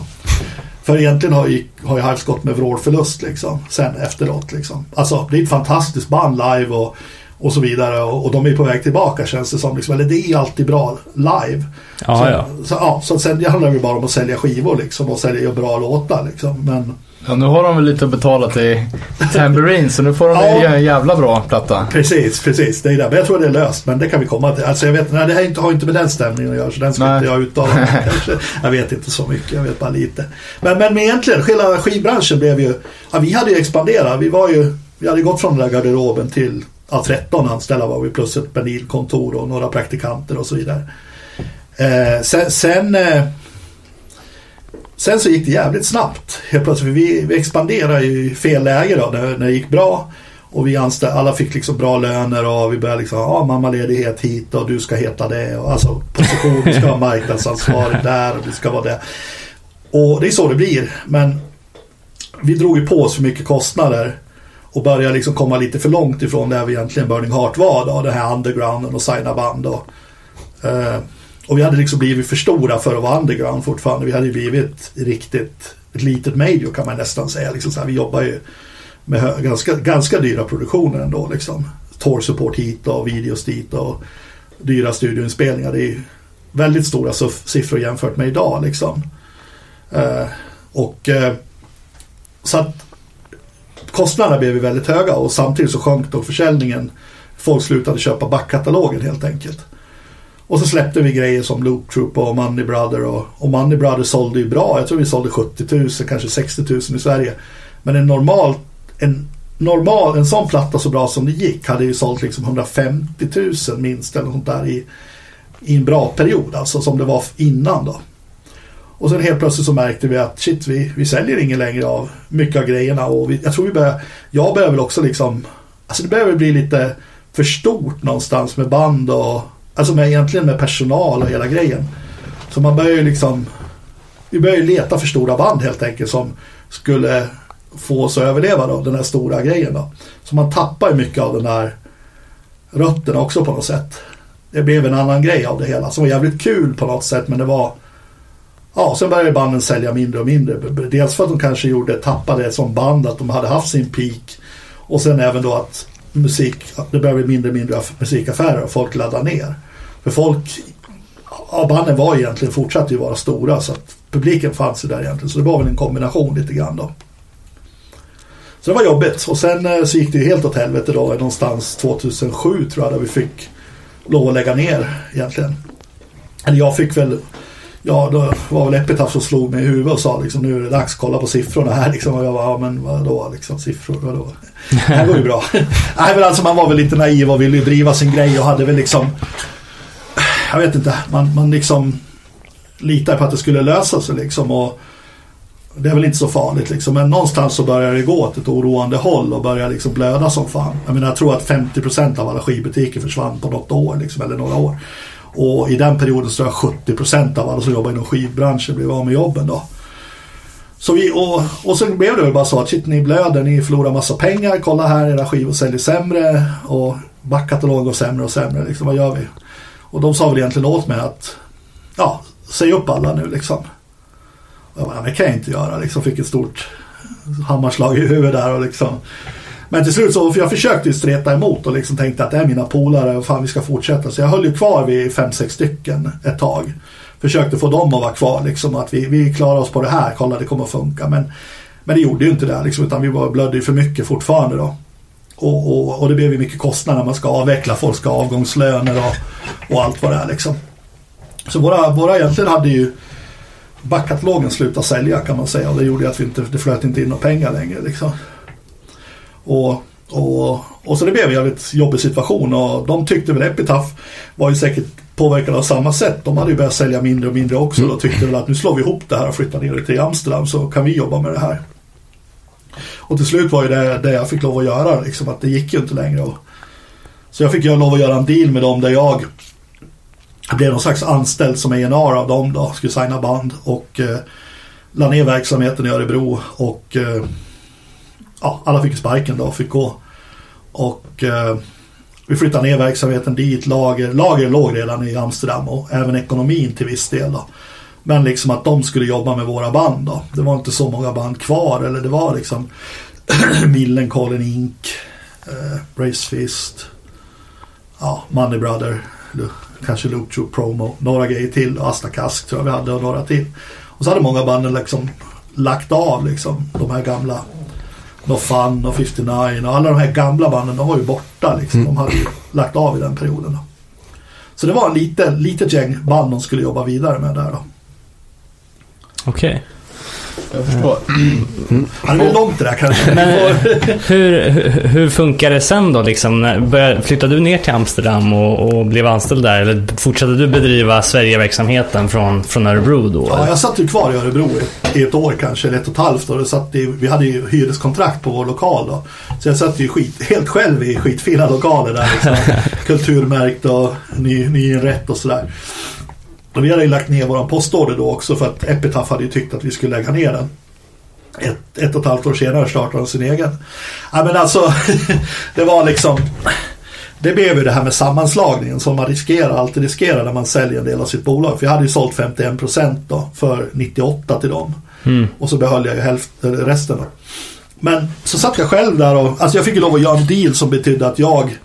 För egentligen har ju, har ju Hives gått med vrålförlust liksom, sen efteråt. Liksom. Alltså det är ett fantastiskt band live och, och så vidare och, och de är på väg tillbaka känns det som. Liksom. Eller det är alltid bra live. Ja, så, ja. Så, ja, så sen det handlar det bara om att sälja skivor liksom, och sälja bra låtar. Liksom. Men Ja, nu har de väl lite att betala till Tambourine så nu får de Ja. en jävla bra platta. precis, precis. Det är det. Men jag tror det är löst. Men det kan vi komma till. Alltså jag vet, nej, det här inte, har inte med den stämningen att göra. Så den ska Nej. inte jag uttala kanske. Jag vet inte så mycket. Jag vet bara lite. Men, men egentligen, hela skivbranschen blev ju... Ja, vi hade ju expanderat. Vi var ju... Vi hade gått från den där garderoben till ja, 13 anställda var vi plus ett Benil-kontor och några praktikanter och så vidare. Eh, sen, sen, eh, sen så gick det jävligt snabbt. Helt plötsligt, vi, vi expanderade ju i fel läge då när, när det gick bra. Och vi anställde, alla fick liksom bra löner och vi började liksom, ja mammaledighet hit och du ska heta det. Och alltså position, du ska ha marknadsansvar där och du ska vara det. Och det är så det blir. Men vi drog ju på oss för mycket kostnader och började liksom komma lite för långt ifrån där vi egentligen Burning Heart var då. Den här undergrounden och signa band och, eh, och vi hade liksom blivit för stora för att vara underground fortfarande. Vi hade ju blivit riktigt ett litet major kan man nästan säga. Liksom så här, vi jobbar ju med ganska, ganska dyra produktioner ändå liksom. Tour support hit och videos dit och dyra studioinspelningar. Det är väldigt stora siffror jämfört med idag liksom. Eh, och eh, så att kostnaderna blev väldigt höga och samtidigt så sjönk då försäljningen. Folk slutade köpa backkatalogen helt enkelt. Och så släppte vi grejer som Loop Troop och Money Brother och, och Money Brother sålde ju bra. Jag tror vi sålde 70 000, kanske 60 000 i Sverige. Men en normal, en normal, en sån platta så bra som det gick hade ju sålt liksom 150 000 minst eller något sånt där i, i en bra period. Alltså som det var innan då. Och sen helt plötsligt så märkte vi att shit, vi, vi säljer ingen längre av mycket av grejerna. Och vi, jag tror vi börjar, jag börjar väl också liksom, alltså det börjar väl bli lite för stort någonstans med band och, alltså med, egentligen med personal och hela grejen. Så man börjar ju liksom, vi börjar ju leta för stora band helt enkelt som skulle få oss att överleva då, den här stora grejen då. Så man tappar ju mycket av den där rötterna också på något sätt. Det blev en annan grej av det hela som var jävligt kul på något sätt men det var Ja, sen började banden sälja mindre och mindre. Dels för att de kanske gjorde, tappade som band att de hade haft sin peak. Och sen även då att musik, det började bli mindre och mindre musikaffärer och folk laddade ner. För folk, ja banden var egentligen, fortsatte ju vara stora så att publiken fanns ju där egentligen. Så det var väl en kombination lite grann då. Så det var jobbigt och sen eh, så gick det ju helt åt helvete då någonstans 2007 tror jag där vi fick lov att lägga ner egentligen. Eller jag fick väl Ja, då var väl Epitaph som slog mig i huvudet och sa liksom nu är det dags kolla på siffrorna här liksom. Och jag var, ja men vadå liksom siffror, vadå? Det här går ju bra. Nej men alltså man var väl lite naiv och ville ju driva sin grej och hade väl liksom Jag vet inte, man, man liksom litar på att det skulle lösa sig liksom och det är väl inte så farligt liksom. Men någonstans så börjar det gå åt ett oroande håll och börjar liksom blöda som fan. Jag menar jag tror att 50% av alla skivbutiker försvann på något år liksom, eller några år. Och i den perioden så tror jag 70% av alla som jobbar inom skivbranschen blev av med jobben då. Så vi, och, och sen blev det väl bara så att shit ni blöder, ni förlorar massa pengar, kolla här era skivor säljer sämre och backkatalogen går sämre och sämre. Liksom, vad gör vi? Och de sa väl egentligen åt mig att ja, säg upp alla nu liksom. Och jag bara, "Nej, det kan jag inte göra liksom. Fick ett stort hammarslag i huvudet där och liksom. Men till slut så, för jag försökte ju streta emot och liksom tänkte att det är mina polare och fan vi ska fortsätta. Så jag höll ju kvar vid fem sex stycken ett tag. Försökte få dem att vara kvar liksom. Att vi, vi klarar oss på det här, kolla det kommer att funka. Men, men det gjorde ju inte det liksom. Utan vi var, blödde ju för mycket fortfarande då. Och, och, och det blev ju mycket kostnader när man ska avveckla. Folk ska ha avgångslöner och, och allt vad det är liksom. Så våra, våra egentligen hade ju backkatalogen slutat sälja kan man säga. Och det gjorde ju att vi inte, det flöt inte in några pengar längre liksom. Och, och, och så det blev en jävligt jobbig situation och de tyckte väl Epitaph var ju säkert påverkade av samma sätt. De hade ju börjat sälja mindre och mindre också och tyckte väl att nu slår vi ihop det här och flyttar ner det till Amsterdam så kan vi jobba med det här. Och till slut var ju det det jag fick lov att göra liksom att det gick ju inte längre. Och, så jag fick ju lov att göra en deal med dem där jag blev någon slags anställd som A&R av dem då, skulle signa band och eh, la ner verksamheten i Örebro och eh, ja, alla fick sparken då och fick gå. Och eh, vi flyttade ner verksamheten dit, lager, lager låg redan i Amsterdam och även ekonomin till viss del då. Men liksom att de skulle jobba med våra band då. Det var inte så många band kvar eller det var liksom Millencolin Inc. Eh, Bracefist. Ja, Money Brother. Kanske Loop Troop Promo. Några grejer till. Asta Kask tror jag vi hade och några till. Och så hade många banden liksom lagt av liksom. De här gamla No Fun och 59 och alla de här gamla banden de var ju borta liksom. De hade ju lagt av i den perioden. Då. Så det var en liten, litet gäng band de skulle jobba vidare med där då. Okej. Jag förstår. Ja, det är långt det där kanske. Men hur, hur, hur funkar det sen då? Liksom, började- flyttade du ner till Amsterdam och, och blev anställd där? Eller fortsatte du bedriva Sverigeverksamheten från, från Örebro då? Ja, jag satt ju kvar i Örebro i, i ett år kanske, eller ett och ett halvt år. Och satt i, vi hade ju hyreskontrakt på vår lokal då. Så jag satt ju skit, helt själv i skitfina lokaler där. Liksom. Kulturmärkt och ny, nyinrätt och sådär. Och vi hade ju lagt ner våran postorder då också för att Epitaph hade ju tyckt att vi skulle lägga ner den. Ett, ett och ett halvt år senare startade de sin egen. Ja men alltså, det var liksom det blev ju det här med sammanslagningen som man riskerar, alltid riskerar när man säljer en del av sitt bolag. För jag hade ju sålt 51% då för 98 till dem. Mm. Och så behöll jag ju hälften, resten då. Men så satt jag själv där och alltså jag fick ju lov att göra en deal som betydde att jag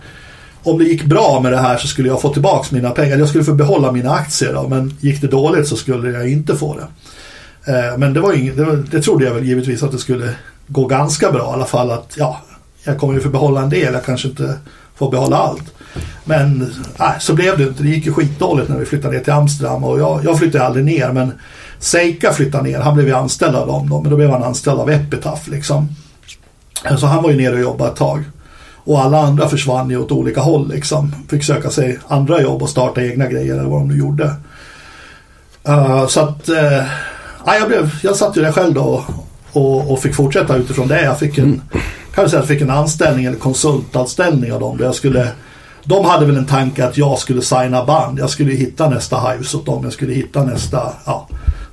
om det gick bra med det här så skulle jag få tillbaka mina pengar. Jag skulle få behålla mina aktier då, men gick det dåligt så skulle jag inte få det. Eh, men det var ing, det, var, det trodde jag väl givetvis att det skulle gå ganska bra i alla fall att ja, jag kommer ju få behålla en del, jag kanske inte får behålla allt. Men nej, så blev det inte, det gick ju skitdåligt när vi flyttade ner till Amsterdam och jag, jag flyttade aldrig ner men Seika flyttade ner, han blev ju anställd av dem då, men då blev han anställd av Epitaf. liksom. Så han var ju nere och jobbade ett tag. Och alla andra försvann ju åt olika håll liksom. Fick söka sig andra jobb och starta egna grejer eller vad de nu gjorde. Uh, så att, uh, ja, jag, blev, jag satt ju där själv då och, och fick fortsätta utifrån det. Jag fick en, kan jag säga jag fick en anställning eller konsultanställning av dem. Där jag skulle, de hade väl en tanke att jag skulle signa band. Jag skulle hitta nästa Hives åt dem. Jag skulle hitta nästa ja,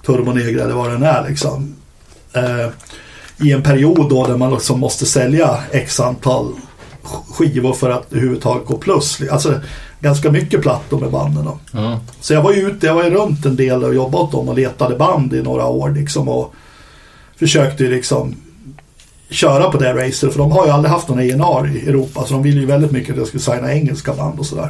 Turbo eller vad den är liksom. Uh, I en period då där man liksom måste sälja x antal skivor för att överhuvudtaget gå plus. Alltså ganska mycket plattor med banden. Ja. Så jag var ju ute, jag var ju runt en del och jobbade åt dem och letade band i några år liksom och försökte ju liksom köra på det racet för de har ju aldrig haft någon A&R i Europa så de ville ju väldigt mycket att jag skulle signa engelska band och sådär.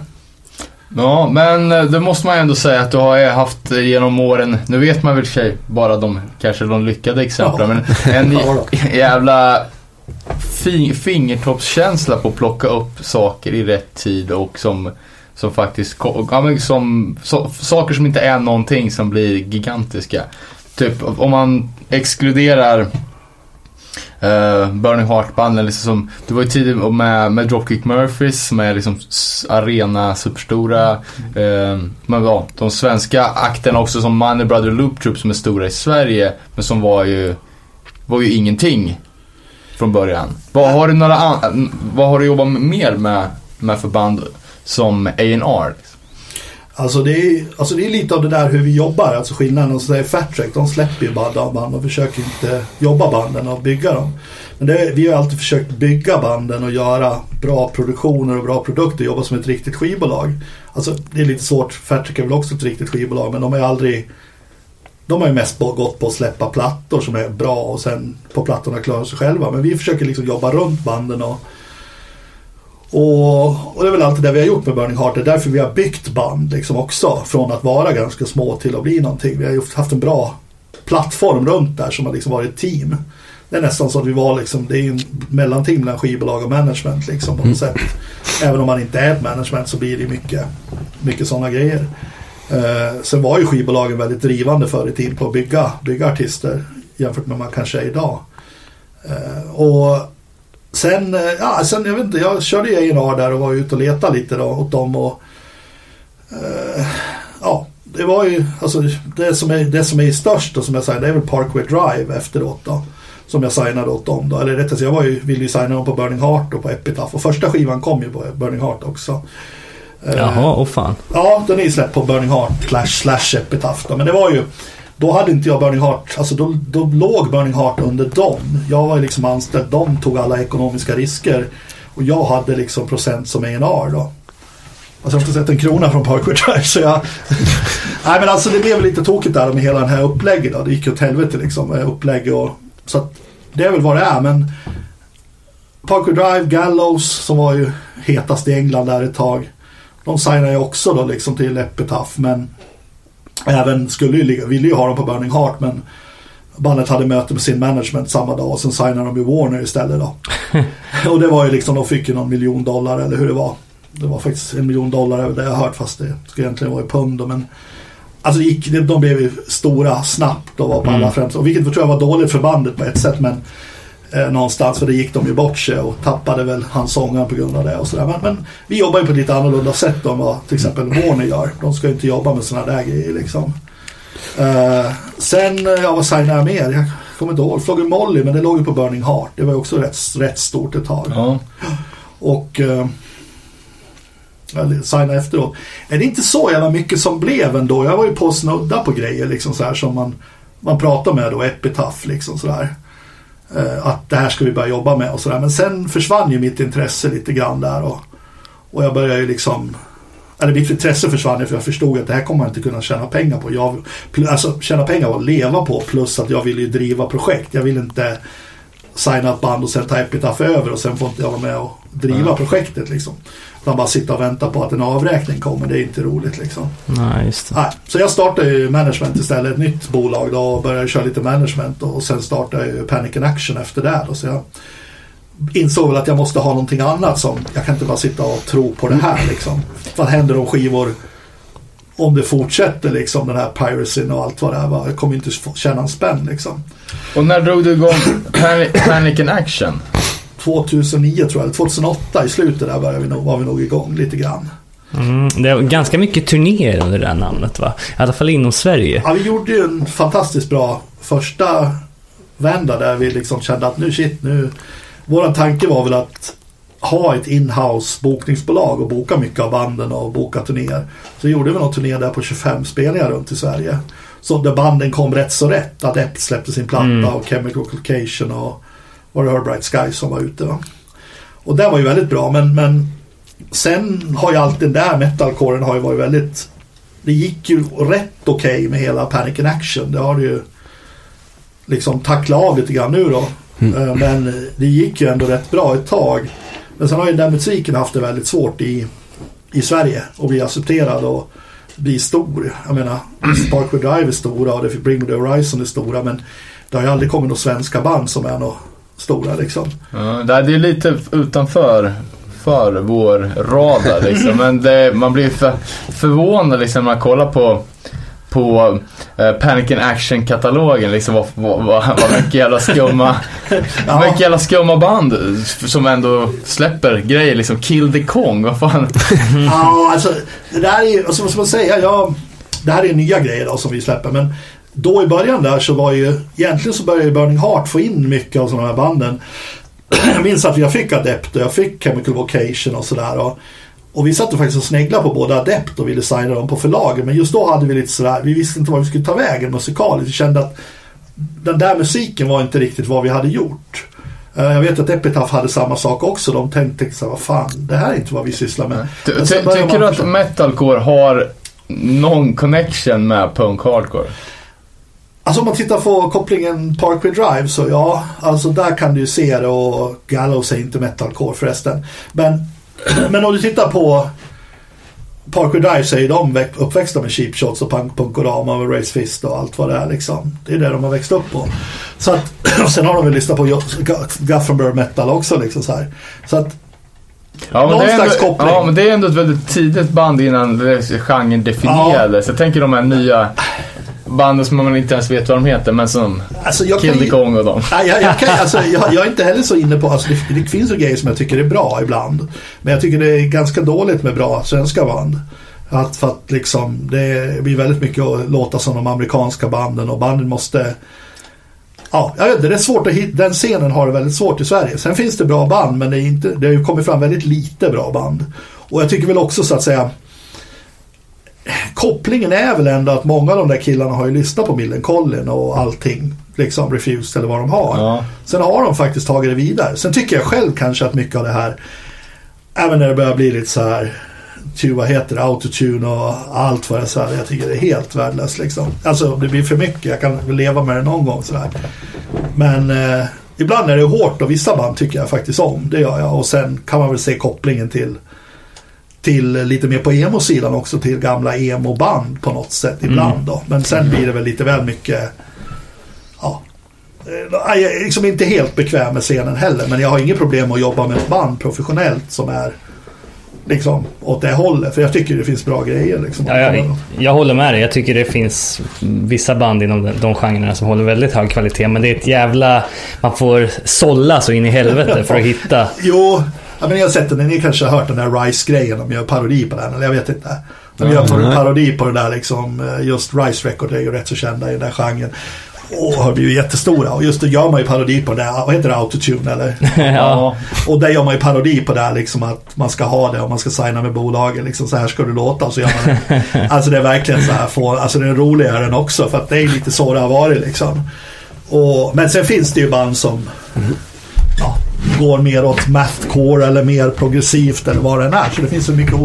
Ja, men eh, det måste man ju ändå säga att du har haft eh, genom åren, nu vet man väl för sig bara de, kanske de lyckade exemplen, men en Ja jävla fingertoppskänsla på att plocka upp saker i rätt tid och som, som faktiskt, ja, men som, saker som inte är någonting som blir gigantiska. Typ om man exkluderar Uh, Burning Heart-banden, liksom som, du var ju tidigare med, med Dropkick Murphys som är liksom arena superstora. Uh, men ja, de svenska akterna också som Money Brother Loop Troop som är stora i Sverige men som var ju, var ju ingenting från början. Vad har du, några an- äh, vad har du jobbat mer med, med för band som A&R? Alltså det, är, alltså det är lite av det där hur vi jobbar, alltså skillnaden. Alltså, och så är Fat Track, de släpper ju bara band och försöker inte jobba banden och bygga dem. Men det, vi har alltid försökt bygga banden och göra bra produktioner och bra produkter, jobba som ett riktigt skivbolag. Alltså det är lite svårt, Fat Track är väl också ett riktigt skivbolag men de har ju aldrig de har ju mest gått på att släppa plattor som är bra och sen på plattorna klara sig själva. Men vi försöker liksom jobba runt banden och och, och det är väl alltid det vi har gjort med Burning Heart. Det är därför vi har byggt band liksom också. Från att vara ganska små till att bli någonting. Vi har ju haft en bra plattform runt där som har liksom varit ett team. Det är nästan så att vi var liksom, det är ju en mellanting mellan skivbolag och management liksom på något sätt. Även om man inte är ett management så blir det mycket, mycket sådana grejer. Eh, sen var ju skivbolagen väldigt drivande förr i tiden på att bygga, bygga artister jämfört med vad man kanske är idag. Eh, och Sen, eh, ja, sen, jag vet inte, jag körde ju A&R där och var ute och letade lite då åt dem och eh, det var ju, alltså det som är, det som är störst och som jag säger, det är väl Parkway Drive efteråt då. Som jag signade åt dem då. Eller rättare sagt, jag var ju, ville ju signa dem på Burning Heart och på Epitaph. Och första skivan kom ju på Burning Heart också. Eh, Jaha, åh fan. Ja, den är ju släppt på Burning Heart slash, slash Epitaph. Men det var ju, då hade inte jag Burning Heart, alltså då, då låg Burning Heart under dem. Jag var ju liksom anställd, de tog alla ekonomiska risker. Och jag hade liksom procent som A&R då. Alltså jag har inte sett en krona från Parkway Drive så jag... Nej men alltså det blev lite tokigt där med hela den här upplägget då. Det gick ju åt helvete liksom. eh, Upplägg och... Så att det är väl vad det är men... Parkway Drive, Gallows som var ju hetast i England där ett tag. De signade ju också då liksom till Epitaph men... Även skulle ju ligga, ville ju ha dem på Burning Heart men... Bandet hade möte med sin management samma dag och sen signade de ju Warner istället då. och det var ju liksom, de fick ju någon miljon dollar eller hur det var. Det var faktiskt en miljon dollar över det jag hört fast det ska egentligen vara i pund då, men Alltså gick, de blev ju stora snabbt och var på alla främst. Och vilket tror jag var dåligt för bandet på ett sätt men eh, någonstans för det gick de ju bort sig och tappade väl hans sångare på grund av det och sådär. Men, men vi jobbar ju på ett lite annorlunda sätt än vad till exempel Warner gör. De ska ju inte jobba med sådana där grejer liksom. Eh, sen, eh, ja vad signade jag mer? Jag kommer inte ihåg. Flogger Molly men det låg ju på Burning Heart. Det var ju också rätt, rätt stort ett tag. Ja. Och eh, signa efteråt. Är det inte så jävla mycket som blev ändå? Jag var ju på att snudda på grejer liksom så här som man, man pratar med då, Epitaph liksom sådär. Eh, att det här ska vi börja jobba med och sådär. Men sen försvann ju mitt intresse lite grann där och, och jag började ju liksom eller mitt intresse försvann ju för jag förstod att det här kommer man inte kunna tjäna pengar på. Jag, alltså tjäna pengar och leva på plus att jag ville ju driva projekt. Jag vill inte signa ett band och sen ta Epitaph över och sen får inte jag vara med och driva projektet liksom. Utan bara sitta och vänta på att en avräkning kommer. Det är inte roligt liksom. Nej, just det. Nej, så jag startade ju management istället, ett nytt bolag då och började köra lite management och sen startade jag ju Panic and Action efter det. Då, så jag insåg väl att jag måste ha någonting annat som, jag kan inte bara sitta och tro på det här liksom. Vad händer om skivor, om det fortsätter liksom den här piracyn och allt vad det är. va? Jag kommer inte tjäna en spänn liksom. Och när drog du igång Panic, Panic in Action? 2009 tror jag, eller 2008 i slutet där började vi nog, var vi nog igång lite grann. Mm, det är ganska mycket turnéer under det här namnet va? I alla fall inom Sverige. Ja, vi gjorde ju en fantastiskt bra första vända där vi liksom kände att nu shit, nu... Våran tanke var väl att ha ett inhouse bokningsbolag och boka mycket av banden och boka turnéer. Så gjorde vi någon turné där på 25 spelningar runt i Sverige. Så där banden kom rätt så rätt. Att Epp släppte sin platta Mm. och Chemical Location och var det Her Bright Sky som var ute. Va? Och det var ju väldigt bra men, men sen har ju allt den där metalcoren har ju varit väldigt det gick ju rätt okej med hela Panic in Action. Det har det ju liksom tacklat av lite grann nu då. Eh, Men det gick ju ändå rätt bra ett tag. Men sen har ju den musiken haft det väldigt svårt i, i Sverige att bli accepterad och bli stor. Jag menar, Parkway Drive är stora och Bring Me The Horizon är stora men det har ju aldrig kommit några svenska band som är några stora liksom. Ja, det är lite utanför för vår radar liksom. Men det, man blir för, förvånad liksom när man kollar på på eh, Panic in Action-katalogen liksom vad, vad, vad, vad mycket jävla skumma Ja. mycket jävla skumma band som ändå släpper grejer liksom Kill the Kong, vad fan Ja, alltså det där är ju, ska man säga, jag, det här är nya grejer då som vi släpper men då i början där så var ju, egentligen så började Burning Heart få in mycket av sådana här banden. Jag minns att jag fick Adept och jag fick Chemical Vocation och sådär. Och, och vi satt och faktiskt och sneglade på både Adept och ville signa dem på förlagen. Men just då hade vi lite sådär, vi visste inte vad vi skulle ta vägen musikaliskt. Vi kände att den där musiken var inte riktigt vad vi hade gjort. Eh, Jag vet att Epitaph hade samma sak också. De tänkte så här, vad fan, det här är inte vad vi sysslar med. Ty, ty, tycker du att metalcore har någon connection med punk hardcore? Alltså om man tittar på kopplingen Parkway Drive så ja, alltså där kan du ju se det och Gallows är inte metalcore förresten. Men, men om du tittar på Parkway Drive så är ju de växt- uppväxta med Cheap Shots och Punk Punkorama och Race Fist och allt vad det är liksom. Det är det de har växt upp på. Så att, och sen har de väl lyssnat på Gothenburg Metal också liksom så här. Så att Ja men, Någon det är slags ändå, koppling. ja men det är ändå ett väldigt tidigt band innan genren definierades. Jag tänker de här nya banden som man inte ens vet vad de heter men som alltså jag Kill the Kong och dem. Jag, jag, kan, alltså, jag, jag är inte heller så inne på, alltså det, det finns ju grejer som jag tycker är bra ibland. Men jag tycker det är ganska dåligt med bra svenska band. Att för att liksom det blir väldigt mycket att låta som de amerikanska banden och banden måste Ja, jag vet inte, det är svårt att hitta, den scenen har det väldigt svårt i Sverige. Sen finns det bra band men det, är inte, det har ju kommit fram väldigt lite bra band. Och jag tycker väl också så att säga Kopplingen är väl ändå att många av de där killarna har ju lyssnat på Millencolin och allting. Liksom Refused eller vad de har. Ja. Sen har de faktiskt tagit det vidare. Sen tycker jag själv kanske att mycket av det här Även när det börjar bli lite så här tu- vad heter det, autotune och allt vad det är så här. Jag tycker det är helt värdelöst liksom. Alltså det blir för mycket. Jag kan leva med det någon gång sådär. Men eh, ibland är det hårt och vissa band tycker jag faktiskt om. Det gör jag. Och sen kan man väl se kopplingen till till lite mer på emo-sidan också till gamla emo-band på något sätt ibland då. Men sen blir det väl lite väl mycket ja, Eh, Jag är liksom inte helt bekväm med scenen heller men jag har inget problem att jobba med ett band professionellt som är liksom åt det hållet. För jag tycker det finns bra grejer liksom. Ja, jag, jag håller med dig. Jag tycker det finns vissa band inom de, de genrerna som håller väldigt hög kvalitet. Men det är ett jävla... Man får sålla så in i helvete för att hitta... Jo, ja, men jag har sett den. Ni kanske har hört den där Rice-grejen. De gör parodi på den. Eller jag vet inte. De gör nej. parodi på det där liksom. eh, Just Rice Record är ju rätt så kända i den där genren. Och har blivit jättestora. Och just det gör man ju parodi på det där. Vad heter det? Autotune eller? ja. Och där gör man ju parodi på det här liksom att man ska ha det och man ska signa med bolagen. Liksom så här ska du låta. Så gör man det. Alltså det är verkligen så här. Få, alltså det är roligare den också. För att det är lite så det har varit liksom. Och, men sen finns det ju band som ja, går mer åt mathcore eller mer progressivt eller vad det än är. Så det finns så mycket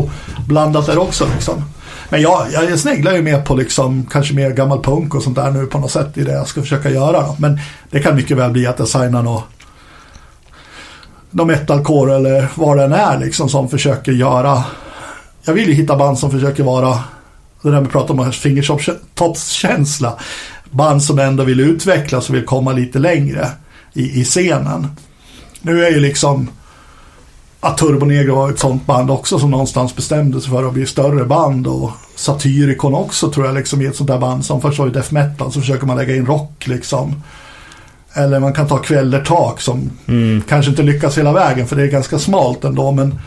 blandat där också liksom. Men jag, jag sneglar ju mer på liksom kanske mer gammal punk och sånt där nu på något sätt i det jag ska försöka göra. Då. Men det kan mycket väl bli att jag signar något någon metalcore eller vad det än är liksom som försöker göra. Jag vill ju hitta band som försöker vara det där vi pratar om fingertoppskänsla. Band som ändå vill utvecklas och vill komma lite längre i, i scenen. Nu är ju liksom att Turbo Negro var ett sånt band också som någonstans bestämde sig för att bli större band och Satyricon också tror jag liksom är ett sånt där band som först var ju death metal så försöker man lägga in rock liksom. Eller man kan ta Kväldertak som kanske inte lyckas hela vägen för det är ganska smalt ändå men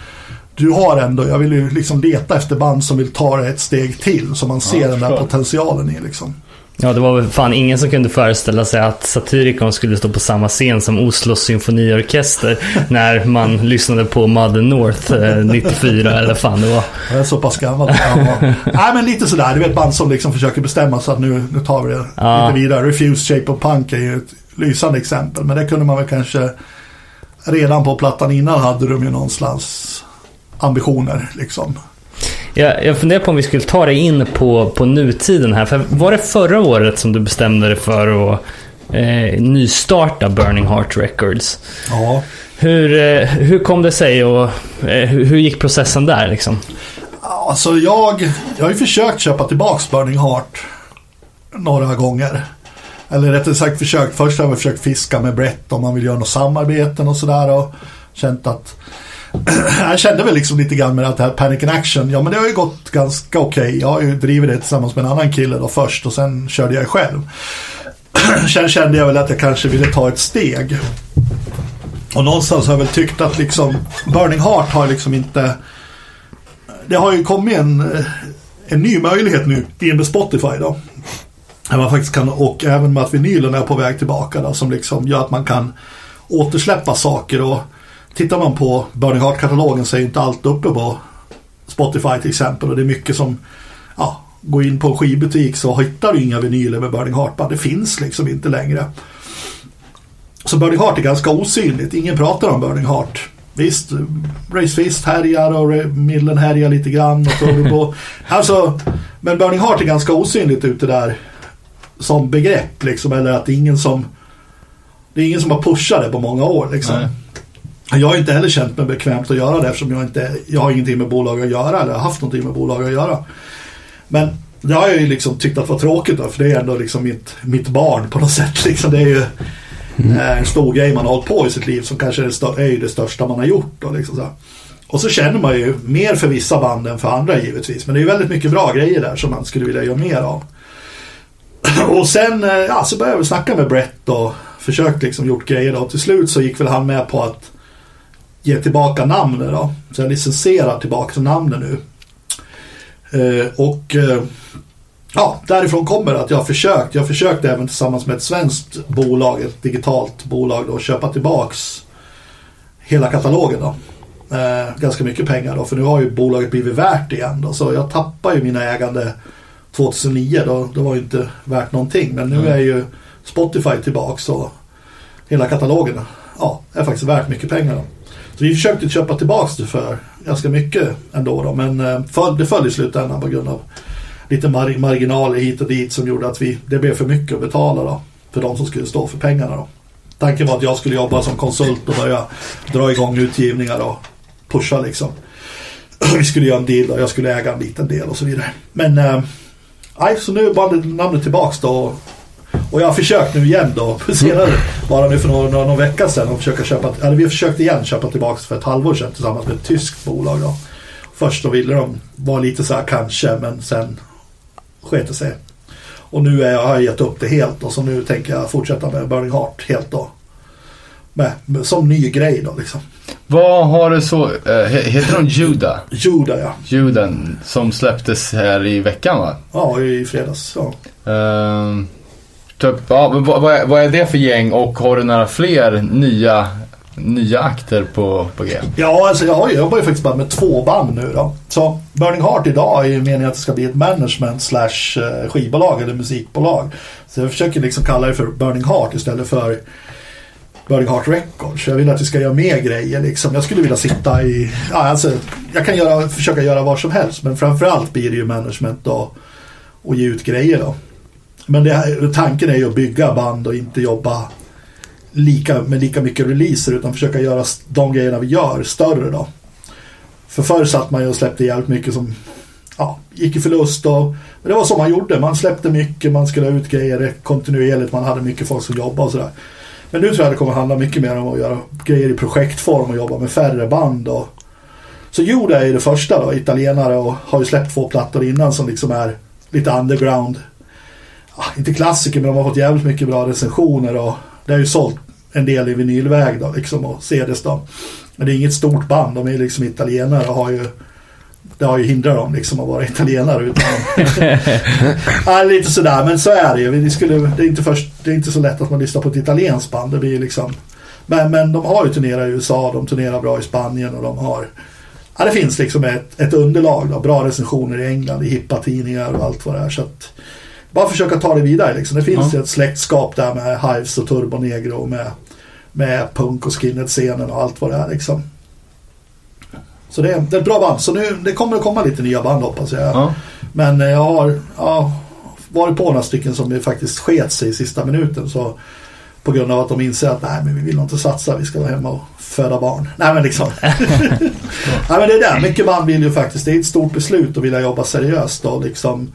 du har ändå, jag vill ju liksom leta efter band som vill ta det ett steg till så man ser den där potentialen i liksom. Ja, det var väl fan ingen som kunde föreställa sig att Satyricon skulle stå på samma scen som Oslos symfoniorkester när man lyssnade på Mother North eh, 94 eller fan det var. Jag är så pass gammal. Nej men lite sådär, du vet band som liksom försöker bestämma sig att nu, nu tar vi det Ja. lite vidare. Refused Shape of Punk är ju ett lysande exempel. Men det kunde man väl kanske redan på plattan innan hade de ju någon slags ambitioner liksom. Jag, jag funderar på om vi skulle ta dig in på, på nutiden här. För var det förra året som du bestämde dig för att eh, nystarta Burning Heart Records? Ja. Hur, eh, hur kom det sig och eh, hur, gick processen där liksom? Alltså jag, jag har ju försökt köpa tillbaks Burning Heart några gånger. Eller rättare sagt försökt. Först har jag försökt fiska med Brett om man vill göra något samarbeten och sådär. Och känt att jag kände väl liksom lite grann med att det här Panic in Action. Ja men det har ju gått ganska okej. Jag har ju drivit det tillsammans med en annan kille då först och sen körde jag själv. Sen kände jag väl att jag kanske ville ta ett steg. Och någonstans har jag väl tyckt att liksom Burning Heart har liksom inte det har ju kommit en, eh, en ny möjlighet nu i med Spotify då. Där man faktiskt kan, och även med att vinylen är på väg tillbaka då, som liksom gör att man kan återsläppa saker och tittar man på Burning Heart-katalogen så är inte allt uppe på Spotify till exempel och det är mycket som ja, går in på en skivbutik så hittar du inga vinyler med Burning Heart. Det finns liksom inte längre. Så Burning Heart är ganska osynligt. Ingen pratar om Burning Heart. Visst, Race Fist härjar och Millen härjar lite grann. Och Turbo. alltså, men Burning Heart är ganska osynligt ute där som begrepp. Liksom, eller att det är ingen som det är ingen som har pushat det på många år. Liksom. Nej. Jag har inte heller känt mig bekvämt att göra det eftersom jag inte jag har ingenting med bolag att göra eller har haft någonting med bolag att göra. Men det har jag ju liksom tyckt att var tråkigt då, för det är ändå liksom mitt, mitt barn på något sätt. Liksom. Det är ju eh, en stor grej man har hållit på i sitt liv som kanske är är ju det största man har gjort. Då, liksom så. Och så känner man ju mer för vissa band än för andra givetvis. Men det är ju väldigt mycket bra grejer där som man skulle vilja göra mer av. Och sen eh, ja, så började jag väl snacka med Brett och försökt liksom gjort grejer då. Till slut så gick väl han med på att ge tillbaka namnet då. Så jag licensierar tillbaka namnet nu. Eh, och eh, ja, därifrån kommer att jag har försökt. Jag försökte även tillsammans med ett svenskt bolag, ett digitalt bolag då, köpa tillbaks hela katalogen då. Eh, ganska mycket pengar då, för nu har ju bolaget blivit värt igen då. Så jag tappar ju mina ägande 2009 då, det var ju inte värt någonting. Men nu är ju Spotify tillbaks och hela katalogen ja, är faktiskt värt mycket pengar. Då. Så vi försökte köpa tillbaks det för ganska mycket ändå då, men eh, föll, det föll i slutändan på grund av lite mar- marginaler hit och dit som gjorde att vi, det blev för mycket att betala då, för de som skulle stå för pengarna. Då. Tanken var att jag skulle jobba som konsult och börja dra igång utgivningar och pusha liksom. Vi skulle göra en deal och jag skulle äga en liten del och så vidare. Men eh, nej, så nu är bandet namnet tillbaks då. Och jag har försökt nu igen då, senare, bara nu för någon, någon, någon vecka sedan, och försöka köpa, eller vi har försökt igen köpa tillbaks för ett halvår sedan tillsammans med ett tyskt bolag då. Först då ville de vara lite så här kanske, men sen sket det sig. Och nu är jag, har jag gett upp det helt och så nu tänker jag fortsätta med Burning Heart helt då. Med, med, som ny grej då liksom. Vad har du så, he- heter de Juda? Juda ja. Juden som släpptes här i veckan va? Ja, i fredags. Ja. Ehm, typ, ja, men vad, vad, är, vad är det för gäng och har du några fler nya, nya akter på, på G? Ja, alltså jag, har ju, jag jobbar ju faktiskt bara med två band nu då. Så Burning Heart idag är ju meningen att det ska bli ett management slash eh, skivbolag eller musikbolag. Så jag försöker liksom kalla det för Burning Heart istället för Burning Heart Records. Jag vill att vi ska göra mer grejer liksom. Jag skulle vilja sitta i, ja alltså jag kan göra, försöka göra vad som helst men framförallt blir det ju management då och ge ut grejer då. Men det här, tanken är ju att bygga band och inte jobba lika, med lika mycket releaser utan försöka göra de grejerna vi gör större då. För förr satt man ju och släppte jävligt mycket som ja, gick i förlust och men det var så man gjorde. Man släppte mycket, man skulle ha ut grejer kontinuerligt, man hade mycket folk som jobbade och sådär. Men nu tror jag det kommer handla mycket mer om att göra grejer i projektform och jobba med färre band. Och... Så Juda är ju det första då, italienare och har ju släppt två plattor innan som liksom är lite underground. Inte klassiker men de har fått jävligt mycket bra recensioner och det har ju sålt en del i vinylväg då liksom och CDs då. Men det är inget stort band, de är liksom italienare och har ju det har ju hindrat dem liksom att vara italienare utan ja, lite sådär, men så är det ju. Det, skulle, det, är inte först, det är inte så lätt att man lyssnar på ett italienskt band. Det blir liksom, men, men de har ju turnerat i USA, de turnerar bra i Spanien och de har Ja, det finns liksom ett, ett underlag då, bra recensioner i England, i hippa tidningar och allt vad det är. Så att, bara försöka ta det vidare liksom. Det finns ju ett släktskap där med Hives och Turbo Negro och med, med punk och skinhead-scenen och allt vad det är liksom. Så det är, det är ett bra band. Så nu, det kommer att komma lite nya band hoppas jag. Ja. Men eh, jag har ja, varit på några stycken som faktiskt sket sig i sista minuten. Så på grund av att de inser att nej men vi vill inte satsa, vi ska vara hemma och föda barn. Nej men liksom. nej men det är det, mycket band vill ju faktiskt, det är ett stort beslut att vilja jobba seriöst och liksom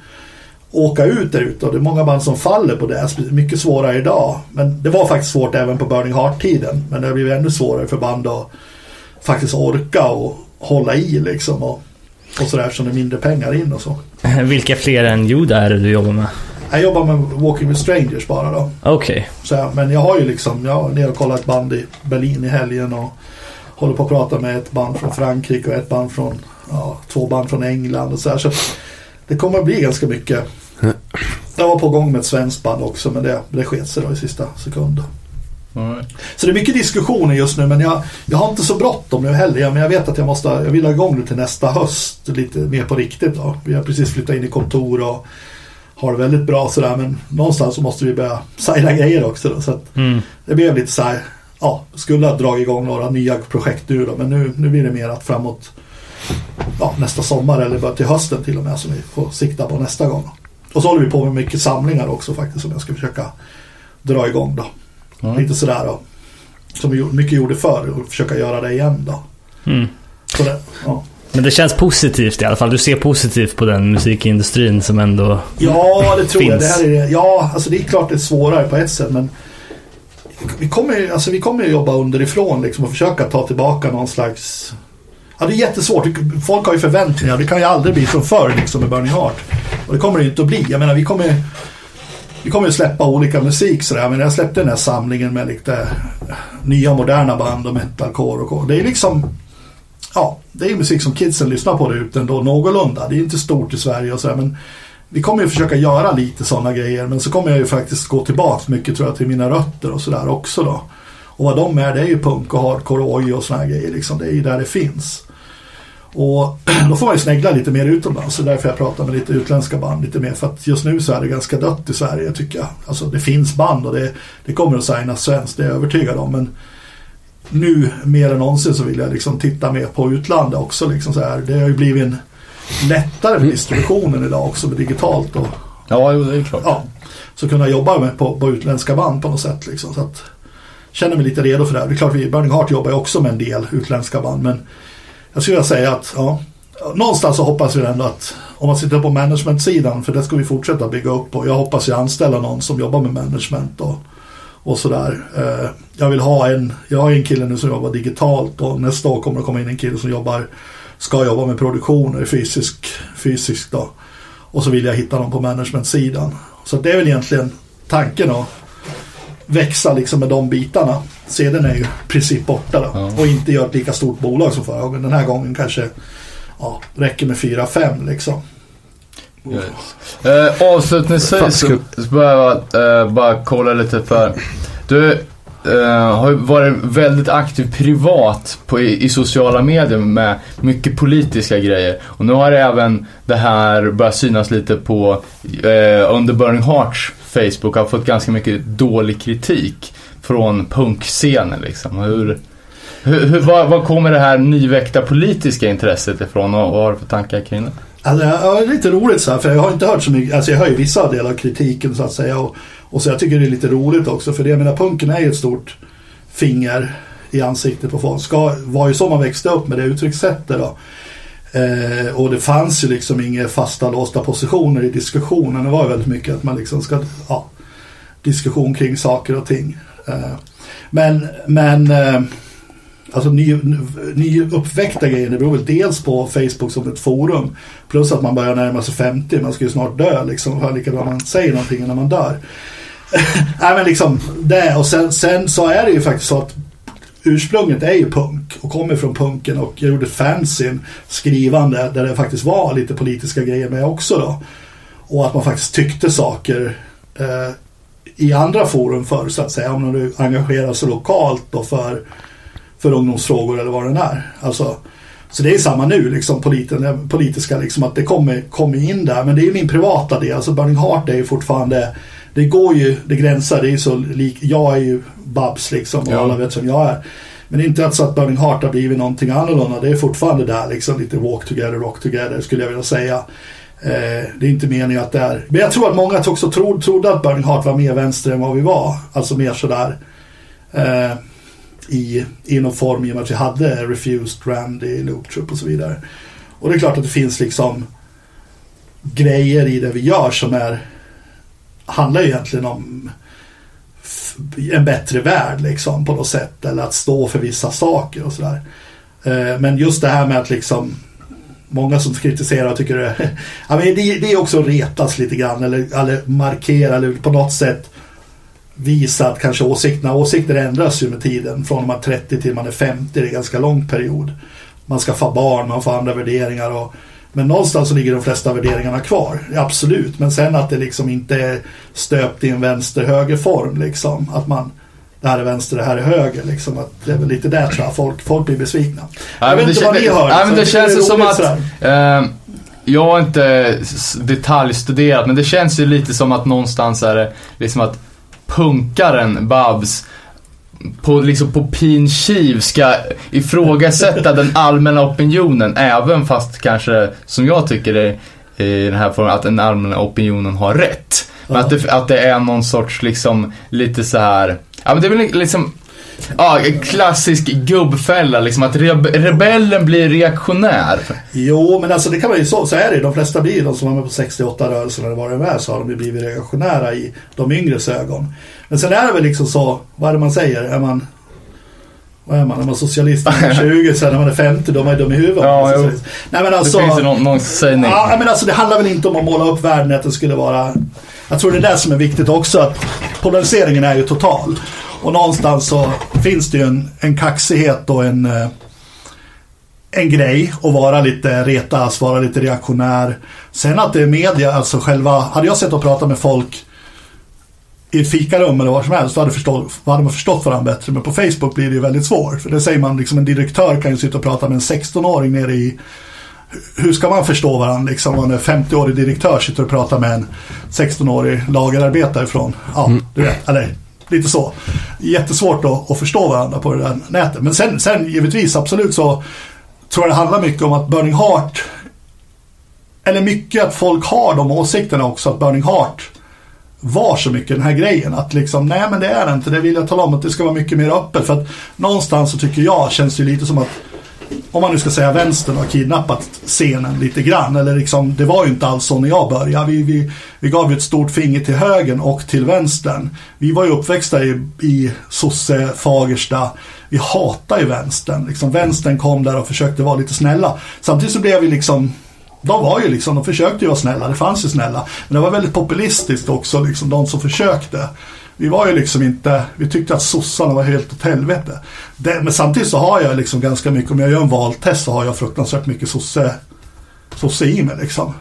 åka ut där ute och det är många band som faller på det. Mycket svårare idag. Men det var faktiskt svårt även på Burning Heart-tiden. Men det har blivit ännu svårare för band att faktiskt orka och hålla i liksom. Och, och sådär som det är mindre pengar in och så. Vilka fler än Juda är det du jobbar med? Jag jobbar med Walking with Strangers bara då. Okej. Så, här, men jag har ju liksom, jag har ner och kollat ett band i Berlin i helgen och håller på att prata med ett band från Frankrike och ett band från, ja, två band från England och så här. Så det kommer att bli ganska mycket. Jag var på gång med ett svenskt band också men det, det sket sig då i sista sekund. Alright. Så det är mycket diskussioner just nu men jag, jag har inte så bråttom nu heller. Men jag vet att jag måste, jag vill ha igång det till nästa höst lite mer på riktigt då. Vi har precis flyttat in i kontor och har det väldigt bra sådär men någonstans så måste vi börja sajla grejer också då. Så att Mm. det blev lite så här, ja, skulle ha dragit igång några nya projekt nu då, men nu, nu blir det mer att framåt ja, nästa sommar eller bara till hösten till och med som vi får sikta på nästa gång. Och så håller vi på med mycket samlingar också faktiskt som jag ska försöka dra igång då. Ja. Lite sådär då. Som vi mycket gjorde förr och försöka göra det igen då. Mm. Det, ja. Men det känns positivt i alla fall. Du ser positivt på den musikindustrin som ändå... Ja, det tror jag. Det här är, ja, alltså det är klart det är svårare på ett sätt men vi kommer, ju- alltså vi kommer jobba underifrån liksom och försöka ta tillbaka någon slags Ja, det är jättesvårt. Folk har ju förväntningar. Det kan ju aldrig bli som förr liksom med Burning Heart. Och det kommer det ju inte att bli. Jag menar, vi kommer vi kommer ju släppa olika musik sådär. Men jag släppte den här samlingen med lite nya moderna band och metalcore och core. Det är liksom ja, det är ju musik som kidsen lyssnar på där ute ändå någorlunda. Det är inte stort i Sverige och sådär men vi kommer ju försöka göra lite sådana grejer men så kommer jag ju faktiskt gå tillbaks mycket tror jag till mina rötter och sådär också då. Och vad de är det är ju punk och hardcore och oj och sådana här grejer liksom. Det är ju där det finns. Och då får man ju snegla lite mer utomlands. Så därför jag pratar med lite utländska band lite mer. För att just nu så är det ganska dött i Sverige tycker jag. Alltså det finns band och det, det kommer att signas svenskt, det är jag övertygad om. Men nu mer än någonsin så vill jag liksom titta mer på utlandet också. Liksom så här. Det har ju blivit en lättare med distributionen idag också med digitalt. Och, Ja, det är klart. ja, så kunna jobba med på, på utländska band på något sätt. Liksom. Så att, känner mig lite redo för det här. Det är klart vi Burning Heart jobbar ju också med en del utländska band. Men jag skulle vilja säga att ja, någonstans så hoppas vi ändå att om man sitter på management-sidan, för det ska vi fortsätta bygga upp och jag hoppas ju anställa någon som jobbar med management och, och sådär. Eh, jag vill ha en, jag har en kille nu som jobbar digitalt och nästa år kommer det komma in en kille som jobbar, ska jobba med produktioner fysisk, fysiskt då. Och så vill jag hitta någon på management-sidan. Så det är väl egentligen tanken att växa liksom med de bitarna. Sedan är ju i princip borta då. Ja. Och inte göra ett lika stort bolag som förra gången. Den här gången kanske ja, räcker med 4-5 liksom. Eh, avslutningsvis så, så börjar jag eh, bara kolla lite för. Du Uh, har varit väldigt aktiv privat på, i, i sociala medier med mycket politiska grejer. Och nu har även det här börjat synas lite på uh, Under Burning Hearts Facebook. Har fått ganska mycket dålig kritik från punkscenen liksom. Hur, hur, hur, var, var kommer det här nyväckta politiska intresset ifrån och vad har du för tankar kring det? Alltså, ja, det är lite roligt så här, för jag har inte hört så mycket, alltså jag hör ju vissa delar av kritiken så att säga och, och så jag tycker det är lite roligt också för det, jag menar punken är ju ett stort finger i ansiktet på folk. Ska, var ju så man växte upp med det uttryckssättet då. Eh, och det fanns ju liksom inga fasta låsta positioner i diskussionen. Det var ju väldigt mycket att man liksom ska, ja, diskussion kring saker och ting. Eh, men, men eh, Alltså ny, ny grejer, det beror väl dels på Facebook som ett forum. Plus att man börjar närma sig 50, man ska ju snart dö liksom. Hör lika bra man säger någonting när man dör. Nej men liksom det och sen, sen så är det ju faktiskt så att ursprunget är ju punk och kommer från punken och jag gjorde ett fanzine skrivande där det faktiskt var lite politiska grejer med också då. Och att man faktiskt tyckte saker eh, i andra forum förr så att säga. Om du engagerar sig lokalt då för för ungdomsfrågor eller vad det är. Alltså, så det är samma nu, liksom politen, politiska, liksom, att det kommer, kommer in där. Men det är ju min privata del. Alltså Burning Heart är ju fortfarande, det går ju, det gränsar, det är så lik, jag är ju Babs liksom och Ja. alla vet som jag är. Men inte så att Burning Heart har blivit någonting annorlunda. Det är fortfarande där liksom lite walk together, rock together skulle jag vilja säga. Eh, det är inte meningen att det är. Men jag tror att många också tro, trodde att Burning Heart var mer vänster än vad vi var. Alltså mer sådär. Eh, i, i någon form i och med att vi hade Refused, Randy, Loop Troop och så vidare. Och det är klart att det finns liksom grejer i det vi gör som är handlar egentligen om en bättre värld liksom på något sätt eller att stå för vissa saker och sådär. Eh, men just det här med att liksom Många som kritiserar och tycker det, ja, men det, det är också att retas lite grann eller, eller markera eller på något sätt visa att kanske åsikterna, åsikter ändras ju med tiden. Från man är 30 till man är 50, det är en ganska lång period. Man ska få barn, man får andra värderingar och men någonstans så ligger de flesta värderingarna kvar, absolut. Men sen att det liksom inte är stöpt i en vänster-höger form liksom. Att man, det här är vänster, det här är höger liksom. Att det är väl lite där tror jag folk, folk blir besvikna. Jag vet inte vad ni hör. Nej, men så det känns ju som att... Eh, jag har inte detaljstuderat, men det känns ju lite som att någonstans är det liksom att punkaren Babs på, liksom på pin kiv ska ifrågasätta den allmänna opinionen, även fast kanske, som jag tycker är i den här formen, att den allmänna opinionen har rätt. Men att, det, att det är någon sorts liksom, lite så här ja men det är väl liksom Ja, klassisk gubbfälla liksom att rebe- rebellen blir reaktionär. Jo, men alltså det kan man ju så, så är det. De flesta blir de som var med på 68-rörelsen eller vad det är så har de ju blivit reaktionära i de yngres ögon. Men sen är det väl liksom så, vad är det man säger? Är man vad är man? Är man socialist när man är 20, sen när man är 50 då är man dum i huvudet. Ja, jo. Nej men Det alltså. finns ju någon, någon sägning. Ja, men alltså det handlar väl inte om att måla upp världen att det skulle vara... Jag tror det är det som är viktigt också att polariseringen är ju total. Och någonstans så finns det ju en, en kaxighet och en... eh, en grej att vara lite retas, vara lite reaktionär. Sen att det är media, alltså själva, hade jag sett och pratat med folk i ett fikarum eller var som helst, då hade, förstå, hade man förstått varandra bättre. Men på Facebook blir det ju väldigt svårt. För det säger man, liksom en direktör kan ju sitta och prata med en 16-åring nere i hur ska man förstå varandra liksom? Om en 50-årig direktör sitter och pratar med en 16-årig lagerarbetare från, ja, du vet, eller lite så. Jättesvårt att, att förstå varandra på det där nätet. Men sen, sen givetvis, absolut så tror jag det handlar mycket om att Burning Heart, eller mycket att folk har de åsikterna också, att Burning Heart var så mycket den här grejen. Att liksom, nej men det är det inte, det vill jag tala om att det ska vara mycket mer öppet. För att någonstans så tycker jag, känns det lite som att om man nu ska säga vänstern har kidnappat scenen lite grann. Eller liksom, det var ju inte alls så när jag började. Vi, vi, vi gav ju ett stort finger till högern och till vänstern. Vi var ju uppväxta i, i sosse, Fagersta. Vi hatar ju vänstern. Liksom, vänstern kom där och försökte vara lite snälla. Samtidigt så blev vi liksom de var ju liksom, de försökte ju vara snälla, det fanns ju snälla. Men det var väldigt populistiskt också, liksom de som försökte. Vi var ju liksom inte, vi tyckte att sossarna var helt åt helvete. Det, men samtidigt så har jag liksom ganska mycket, om jag gör en valtest så har jag fruktansvärt mycket sosse, sosse i mig liksom.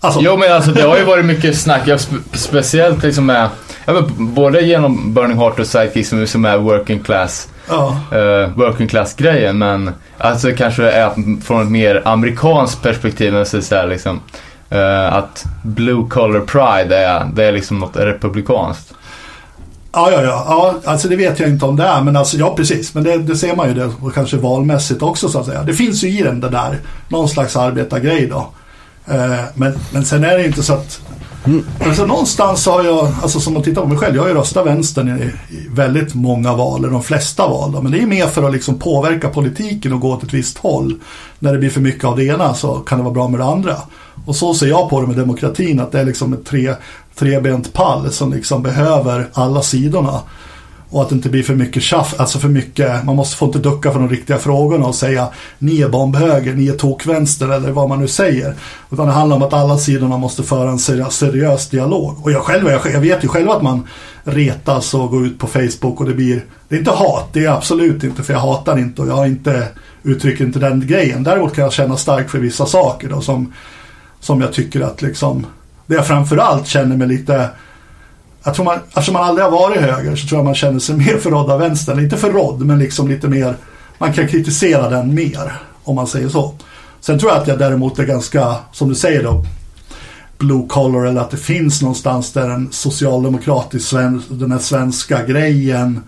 Alltså, Jo men alltså det har ju varit mycket snack, ja, spe, speciellt liksom med, ja, både genom Burning Heart och Sidekick som, som är working class, ja. eh, working class grejen men alltså kanske är från ett mer amerikanskt perspektiv, men så säga liksom eh, att blue collar pride är, det är liksom något republikanskt. Ja, ja, ja, ja, alltså det vet jag inte om det är, men alltså ja precis, men det, det ser man ju det och kanske valmässigt också så att säga. Det finns ju i den där, någon slags arbetargrej då. Eh, men, men sen är det inte så att Alltså någonstans har jag, alltså som man tittar på mig själv, jag har ju röstat vänstern i, i väldigt många val, de flesta val. Då, men det är mer för att liksom påverka politiken och gå åt ett visst håll. När det blir för mycket av det ena så kan det vara bra med det andra. Och så ser jag på det med demokratin, att det är liksom tre, trebent pall som liksom behöver alla sidorna. Och att det inte blir för mycket tjaff, alltså för mycket, man måste få inte ducka för de riktiga frågorna och säga ni är bombhöger, ni är tokvänster eller vad man nu säger. Utan det handlar om att alla sidorna måste föra en seriös, dialog. Och jag själv, jag, jag vet ju själv att man retas och går ut på Facebook och det blir, det är inte hat, det är absolut inte, för jag hatar inte och jag har inte, uttrycker inte den grejen. Däremot kan jag känna starkt för vissa saker då som, som jag tycker att liksom, det jag framförallt känner mig lite jag tror man, eftersom man aldrig har varit höger så tror jag man känner sig mer förrådd av vänstern. Inte förrådd, men liksom lite mer, man kan kritisera den mer, om man säger så. Sen tror jag att jag däremot är ganska, som du säger då, blue collar eller att det finns någonstans där en socialdemokratisk, sven, den här svenska grejen,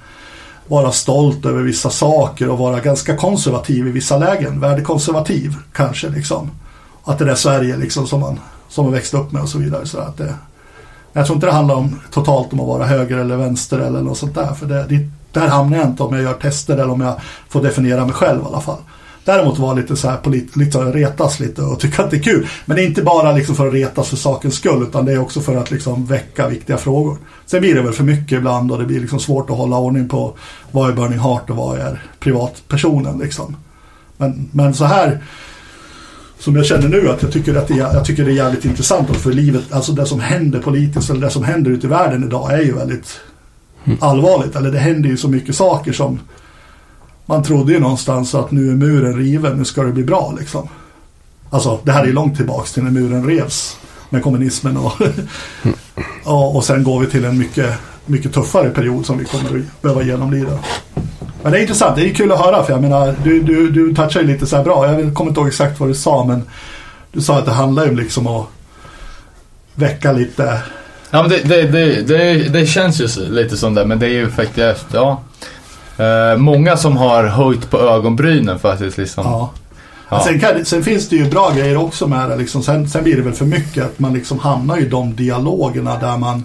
vara stolt över vissa saker och vara ganska konservativ i vissa lägen, värdekonservativ kanske liksom. Att det är Sverige liksom som man, som man växt upp med och så vidare. Så att det, jag tror inte det handlar om totalt om att vara höger eller vänster eller något sånt där. För det, det, där hamnar jag inte om jag gör tester eller om jag får definiera mig själv i alla fall. Däremot vara lite så här polit, lite retas lite och tycka att det är kul. Men det är inte bara liksom för att retas för sakens skull utan det är också för att liksom väcka viktiga frågor. Sen blir det väl för mycket ibland och det blir liksom svårt att hålla ordning på vad är Burning Heart och vad är privatpersonen liksom. Men, men så här som jag känner nu att jag tycker att det, jag tycker det är jävligt intressant för livet, alltså det som händer politiskt eller det som händer ute i världen idag är ju väldigt allvarligt. Eller det händer ju så mycket saker som man trodde ju någonstans att nu är muren riven, nu ska det bli bra liksom. Alltså det här är ju långt tillbaks till när muren revs med kommunismen och, och, och sen går vi till en mycket, mycket tuffare period som vi kommer att behöva genomlida. Men det är intressant, det är kul att höra för jag menar du, du, du touchar ju lite så här bra. Jag kommer inte ihåg exakt vad du sa men du sa att det handlar ju liksom om att väcka lite Ja men det, det, det, det, det känns ju lite som det, men det är ju faktiskt, ja. Eh, många som har höjt på ögonbrynen faktiskt liksom. Ja. Ja. Sen, kan, sen finns det ju bra grejer också med det. Liksom. Sen, sen blir det väl för mycket att man liksom hamnar i de dialogerna där man